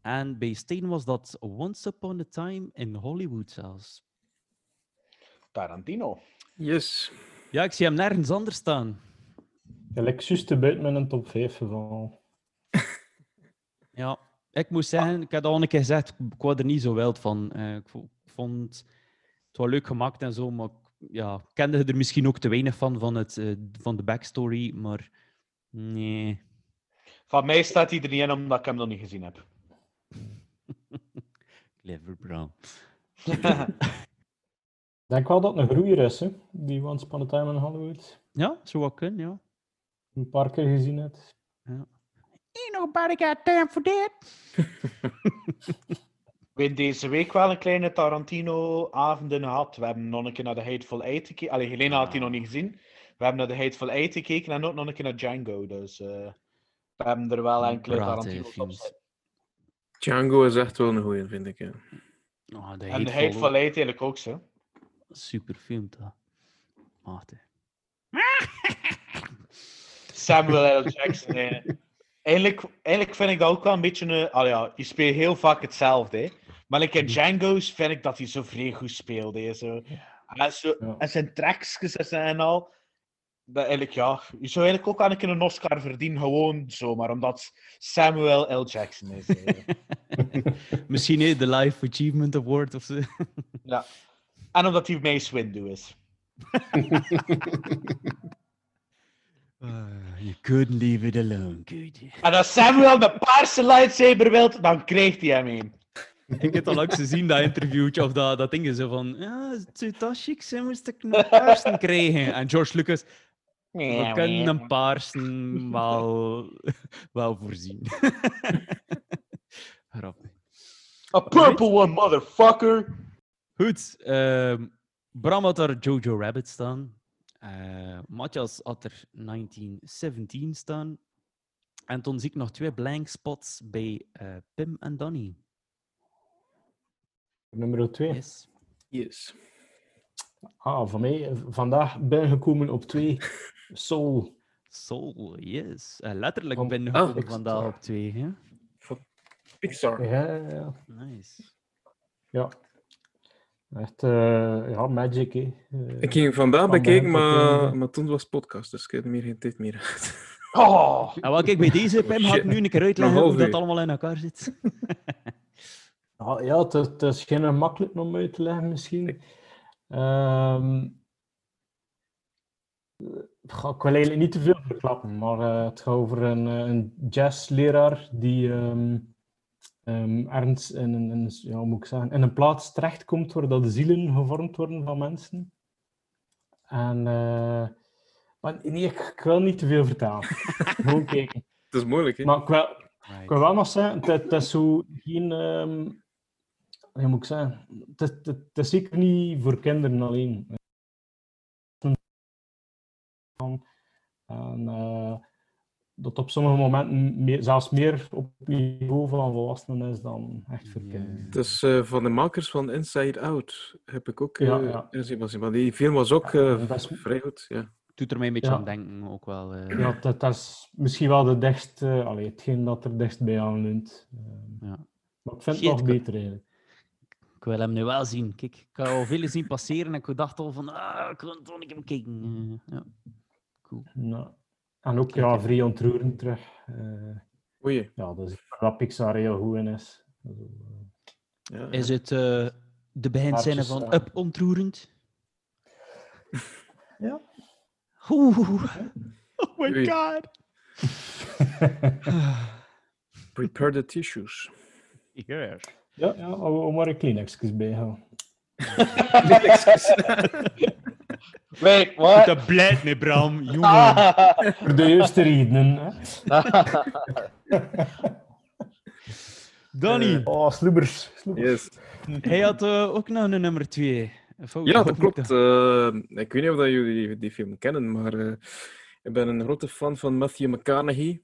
En bij Steen was dat Once Upon a Time in Hollywood zelfs. Tarantino. yes. Ja, ik zie hem nergens anders staan. Gelijk juist te buiten met een top 5 geval. Ja, ik moet zeggen, ik had al een keer gezegd, ik wou er niet zo wild van. Eh, ik vo- ik vond het wel leuk gemaakt en zo, maar ik- ja, ik kende er misschien ook te weinig van, van, het, eh, van de backstory, maar nee. Van mij staat hij er niet in omdat ik hem nog niet gezien heb. Clever, bro. Ik denk wel dat het een groeier is, hè? die Once Upon a Time in Hollywood. Ja, zou wel kunnen, ja. Een paar keer gezien hebt. Ain't nobody got time for that. We hebben deze week wel een kleine Tarantino-avonden gehad. We hebben nog een keer naar de Hateful Eight gekeken. Allee, Helena had die nog niet gezien. We hebben naar de Hateful Eight gekeken en ook nog een keer naar Django. Dus eh, we hebben er wel enkele Tarantino's op films. zitten. Django is echt wel een goeie, vind ik. Ja. Oh, de En de Hateful Eight eigenlijk ook zo. Super film, dat. Maarten. Samuel L. Jackson. hè. Eigenlijk, eigenlijk vind ik dat ook wel een beetje een. Ja, je speelt heel vaak hetzelfde. Hè. Maar like in Django's vind ik dat hij zo vrij goed speelde. Zo. En, zo, Ja. en zijn trekjes zijn en al. Dat eigenlijk, ja, je zou eigenlijk ook aan een Oscar verdienen, gewoon zomaar, omdat Samuel L. Jackson is. Misschien hè, de Life Achievement Award of zo. ja. En omdat hij Mace Windu is. Ah, you couldn't leave it alone, could you? En als Samuel de paarse lightsaber wilt, dan krijgt hij hem een. Ik heb al langs gezien, dat interviewtje, of dat, dat ding zo van... Ja, het zou toch chic zijn, moest ik een paarsen krijgen. En George Lucas... We kunnen een paarsen wel, wel voorzien. Grappig. A purple one, motherfucker! Goed, ehm, Bram had er Jojo Rabbit staan. Eh Matthias had er 1917 staan. En toen zie ik nog twee blank spots bij eh, Pim en Danny. Nummer 2. Yes. Yes. Ah, van mij eh, vandaag binnengekomen op 2. Soul. Soul, yes. Eh, letterlijk Van ben Oh, ik vandaag op twee. Hè? Pixar. Ja, ja, ja. Nice. ja. Echt, eh, ja, magic, hè. Eh, Ik ging vandaag Van bekeken, maar, maar toen was het podcast, dus ik heb er meer geen tijd meer. Oh, En wel, kijk, bij deze Pim ga ik nu een keer uitleggen hoe dat allemaal in elkaar zit. Ja, ja het, is- het is geen makkelijk om uit te leggen misschien. Ehm, ik wil eigenlijk niet te veel verklappen, maar eh, het gaat over een, eh, een jazzleraar die ehm, ergens in een, in, een- ja, hoe moet ik zeggen, in een plaats terechtkomt waar dat de zielen gevormd worden van mensen. En eh, maar nee, ik, ik wil niet te veel vertellen. Gewoon kijken. Het is moeilijk, hè? Maar ik wil, Right. ik wil wel nog zeggen, het, het is zo geen... ehm moet ik zeggen? Het, is- het, het is zeker niet voor kinderen alleen. En eh, dat op sommige momenten meer, zelfs meer op niveau van volwassenen is dan echt voor Ja. kinderen. Het is eh, van de makers van Inside Out. Heb ik ook Ja, eh ja. inzien zien. Maar die film was ook eh, is- vrij goed. Ja. Doet er mij een beetje Ja. aan denken ook wel. eh. Ja, dat, dat is misschien wel de dichtste, allee, hetgeen dat er dichtst bij aanleunt. Eh, Ja. Maar ik vind Shit, het nog beter eigenlijk. Ik wil hem nu wel zien. Kijk, ik heb al veel zien passeren en ik dacht al van, ah, ik wil keer kijken. Ja. Cool. Ja. En ook ja, vrij ontroerend terug. Eh, Oei. ja, dat is waar Pixar heel goed in is. Eh, Ja, Is het eh, de beginscène van. Up ontroerend? Ja. Oeh. Oh my Oei. god. Prepare the tissues. Yes. Ja, ja om, maar een Kleenexjes bij gaan. wait, what? Dat blijft niet, Bram. Jongen. Voor de juiste redenen. Danny, Oh, sloebers. sloebers. Yes. hij had eh, ook nog een nummer 2. Ja, dat klopt. Eh, ik weet niet of dat jullie die, die film kennen, maar eh, ik ben een grote fan van Matthew McConaughey.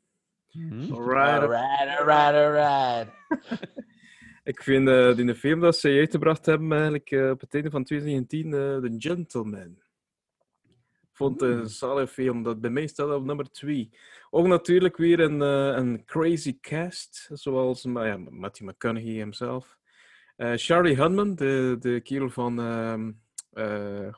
Mhm. Alright. Alright, alright, alright. Ik vind eh die film dat ze uitgebracht hebben eigenlijk eh, op het einde van 2019, eh The Gentleman. Ik vond het een zalige film. Dat bij mij staat op nummer 2. Ook natuurlijk weer een, eh, een crazy cast, zoals maar ja, Matthew McConaughey himself. Eh, Charlie Hunman, de, de kerel van... ehm eh,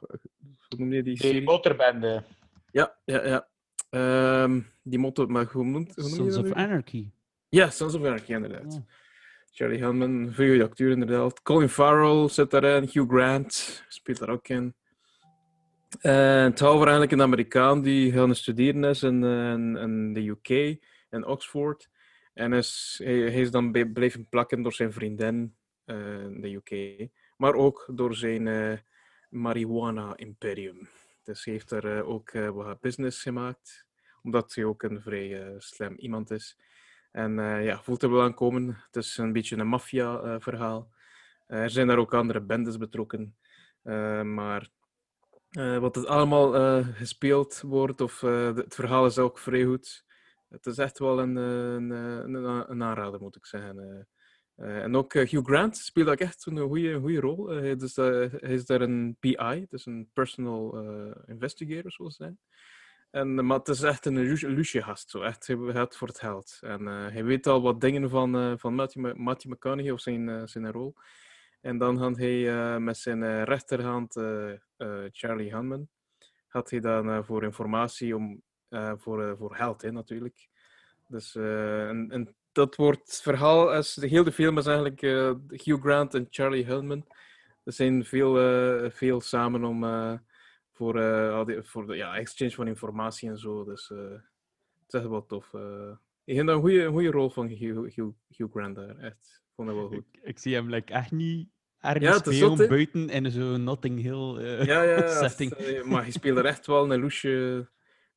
hoe noem je die Die serie? motorbende. Ja, ja, ja. Ehm, die motto, maar hoe noemt hoe noem je Sons of nu? Anarchy. Ja, Sons of Anarchy, inderdaad. Ja. Charlie Hunman, veel acteur inderdaad. Colin Farrell zit daarin, Hugh Grant speelt daar ook in. En het gaat over eigenlijk een Amerikaan die gaan studeren is in, eh, in, de UK, in Oxford. En is, hij, is dan blijven plakken door zijn vriendin eh, in de UK. Maar ook door zijn eh, marijuana-imperium. Dus hij heeft er eh, ook eh, wat business gemaakt. Omdat hij ook een vrij eh, slim iemand is. En eh, ja, voelt er wel aan komen. Het is een beetje een maffia-verhaal. Eh, er zijn daar ook andere bendes betrokken. Eh, maar eh, wat het allemaal eh, gespeeld wordt, of eh, het verhaal is ook vrij goed. Het is echt wel een, een, een, een aanrader, moet ik zeggen. en ook Hugh Grant speelt ook echt een goede, rol. Hij, is, daar- hij is daar een PI, dus een personal investigator, zoals zijn. En, maar het is echt een lu- lucie gast, zo. Echt, hij voor het geld. En hij weet al wat dingen van, van Matthew, Ma- Matthew McConaughey of zijn, zijn rol. En dan gaat hij eh, met zijn eh, rechterhand, eh, Charlie Hunman, gaat hij dan voor informatie om, voor, voor geld, hè, natuurlijk. Dus, en, en dat wordt verhaal, als de hele film is eigenlijk Hugh Grant en Charlie Hunman. Er zijn veel, veel samen om, voor, voor de ja, exchange van informatie en zo. Dus het is echt wel tof. eh. ik vind dat een goede, rol van Hugh, Hugh, Hugh Grant daar. Echt, vond dat wel goed. Ik, ik zie hem like, echt niet ergens Ja, het is spelen zot, buiten in zo'n Notting Hill eh, Ja, ja, ja, setting. het, eh, maar je speelt er echt wel een loesje,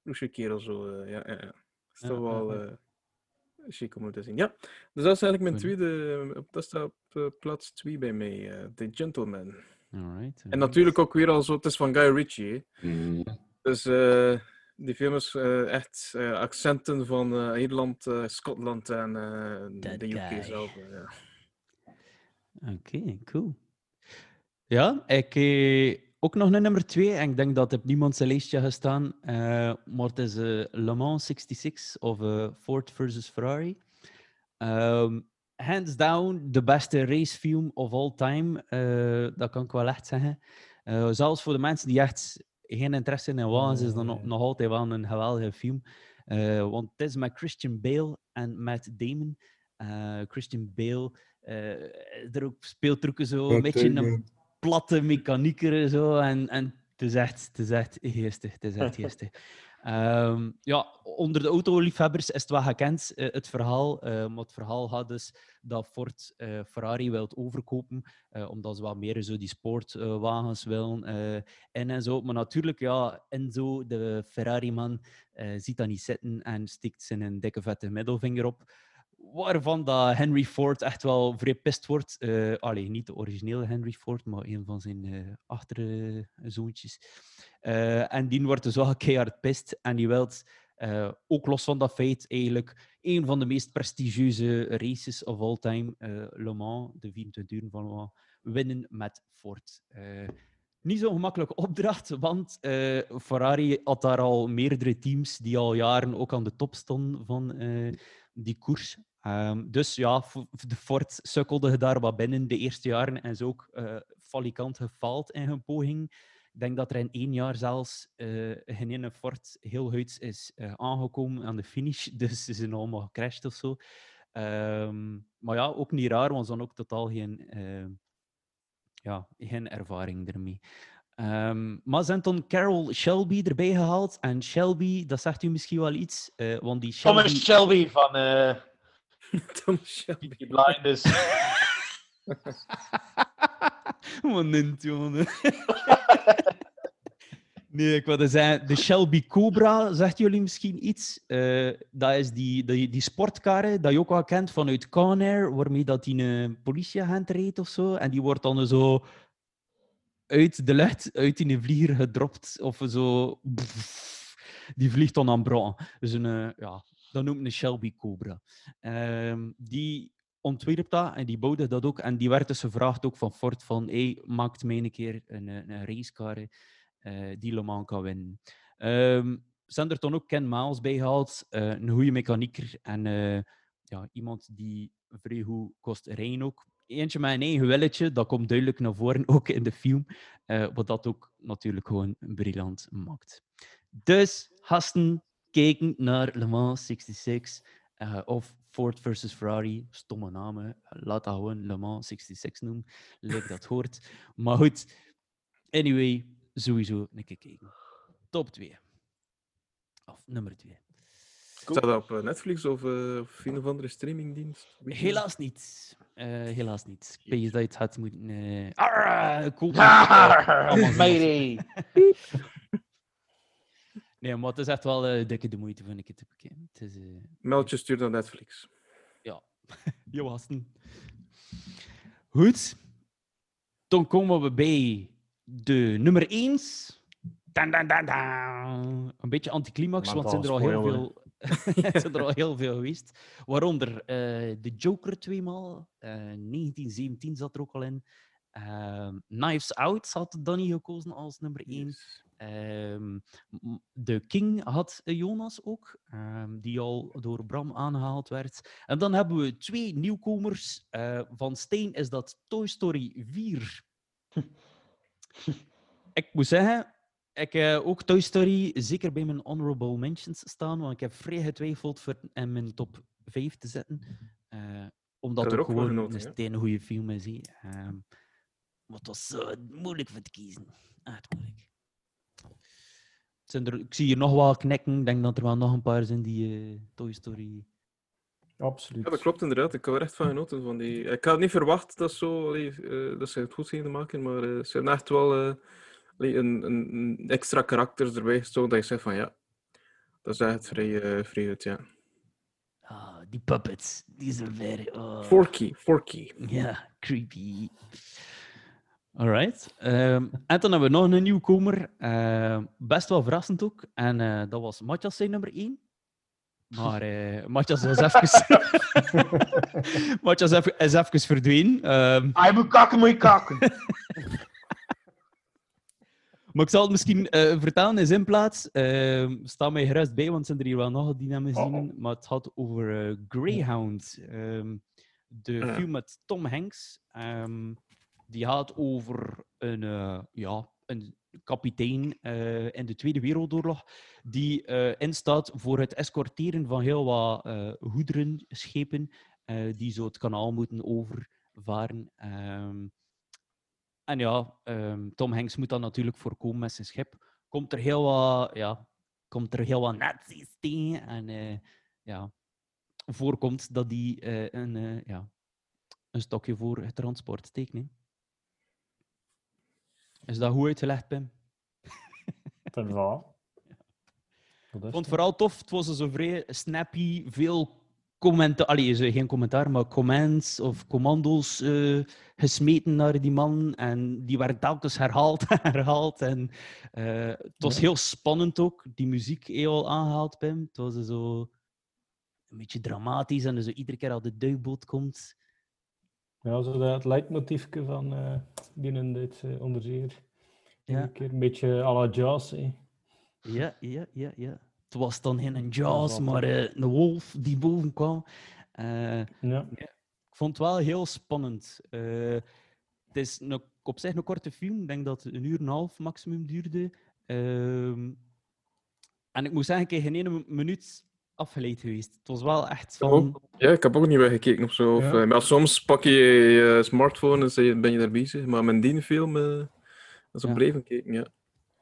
loesje kerel zo. eh, ja, ja, ja. Het is Ja, toch wel ja. eh chic om te zien. Ja, dus dat is eigenlijk mijn tweede. op- Dat staat op plaats 2 bij mij. eh, The Gentleman. Alright, En natuurlijk ook weer al zo, het is van Guy Ritchie. Mhm. Dus eh, die film is eh, echt accenten van eh, Ierland, eh, Schotland en eh, de UK guy. zelf. ja. Oké, cool. Ja, ik eh, ook nog een nummer twee. En ik denk dat het op niemand zijn lijstje gaat staan. eh, maar het is eh, Le Mans 66 of eh, Ford versus Ferrari. Ehm, hands down de beste racefilm of all time. eh, dat kan ik wel echt zeggen. Eh, zelfs voor de mensen die echt geen interesse in wagens, is dat nog, nog altijd wel een geweldige film. Eh, want het is met Christian Bale en Matt Damon. Eh, Christian Bale er ook speelt er ook zo een beetje een platte mechanieker zo. En, en het is echt, het is echt geestig. Het is echt geestig. Ehm, ja, onder de autoliefhebbers is het wel gekend, eh, het verhaal. eh, maar het verhaal gaat dus dat Ford eh, Ferrari wilt overkopen, eh, omdat ze wat meer zo die sportwagens willen eh, in en zo. Maar natuurlijk, ja, Enzo, de Ferrari-man, eh, ziet dat niet zitten en stikt zijn een dikke vette middelvinger op. Waarvan dat Henry Ford echt wel vrij wordt. Allee, niet de originele Henry Ford, maar een van zijn eh achterzoontjes. Eh en die wordt dus wel keihard pist. En die wil, ook los van dat feit, eigenlijk een van de meest prestigieuze races of all time, Le Mans, de 24 uur van Le Mans, winnen met Ford. Niet zo'n gemakkelijke opdracht, want Ferrari had daar al meerdere teams die al jaren ook aan de top stonden van die koers. Ehm, dus ja, de Ford sukkelde daar wat binnen de eerste jaren en is ook eh falikant gefaald in hun poging. Ik denk dat er in één jaar zelfs geen ene Ford heel huids is eh, aangekomen aan de finish. Dus ze zijn allemaal gecrashed of zo. Ehm, maar ja, ook niet raar, want ze hadden ook totaal geen, ja, geen ervaring ermee. Ehm, maar ze hebben dan Carol Shelby erbij gehaald. En Shelby, dat zegt u misschien wel iets. eh, want die Shelby... Thomas Shelby van Tom Shelby. Peaky Blinders. Wat jongen. Nee, ik wilde zeggen, de Shelby Cobra, zegt jullie misschien iets? Eh, dat is die, die, die sportkarre dat je ook wel kent vanuit Conair, waarmee dat die een politieagent reed of zo. En die wordt dan zo uit de lucht, uit in een vlieger gedropt. Of zo... Die vliegt dan aan brand. Dus een, eh, ja, dat noemt een Shelby Cobra. Ehm, die ontwierp dat en die bouwde dat ook. En die werd dus gevraagd ook van Ford van hey, maakt mij een keer een, eh, een racecar eh, die Le Mans kan winnen. Ehm ze hebben er dan ook Ken Miles bij gehaald, eh, een goede mechanieker en ja, iemand die vrij goed kost rijden ook. Eentje met een eigen willetje, dat komt duidelijk naar voren, ook in de film. wat dat ook natuurlijk gewoon briljant maakt. Dus, gasten, kijken naar Le Mans 66 eh, of Ford versus Ferrari. Stomme namen. Laat dat gewoon Le Mans 66 noemen. Lijkt dat hoort. Maar goed, anyway, sowieso een keer kijken. Top 2. Of nummer 2. Staat dat op eh, Netflix of, eh, of een of andere streamingdienst? Helaas niet. Eh, helaas niet. Ik weet dat je het had moeten... eh. Arrgh, Eh, Amazon. Mayday. Nee, maar het is echt wel eh, dikke de moeite van een keer te bekijken. Het is... eh, stuurt naar Netflix. Ja, je wassen. Goed. dan komen we bij de nummer 1. Dan, dan, dan, dan. Een beetje anticlimax, want zijn er al heel veel, zijn er al heel veel geweest. Waaronder eh, de Joker tweemaal. eh 1917 zat er ook al in. Ehm, Knives Out had Danny gekozen als nummer 1. Ehm, m- de King had eh, Jonas ook, ehm, die al door Bram aangehaald werd. En dan hebben we twee nieuwkomers. Eh, van Steen is dat Toy Story 4. ik moet zeggen, ik heb ook Toy Story zeker bij mijn honorable mentions staan, want ik heb vrij getwijfeld voor hem in mijn top 5 te zetten. Eh, omdat er het ook gewoon genoten, een steen goede film is. hè. Ehm, maar het was zo moeilijk voor te kiezen. Echt moeilijk. Zijn er, ik zie hier nog wel knikken. Ik denk dat er wel nog een paar zijn die eh, Toy Story. Absoluut. Ja, dat klopt inderdaad. Ik heb er echt van genoten. Van die... Ik had niet verwacht dat, zo, allee, eh, dat ze het goed gingen maken, maar eh, ze hebben echt wel eh, allee, een, een, extra karakter erbij gestoken dat je zegt van ja, dat is echt vrij, vrij goed, ja. Ah, die puppets. Die zijn very... oh. Forky, Forky. Ja, creepy. Alright. Ehm, en dan hebben we nog een nieuwkomer. Ehm, best wel verrassend ook. En eh, dat was Matthias zijn nummer 1. Maar eh Matthias was even... Even- is even verdwenen. Ehm, Hij moet kakken, moet je kakken. Maar ik zal het misschien eh, vertellen in zijn plaats. Ehm sta mij gerust bij, want zijn er hier wel nog die namen zien. Maar het gaat over Greyhound. De film met Tom Hanks. Die gaat over een, eh, ja, een kapitein eh, in de Tweede Wereldoorlog. Die eh, instaat voor het escorteren van heel wat goederen, schepen. die zo het kanaal moeten overvaren. Ehm, en ja, ehm, Tom Hanks moet dat natuurlijk voorkomen met zijn schip. Komt er heel wat, ja, komt er heel wat nazi's tegen. En ja, voorkomt dat die een, ja, een stokje voor het transport steken. hè. Is dat goed uitgelegd, Pim? Is wel. Ik vond het vooral tof. Het was zo vrij snappy, veel commentaar. Allee, geen commentaar, maar comments of commando's eh, gesmeten naar die man. En die werden telkens herhaald en herhaald. En, eh, het was Ja. heel spannend ook. Die muziek heel aangehaald, Pim. Het was zo een beetje dramatisch. En zo iedere keer als de duikboot komt. Ja, zo dat leidmotiefje van eh die in dit uh, onderzeer. Ja. Een keer een beetje à la jazz. Ja, ja, ja, ja. Het was dan geen wel maar eh, een wolf die boven kwam. Eh, Ja. Ik vond het wel heel spannend. Eh, het is een, op zich een korte film. Ik denk dat het een uur en een half maximum duurde. Ehm, en ik moet zeggen, ik heb geen ene minuut afgeleid geweest. Het was wel echt van... Ja, ik heb ook niet weggekeken of zo. Of, Ja. eh, maar soms pak je je smartphone en zeg- ben je daar bezig. Maar met die film, eh dat is op Ja. blijven kijken, ja.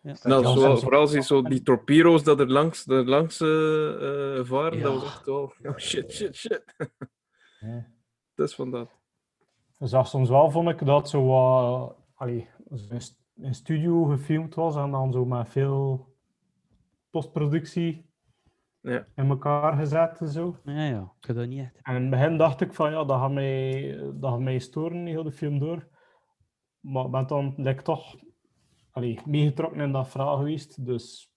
Ja. Nou, zo, vooral zie je zo die torpedo's dat er langs, dat er langs eh, eh, varen, dat was echt wel... Oh, shit, shit, shit. Ja. Dat is van dat. Je zag soms wel, vond ik, dat zo wat allee, zo in st- in studio gefilmd was en dan zo met veel postproductie Ja. in elkaar gezet en zo. Ja, ja. Ik heb dat niet echt... En in het begin dacht ik van ja, dat gaat mij, dat gaat mij storen, heel de film door. Maar ik ben dan like, toch allee, meegetrokken in dat verhaal geweest. Dus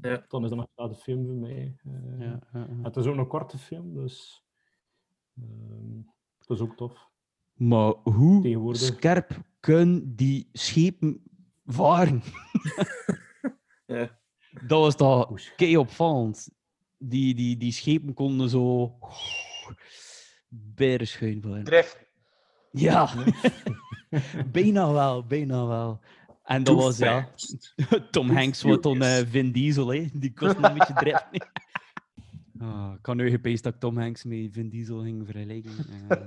Ja. dan is dat nog de film voor mij. Eh, Ja, ja, ja. Het is ook een korte film, dus ehm dat is ook tof. Maar hoe scherp kunnen die schepen varen? Ja. Dat was toch kei opvallend. Die, die, die schepen konden zo... Berenschuin varen. Drift. Ja, bijna wel, bijna wel. En dat Too was ja. Tom Hanks wat dan eh, Vin Diesel, hè. die kost een beetje drift. Ah, ik had nu gepeest dat ik Tom Hanks met Vin Diesel ging vergelijken. Eh,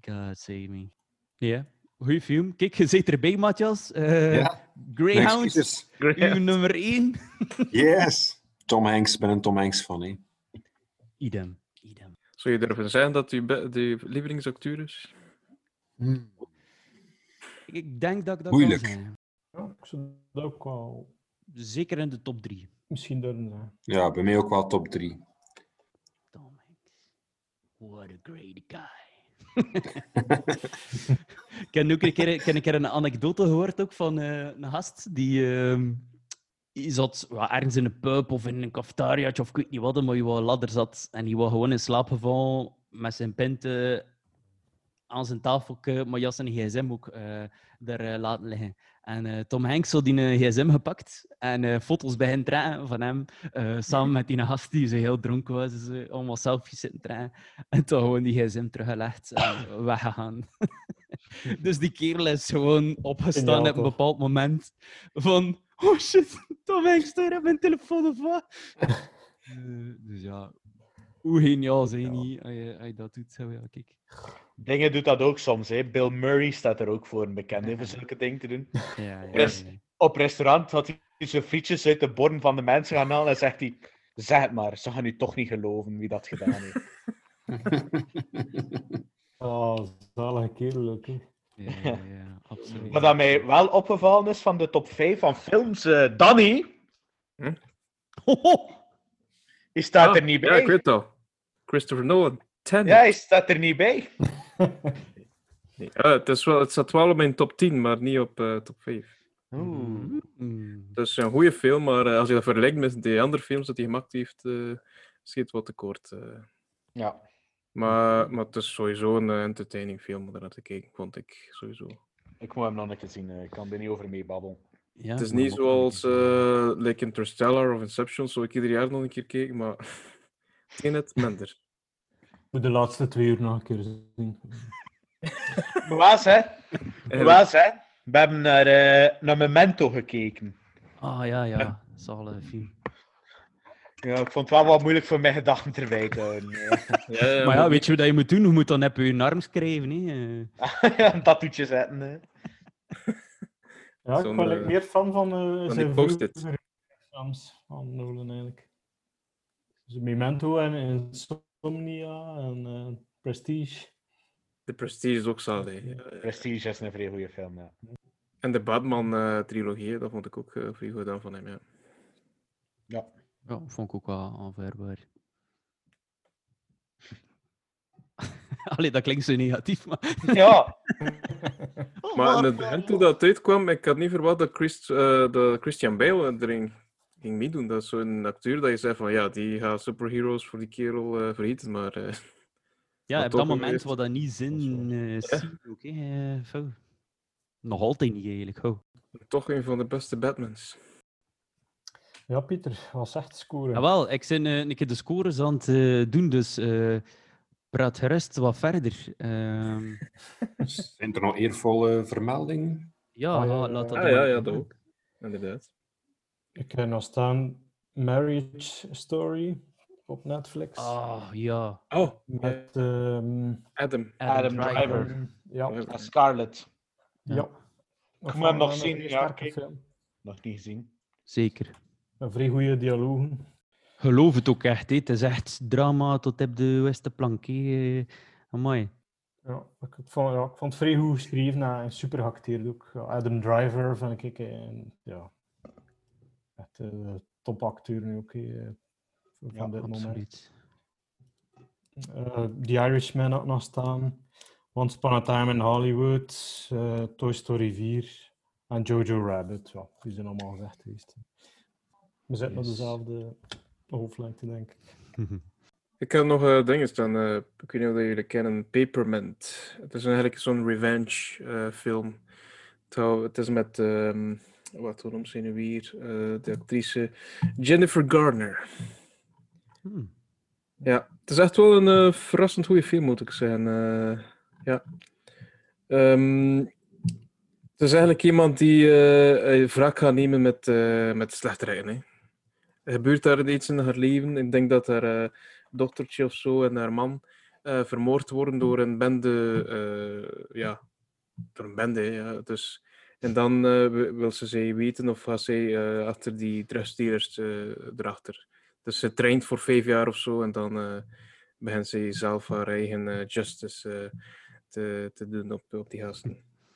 God save me. Ja, goeie film. Kijk, je zit erbij, Matthias. Eh, Ja, Greyhound, uw nummer 1. Yes. Tom Hanks, ik ben een Tom Hanks fan. Hè. Idem, idem. Zou je durven zeggen dat die, die lievelingsacteur is? Ik- Ik denk dat ik dat Moeilijk. kan zeggen. Ja, ik zou dat ook wel Zeker in de top 3. misschien durven. Ja, bij mij ook wel top 3. Tom Hanks. What a great guy. Ik heb ook een keer, ik heb een, keer een anekdote gehoord ook van eh, een gast die, ehm, die zat ergens in een pub of in een cafetariaatje of ik weet niet wat, maar die wou ladder zat en die was gewoon in slaap gevallen met zijn pinten aan zijn tafel, maar jas en gsm ook daar eh, laten liggen. En eh, Tom Hanks had die een gsm gepakt en eh, foto's bij hen trekken van hem, eh, samen met die gast die zo heel dronken was, dus, eh, allemaal selfies zitten trekken. En toen gewoon die gsm teruggelegd en weggegaan. dus die kerel is gewoon opgestaan op een bepaald moment van oh shit, Tom Hanks stuurde mijn telefoon of wat? Eh, dus ja, hoe geniaal zijn niet als je, als je dat doet. Zo, ja, kijk. Dingen doet dat ook soms. Hè. Bill Murray staat er ook voor een bekend hè, voor zulke dingen te doen. Ja, ja, Op res- ja. Op restaurant had hij zijn frietjes uit de borden van de mensen gaan halen en zegt hij: Zeg het maar, ze gaan u toch niet geloven wie dat gedaan heeft. Oh, zalige kerel ook. Ja, ja, ja, absoluut. Wat dat mij wel opgevallen is van de top 5 van films, eh, Danny, die staat Ah, er niet Ja, bij. ik weet het al. Christopher Nolan. Tenet. Ja, hij staat er niet bij. Nee, eh, het, is wel, het staat wel op mijn top 10, maar niet op eh, top 5. Mm. Het is een goede film, maar als je dat vergelijkt met de andere films dat hij gemaakt heeft, eh schiet wat tekort. eh. Ja. Maar, maar het is sowieso een eh, entertaining film om naar te kijken, vond ik sowieso. Ik moet hem nog een keer zien, eh, ik kan er niet over meebabbelen. Ja, het is niet zoals eh, like Interstellar of Inception, zou ik ieder jaar nog een keer kijken, maar Tenet minder. moet de laatste twee uur nog een keer zien. Maar was, hè? Was, hè? We hebben naar, eh, naar Memento gekeken. Ah ja, ja. Zalige film. Ja, ik vond het wel wat moeilijk voor mijn gedachten erbij te houden. eh. maar ja, weet je wat je moet doen? Je moet dan even je arm schrijven. Hè. Eh, ja, een tattoetje zetten. Hè. Ja, ik ben eh, meer fan van uh, zijn post-it. films van Nolan eigenlijk. Dus Memento en Insomnia en eh, Prestige. De Prestige is ook zalig. ja. Prestige is een vrij goede film, ja. En de Batman-trilogie, dat vond ik ook eh vrij goed gedaan van hem. Ja. Ja. Ja, vond ik ook wel aanvaardbaar. Allee, dat klinkt zo negatief, maar... Ja. Maar in het begin, toen dat uitkwam, ik had niet verwacht dat, Christ, eh, dat Christian Bale erin ging meedoen. Dat is zo'n acteur dat je zei van ja, die gaat superheroes voor die kerel eh vergeten, maar... eh, Ja, op dat moment geweest. wat dat niet zin eh zien hè. eh, Fou. Nog altijd niet, eigenlijk. Hou. Toch een van de beste Batmans. Ja, Pieter, wat zegt scoren? Jawel, ik ben eh, een keer de scores aan het eh, doen, dus eh, praat gerust wat verder. Ehm, Zijn er nog eervolle vermeldingen? ja, Ah, ja, laat ja, dat Ah ja, ja, dat ook. Inderdaad. Ik heb nog staan Marriage Story op Netflix. Ah, ja. Oh, Met ehm, Adam. Adam Driver. ja, En Scarlett. ja. Ik moet hem nog zien, ja. Nog niet gezien. Zeker. Een vrij goede dialogen. Geloof het ook echt, het is echt drama tot op de Westenplank. hè. Eh, Amai. Ja, ik vond, ja, ik vond het vrij goed geschreven en super geacteerd ook. Adam Driver vind ik eh, en, ja, echt uh, topacteur nu ook eh, van Ja, dit moment. Absoluut. Eh, The Irishman had nog staan. Once Upon a Time in Hollywood. eh, Toy Story 4. En Jojo Rabbit. Ja, die zijn allemaal gezegd geweest. We zitten op Yes. dezelfde hoofdlengte, denk ik. Ik heb nog eh, dingen staan. eh, ik weet niet of jullie kennen. Paperment. Het is eigenlijk zo'n revenge eh, film. Het is met, ehm, wat noemt ze nu weer? Eh, de actrice Jennifer Garner. Hmm. Ja, het is echt wel een verrassend goede film, moet ik zeggen. Eh, ja. Ehm, het is eigenlijk iemand die eh, eh, wraak gaat nemen met, eh met slechterijen. Gebeurt daar iets in haar leven. Ik denk dat haar eh, dochtertje of zo en haar man eh, vermoord worden door een bende. eh, ja, door een bende. Ja. Dus, en dan wi- wil ze zij weten of gaat zij achter die drugsdealers erachter. Dus ze traint voor vijf jaar of zo en dan begint ze zelf haar eigen justice te, te doen op, op die gasten.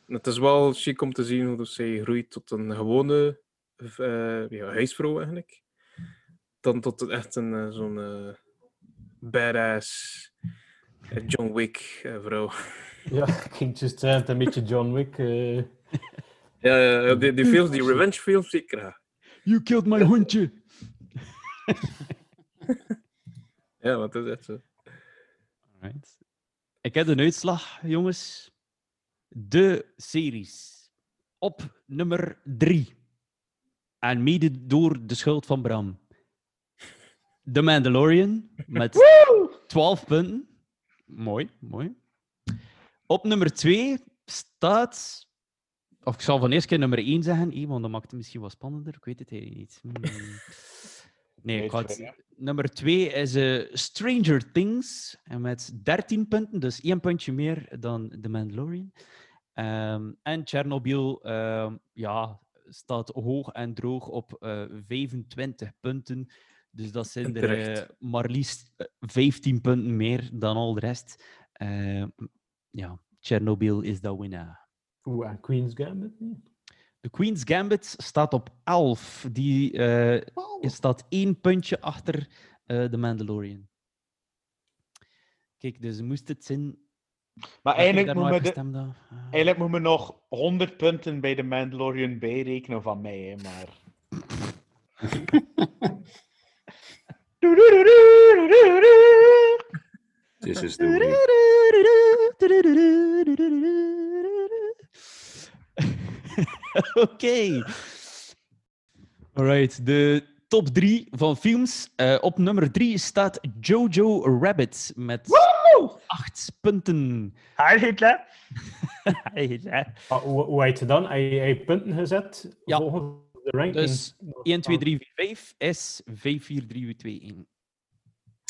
En het is wel chic om te zien hoe zij groeit tot een gewone eh, ja, huisvrouw eigenlijk. Dan tot echt een eh, zo'n eh, badass eh, John Wick vrouw. Ja, ik ging is een beetje John Wick. eh. Ja, die, die films, die revenge films, die ik graag. You killed my hondje. Ja, want dat is echt zo. Alright. Ik heb een uitslag, jongens. De series. Op nummer drie. En mede door de schuld van Bram. The Mandalorian met 12 punten. Mooi, mooi. Op nummer 2 staat. Of ik zal van eerst keer nummer 1 zeggen, eh, want dat maakt het misschien wat spannender. Ik weet het eigenlijk niet. Hmm. Nee, ik Weet nummer 2 is eh, Stranger Things. En met 13 punten, dus één puntje meer dan The Mandalorian. Ehm, en Chernobyl ehm, ja, staat hoog en droog op eh, 25 punten. Dus dat zijn er eh, maar liefst eh, 15 punten meer dan al de rest. Ehm, ja, Chernobyl is de winnaar. Oeh, en Queen's Gambit niet? De Queen's Gambit staat op 11. Die eh, staat één puntje achter eh de Mandalorian. Kijk, dus moest het zijn. Maar ik eigenlijk moet, de. Ah. eigenlijk moet me nog 100 punten bij de Mandalorian bijrekenen van mij, hè, maar... This is the. Oké. Alright, de top drie van films. Eh, op nummer drie staat Jojo Rabbit met acht punten. Hij Hitler. Ah, hoe, hoe had je dan? Hij hij punten gezet Ja. volgens de ranking? Dus 1, 2, 3, 4, 5 is 5, 4, 3, 2, 1.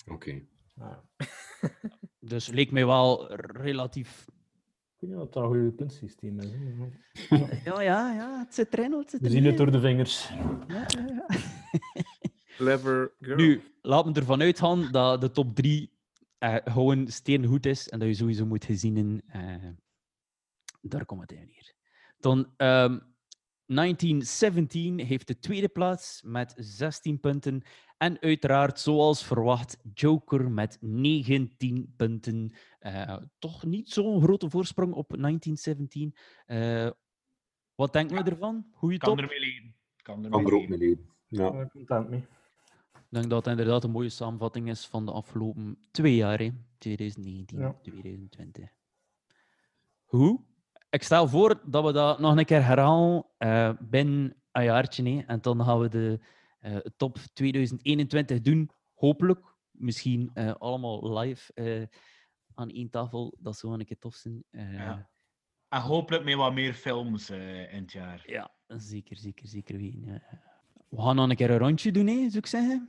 Oké. Ah, Dus leek mij wel relatief. ik weet niet of dat een goed puntsysteem is. hè, Ja, ja, ja, het zit erin. Het zit We zien het door de vingers. Ja, ja, ja. Clever girl. Nu, laat me ervan uitgaan dat de top 3 eh, gewoon steengoed is en dat je sowieso moet gezien. eh daar komt het in neer. Dan ehm 1917 heeft de tweede plaats met 16 punten. En uiteraard, zoals verwacht, Joker met 19 punten. Eh, toch niet zo'n grote voorsprong op 1917. Eh, wat denken we ervan? Goeie Kan top? Kan ermee Kan er mee leven. Ja. Daar content mee. Ik denk dat het inderdaad een mooie samenvatting is van de afgelopen twee jaar, hè. 2019, Ja. 2020. Hoe? Ik stel voor dat we dat nog een keer herhalen eh, binnen een jaartje. Hè. En dan gaan we de eh, top 2021 doen. Hopelijk. Misschien eh, allemaal live eh, aan één tafel. Dat zou een keer tof zijn. Eh, Ja. En hopelijk met wat meer films eh, in het jaar. ja, zeker, zeker, zeker weten. We gaan nog een keer een rondje doen, hè, zou ik zeggen.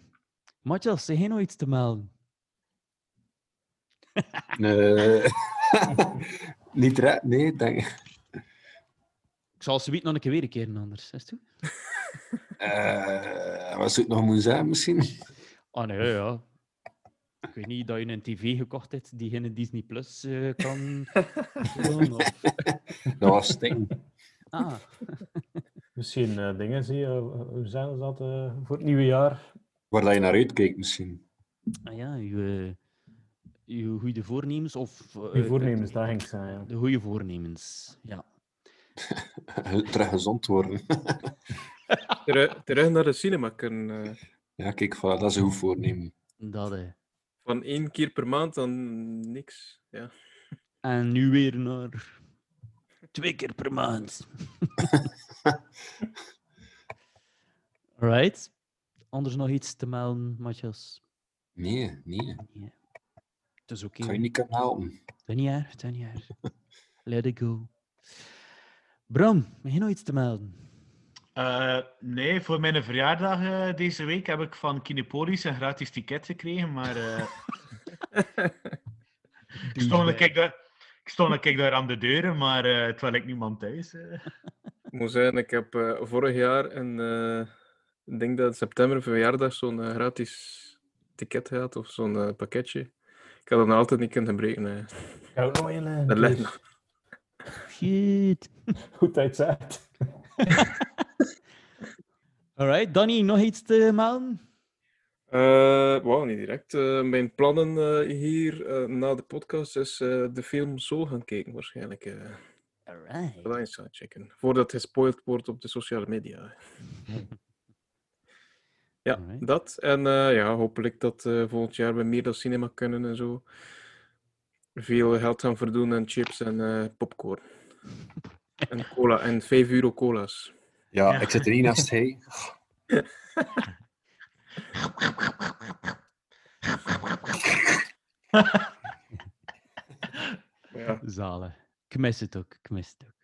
Matthias, zeg jij nog iets te melden? Nee. Niet red, nee, denk ik. Ik zal ze nog een keer weer een keer anders. Is het goed? Eh, wat zou ik nog moeten zeggen, misschien? Ah nee, ja. Ik weet niet dat je een tv gekocht hebt die geen Disney Plus eh, kan doen, of- Dat was Sting. Ah, Misschien eh, dingen zie je, hoe zijn ze dat eh, voor het nieuwe jaar? Waar dat je naar uitkijkt, misschien. ah ja, je, je goede voornemens of... eh, Goeie voornemens, dat ging ik zeggen. Ja. De goede voornemens, ja. Terug gezond worden. Terug, terug naar de cinema kunnen. eh, Ja, kijk, voilà, dat is een goed voornemen. Dat, eh. van één keer per maand dan niks. Ja. En nu weer naar twee keer per maand. Right. Anders nog iets te melden, Matthias? Nee, nee. Nee. Het is oké. Kan je niet kunnen helpen. Dat is niet erg, dat is niet erg. Let it go. Bram, heb je nog iets te melden? Eh, nee, voor mijn verjaardag eh, deze week heb ik van Kinepolis een gratis ticket gekregen, maar eh, ik, stond een kijk daar, ik stond een kijk daar aan de deuren, maar eh terwijl ik niemand thuis. Ik moet zeggen, ik heb eh, vorig jaar een, eh, ik denk dat in september verjaardag zo'n gratis ticket gehad of zo'n pakketje. Ik had dat nog altijd niet kunnen. Ga ook nog een, eh, Dat ligt nog. Shit. Goed dat je het zegt. Alright, Danny, nog iets te melden? Eh, wow, niet direct. Eh, mijn plannen eh, hier eh, na de podcast is eh, de film Soul gaan kijken, waarschijnlijk. eh Alright. dat eens gaan checken. Voordat het gespoild wordt op de sociale media. ja, Alright. dat. En eh, ja, hopelijk dat eh, volgend jaar we meer dan cinema kunnen en zo. Veel geld gaan verdoen en chips en eh, popcorn. en cola en 5 euro cola's. Ja, Ja. ik zit er niet naast hij. Ja. Zalen. Ik mis het ook. Ik mis het ook.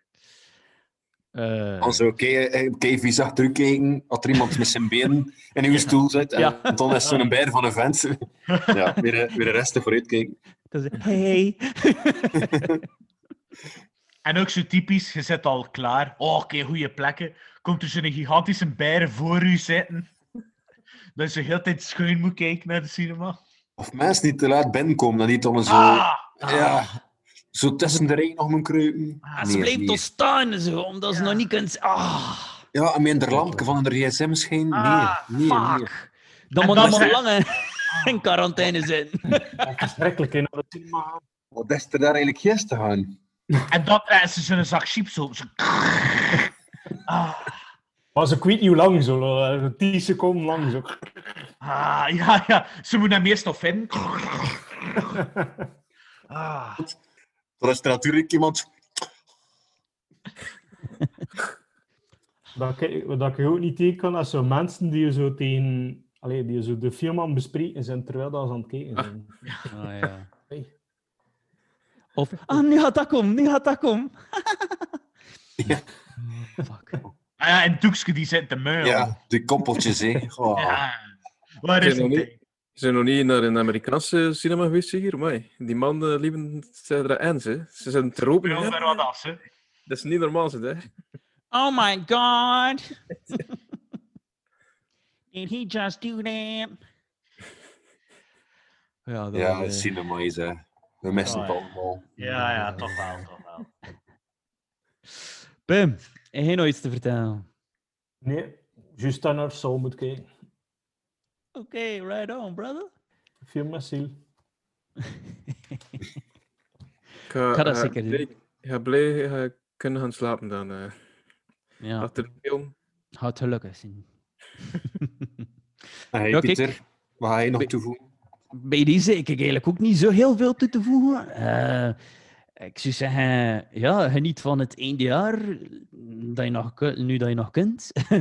Eh, Dan zo kei vies terugkijken als er iemand met zijn benen in uw stoel zit. En Ja. dan is zo'n bijer van een vent. ja, weer, eh, weer de rest vooruit kijken. dat is, hey. En ook zo typisch, je zit al klaar. Oh, oké, goede plekken. Komt er zo'n gigantische bijer voor u zitten. Dat je de hele tijd schuin moet kijken naar de cinema. Of mensen die te laat binnenkomen, dan niet dan zo... Ah! Ja, zo tussen de rij nog moet kruipen. Ah, ze Nee, blijft nee. toch staan, zo, omdat ze nog niet kunt... Ah, Ja, en met een lampje van een gsm schijn. Nee, Ah, nee, nee. fuck. Dan moet dan allemaal zeg- lang hè, in quarantaine zijn. Verschrikkelijk in de cinema. Wat is er daar eigenlijk gisteren aan? En dan trekken ze zo'n zak chips op. Zo... Ah, Maar ze kwijt niet hoe lang, zo. eh, 10 seconden lang. Zo. ah, ja, ja. Ze moeten hem eerst nog vinden. Ah. Dan is er natuurlijk iemand... Dat ik, wat ik ook niet tegen kan, is zo mensen die zo tegen... Allee, die zo de film bespreken zijn terwijl dat ze aan het kijken zijn. Ah, ja. Hey. Of, ah, nu gaat dat komen, nu gaat dat komen. Ja. Oh, fuck. Ah ja, en Doekske die zit te muilen. Ja, de koppeltjes, hè. Oh. Ja. Waar is het? Niet, zijn nog niet naar een Amerikaanse cinema geweest hier? Maar die man uh, liepen zijn er aan, ze. Ze zijn te roepen. Wil daar wat af, hè? Dat is niet normaal, ze, hè. Oh my god. Did he just do that? Ja, dat Ja, was, eh, cinema is, hè. We missen Oh, het ja. allemaal. Ja, ja, toch wel, toch wel. Pim, heb jij nog iets te vertellen? Nee, juist dan naar Soul moet kijken. Oké, right on, brother. Film ziel. Ik ga, Ik ga dat eh, zeker doen. blij- Ik ga blij eh, kunnen gaan slapen dan. eh Ja, Achter de film. gaat gelukkig zijn. Hey, Ja, kijk. Pieter, wat ga je nog Be- toevoegen? Bij deze heb ik eigenlijk ook niet zo heel veel toe te voegen. Eh, ik zou zeggen, ja, geniet van het eindejaar, dat je nog, nu dat je nog kunt.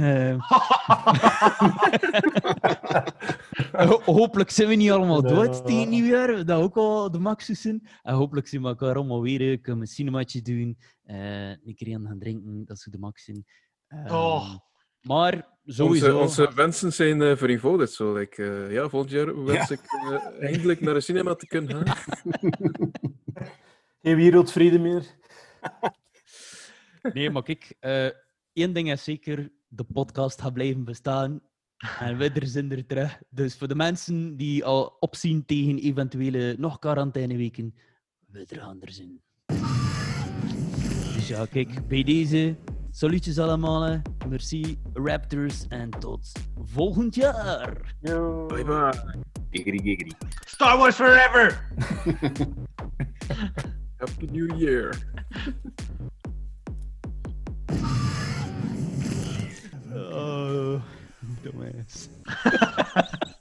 Ho- hopelijk zijn we niet allemaal dood tegen nieuwjaar, dat ook al de max is zijn. En hopelijk zien we elkaar allemaal weer, kunnen we een cinemaatje doen, eh een keer aan gaan drinken, dat ze de max zijn. Ehm, Oh. Maar sowieso... Onze, onze wensen zijn eh, vereenvoudigd. Zo. Like, eh, ja, volgend jaar wens ik eindelijk naar de cinema te kunnen gaan. Geen wereldvrede meer. Nee, maar kijk, eh, één ding is zeker, de podcast gaat blijven bestaan. En we er zijn er terug. Dus voor de mensen die al opzien tegen eventuele nog quarantaineweken, we er gaan er zijn. Dus ja, kijk, bij deze, salutjes allemaal. Merci, Raptors, en tot volgend jaar. Yo. Bye bye. Giggity, giggity. Star Wars Forever! Happy New Year. Oh, dumbass.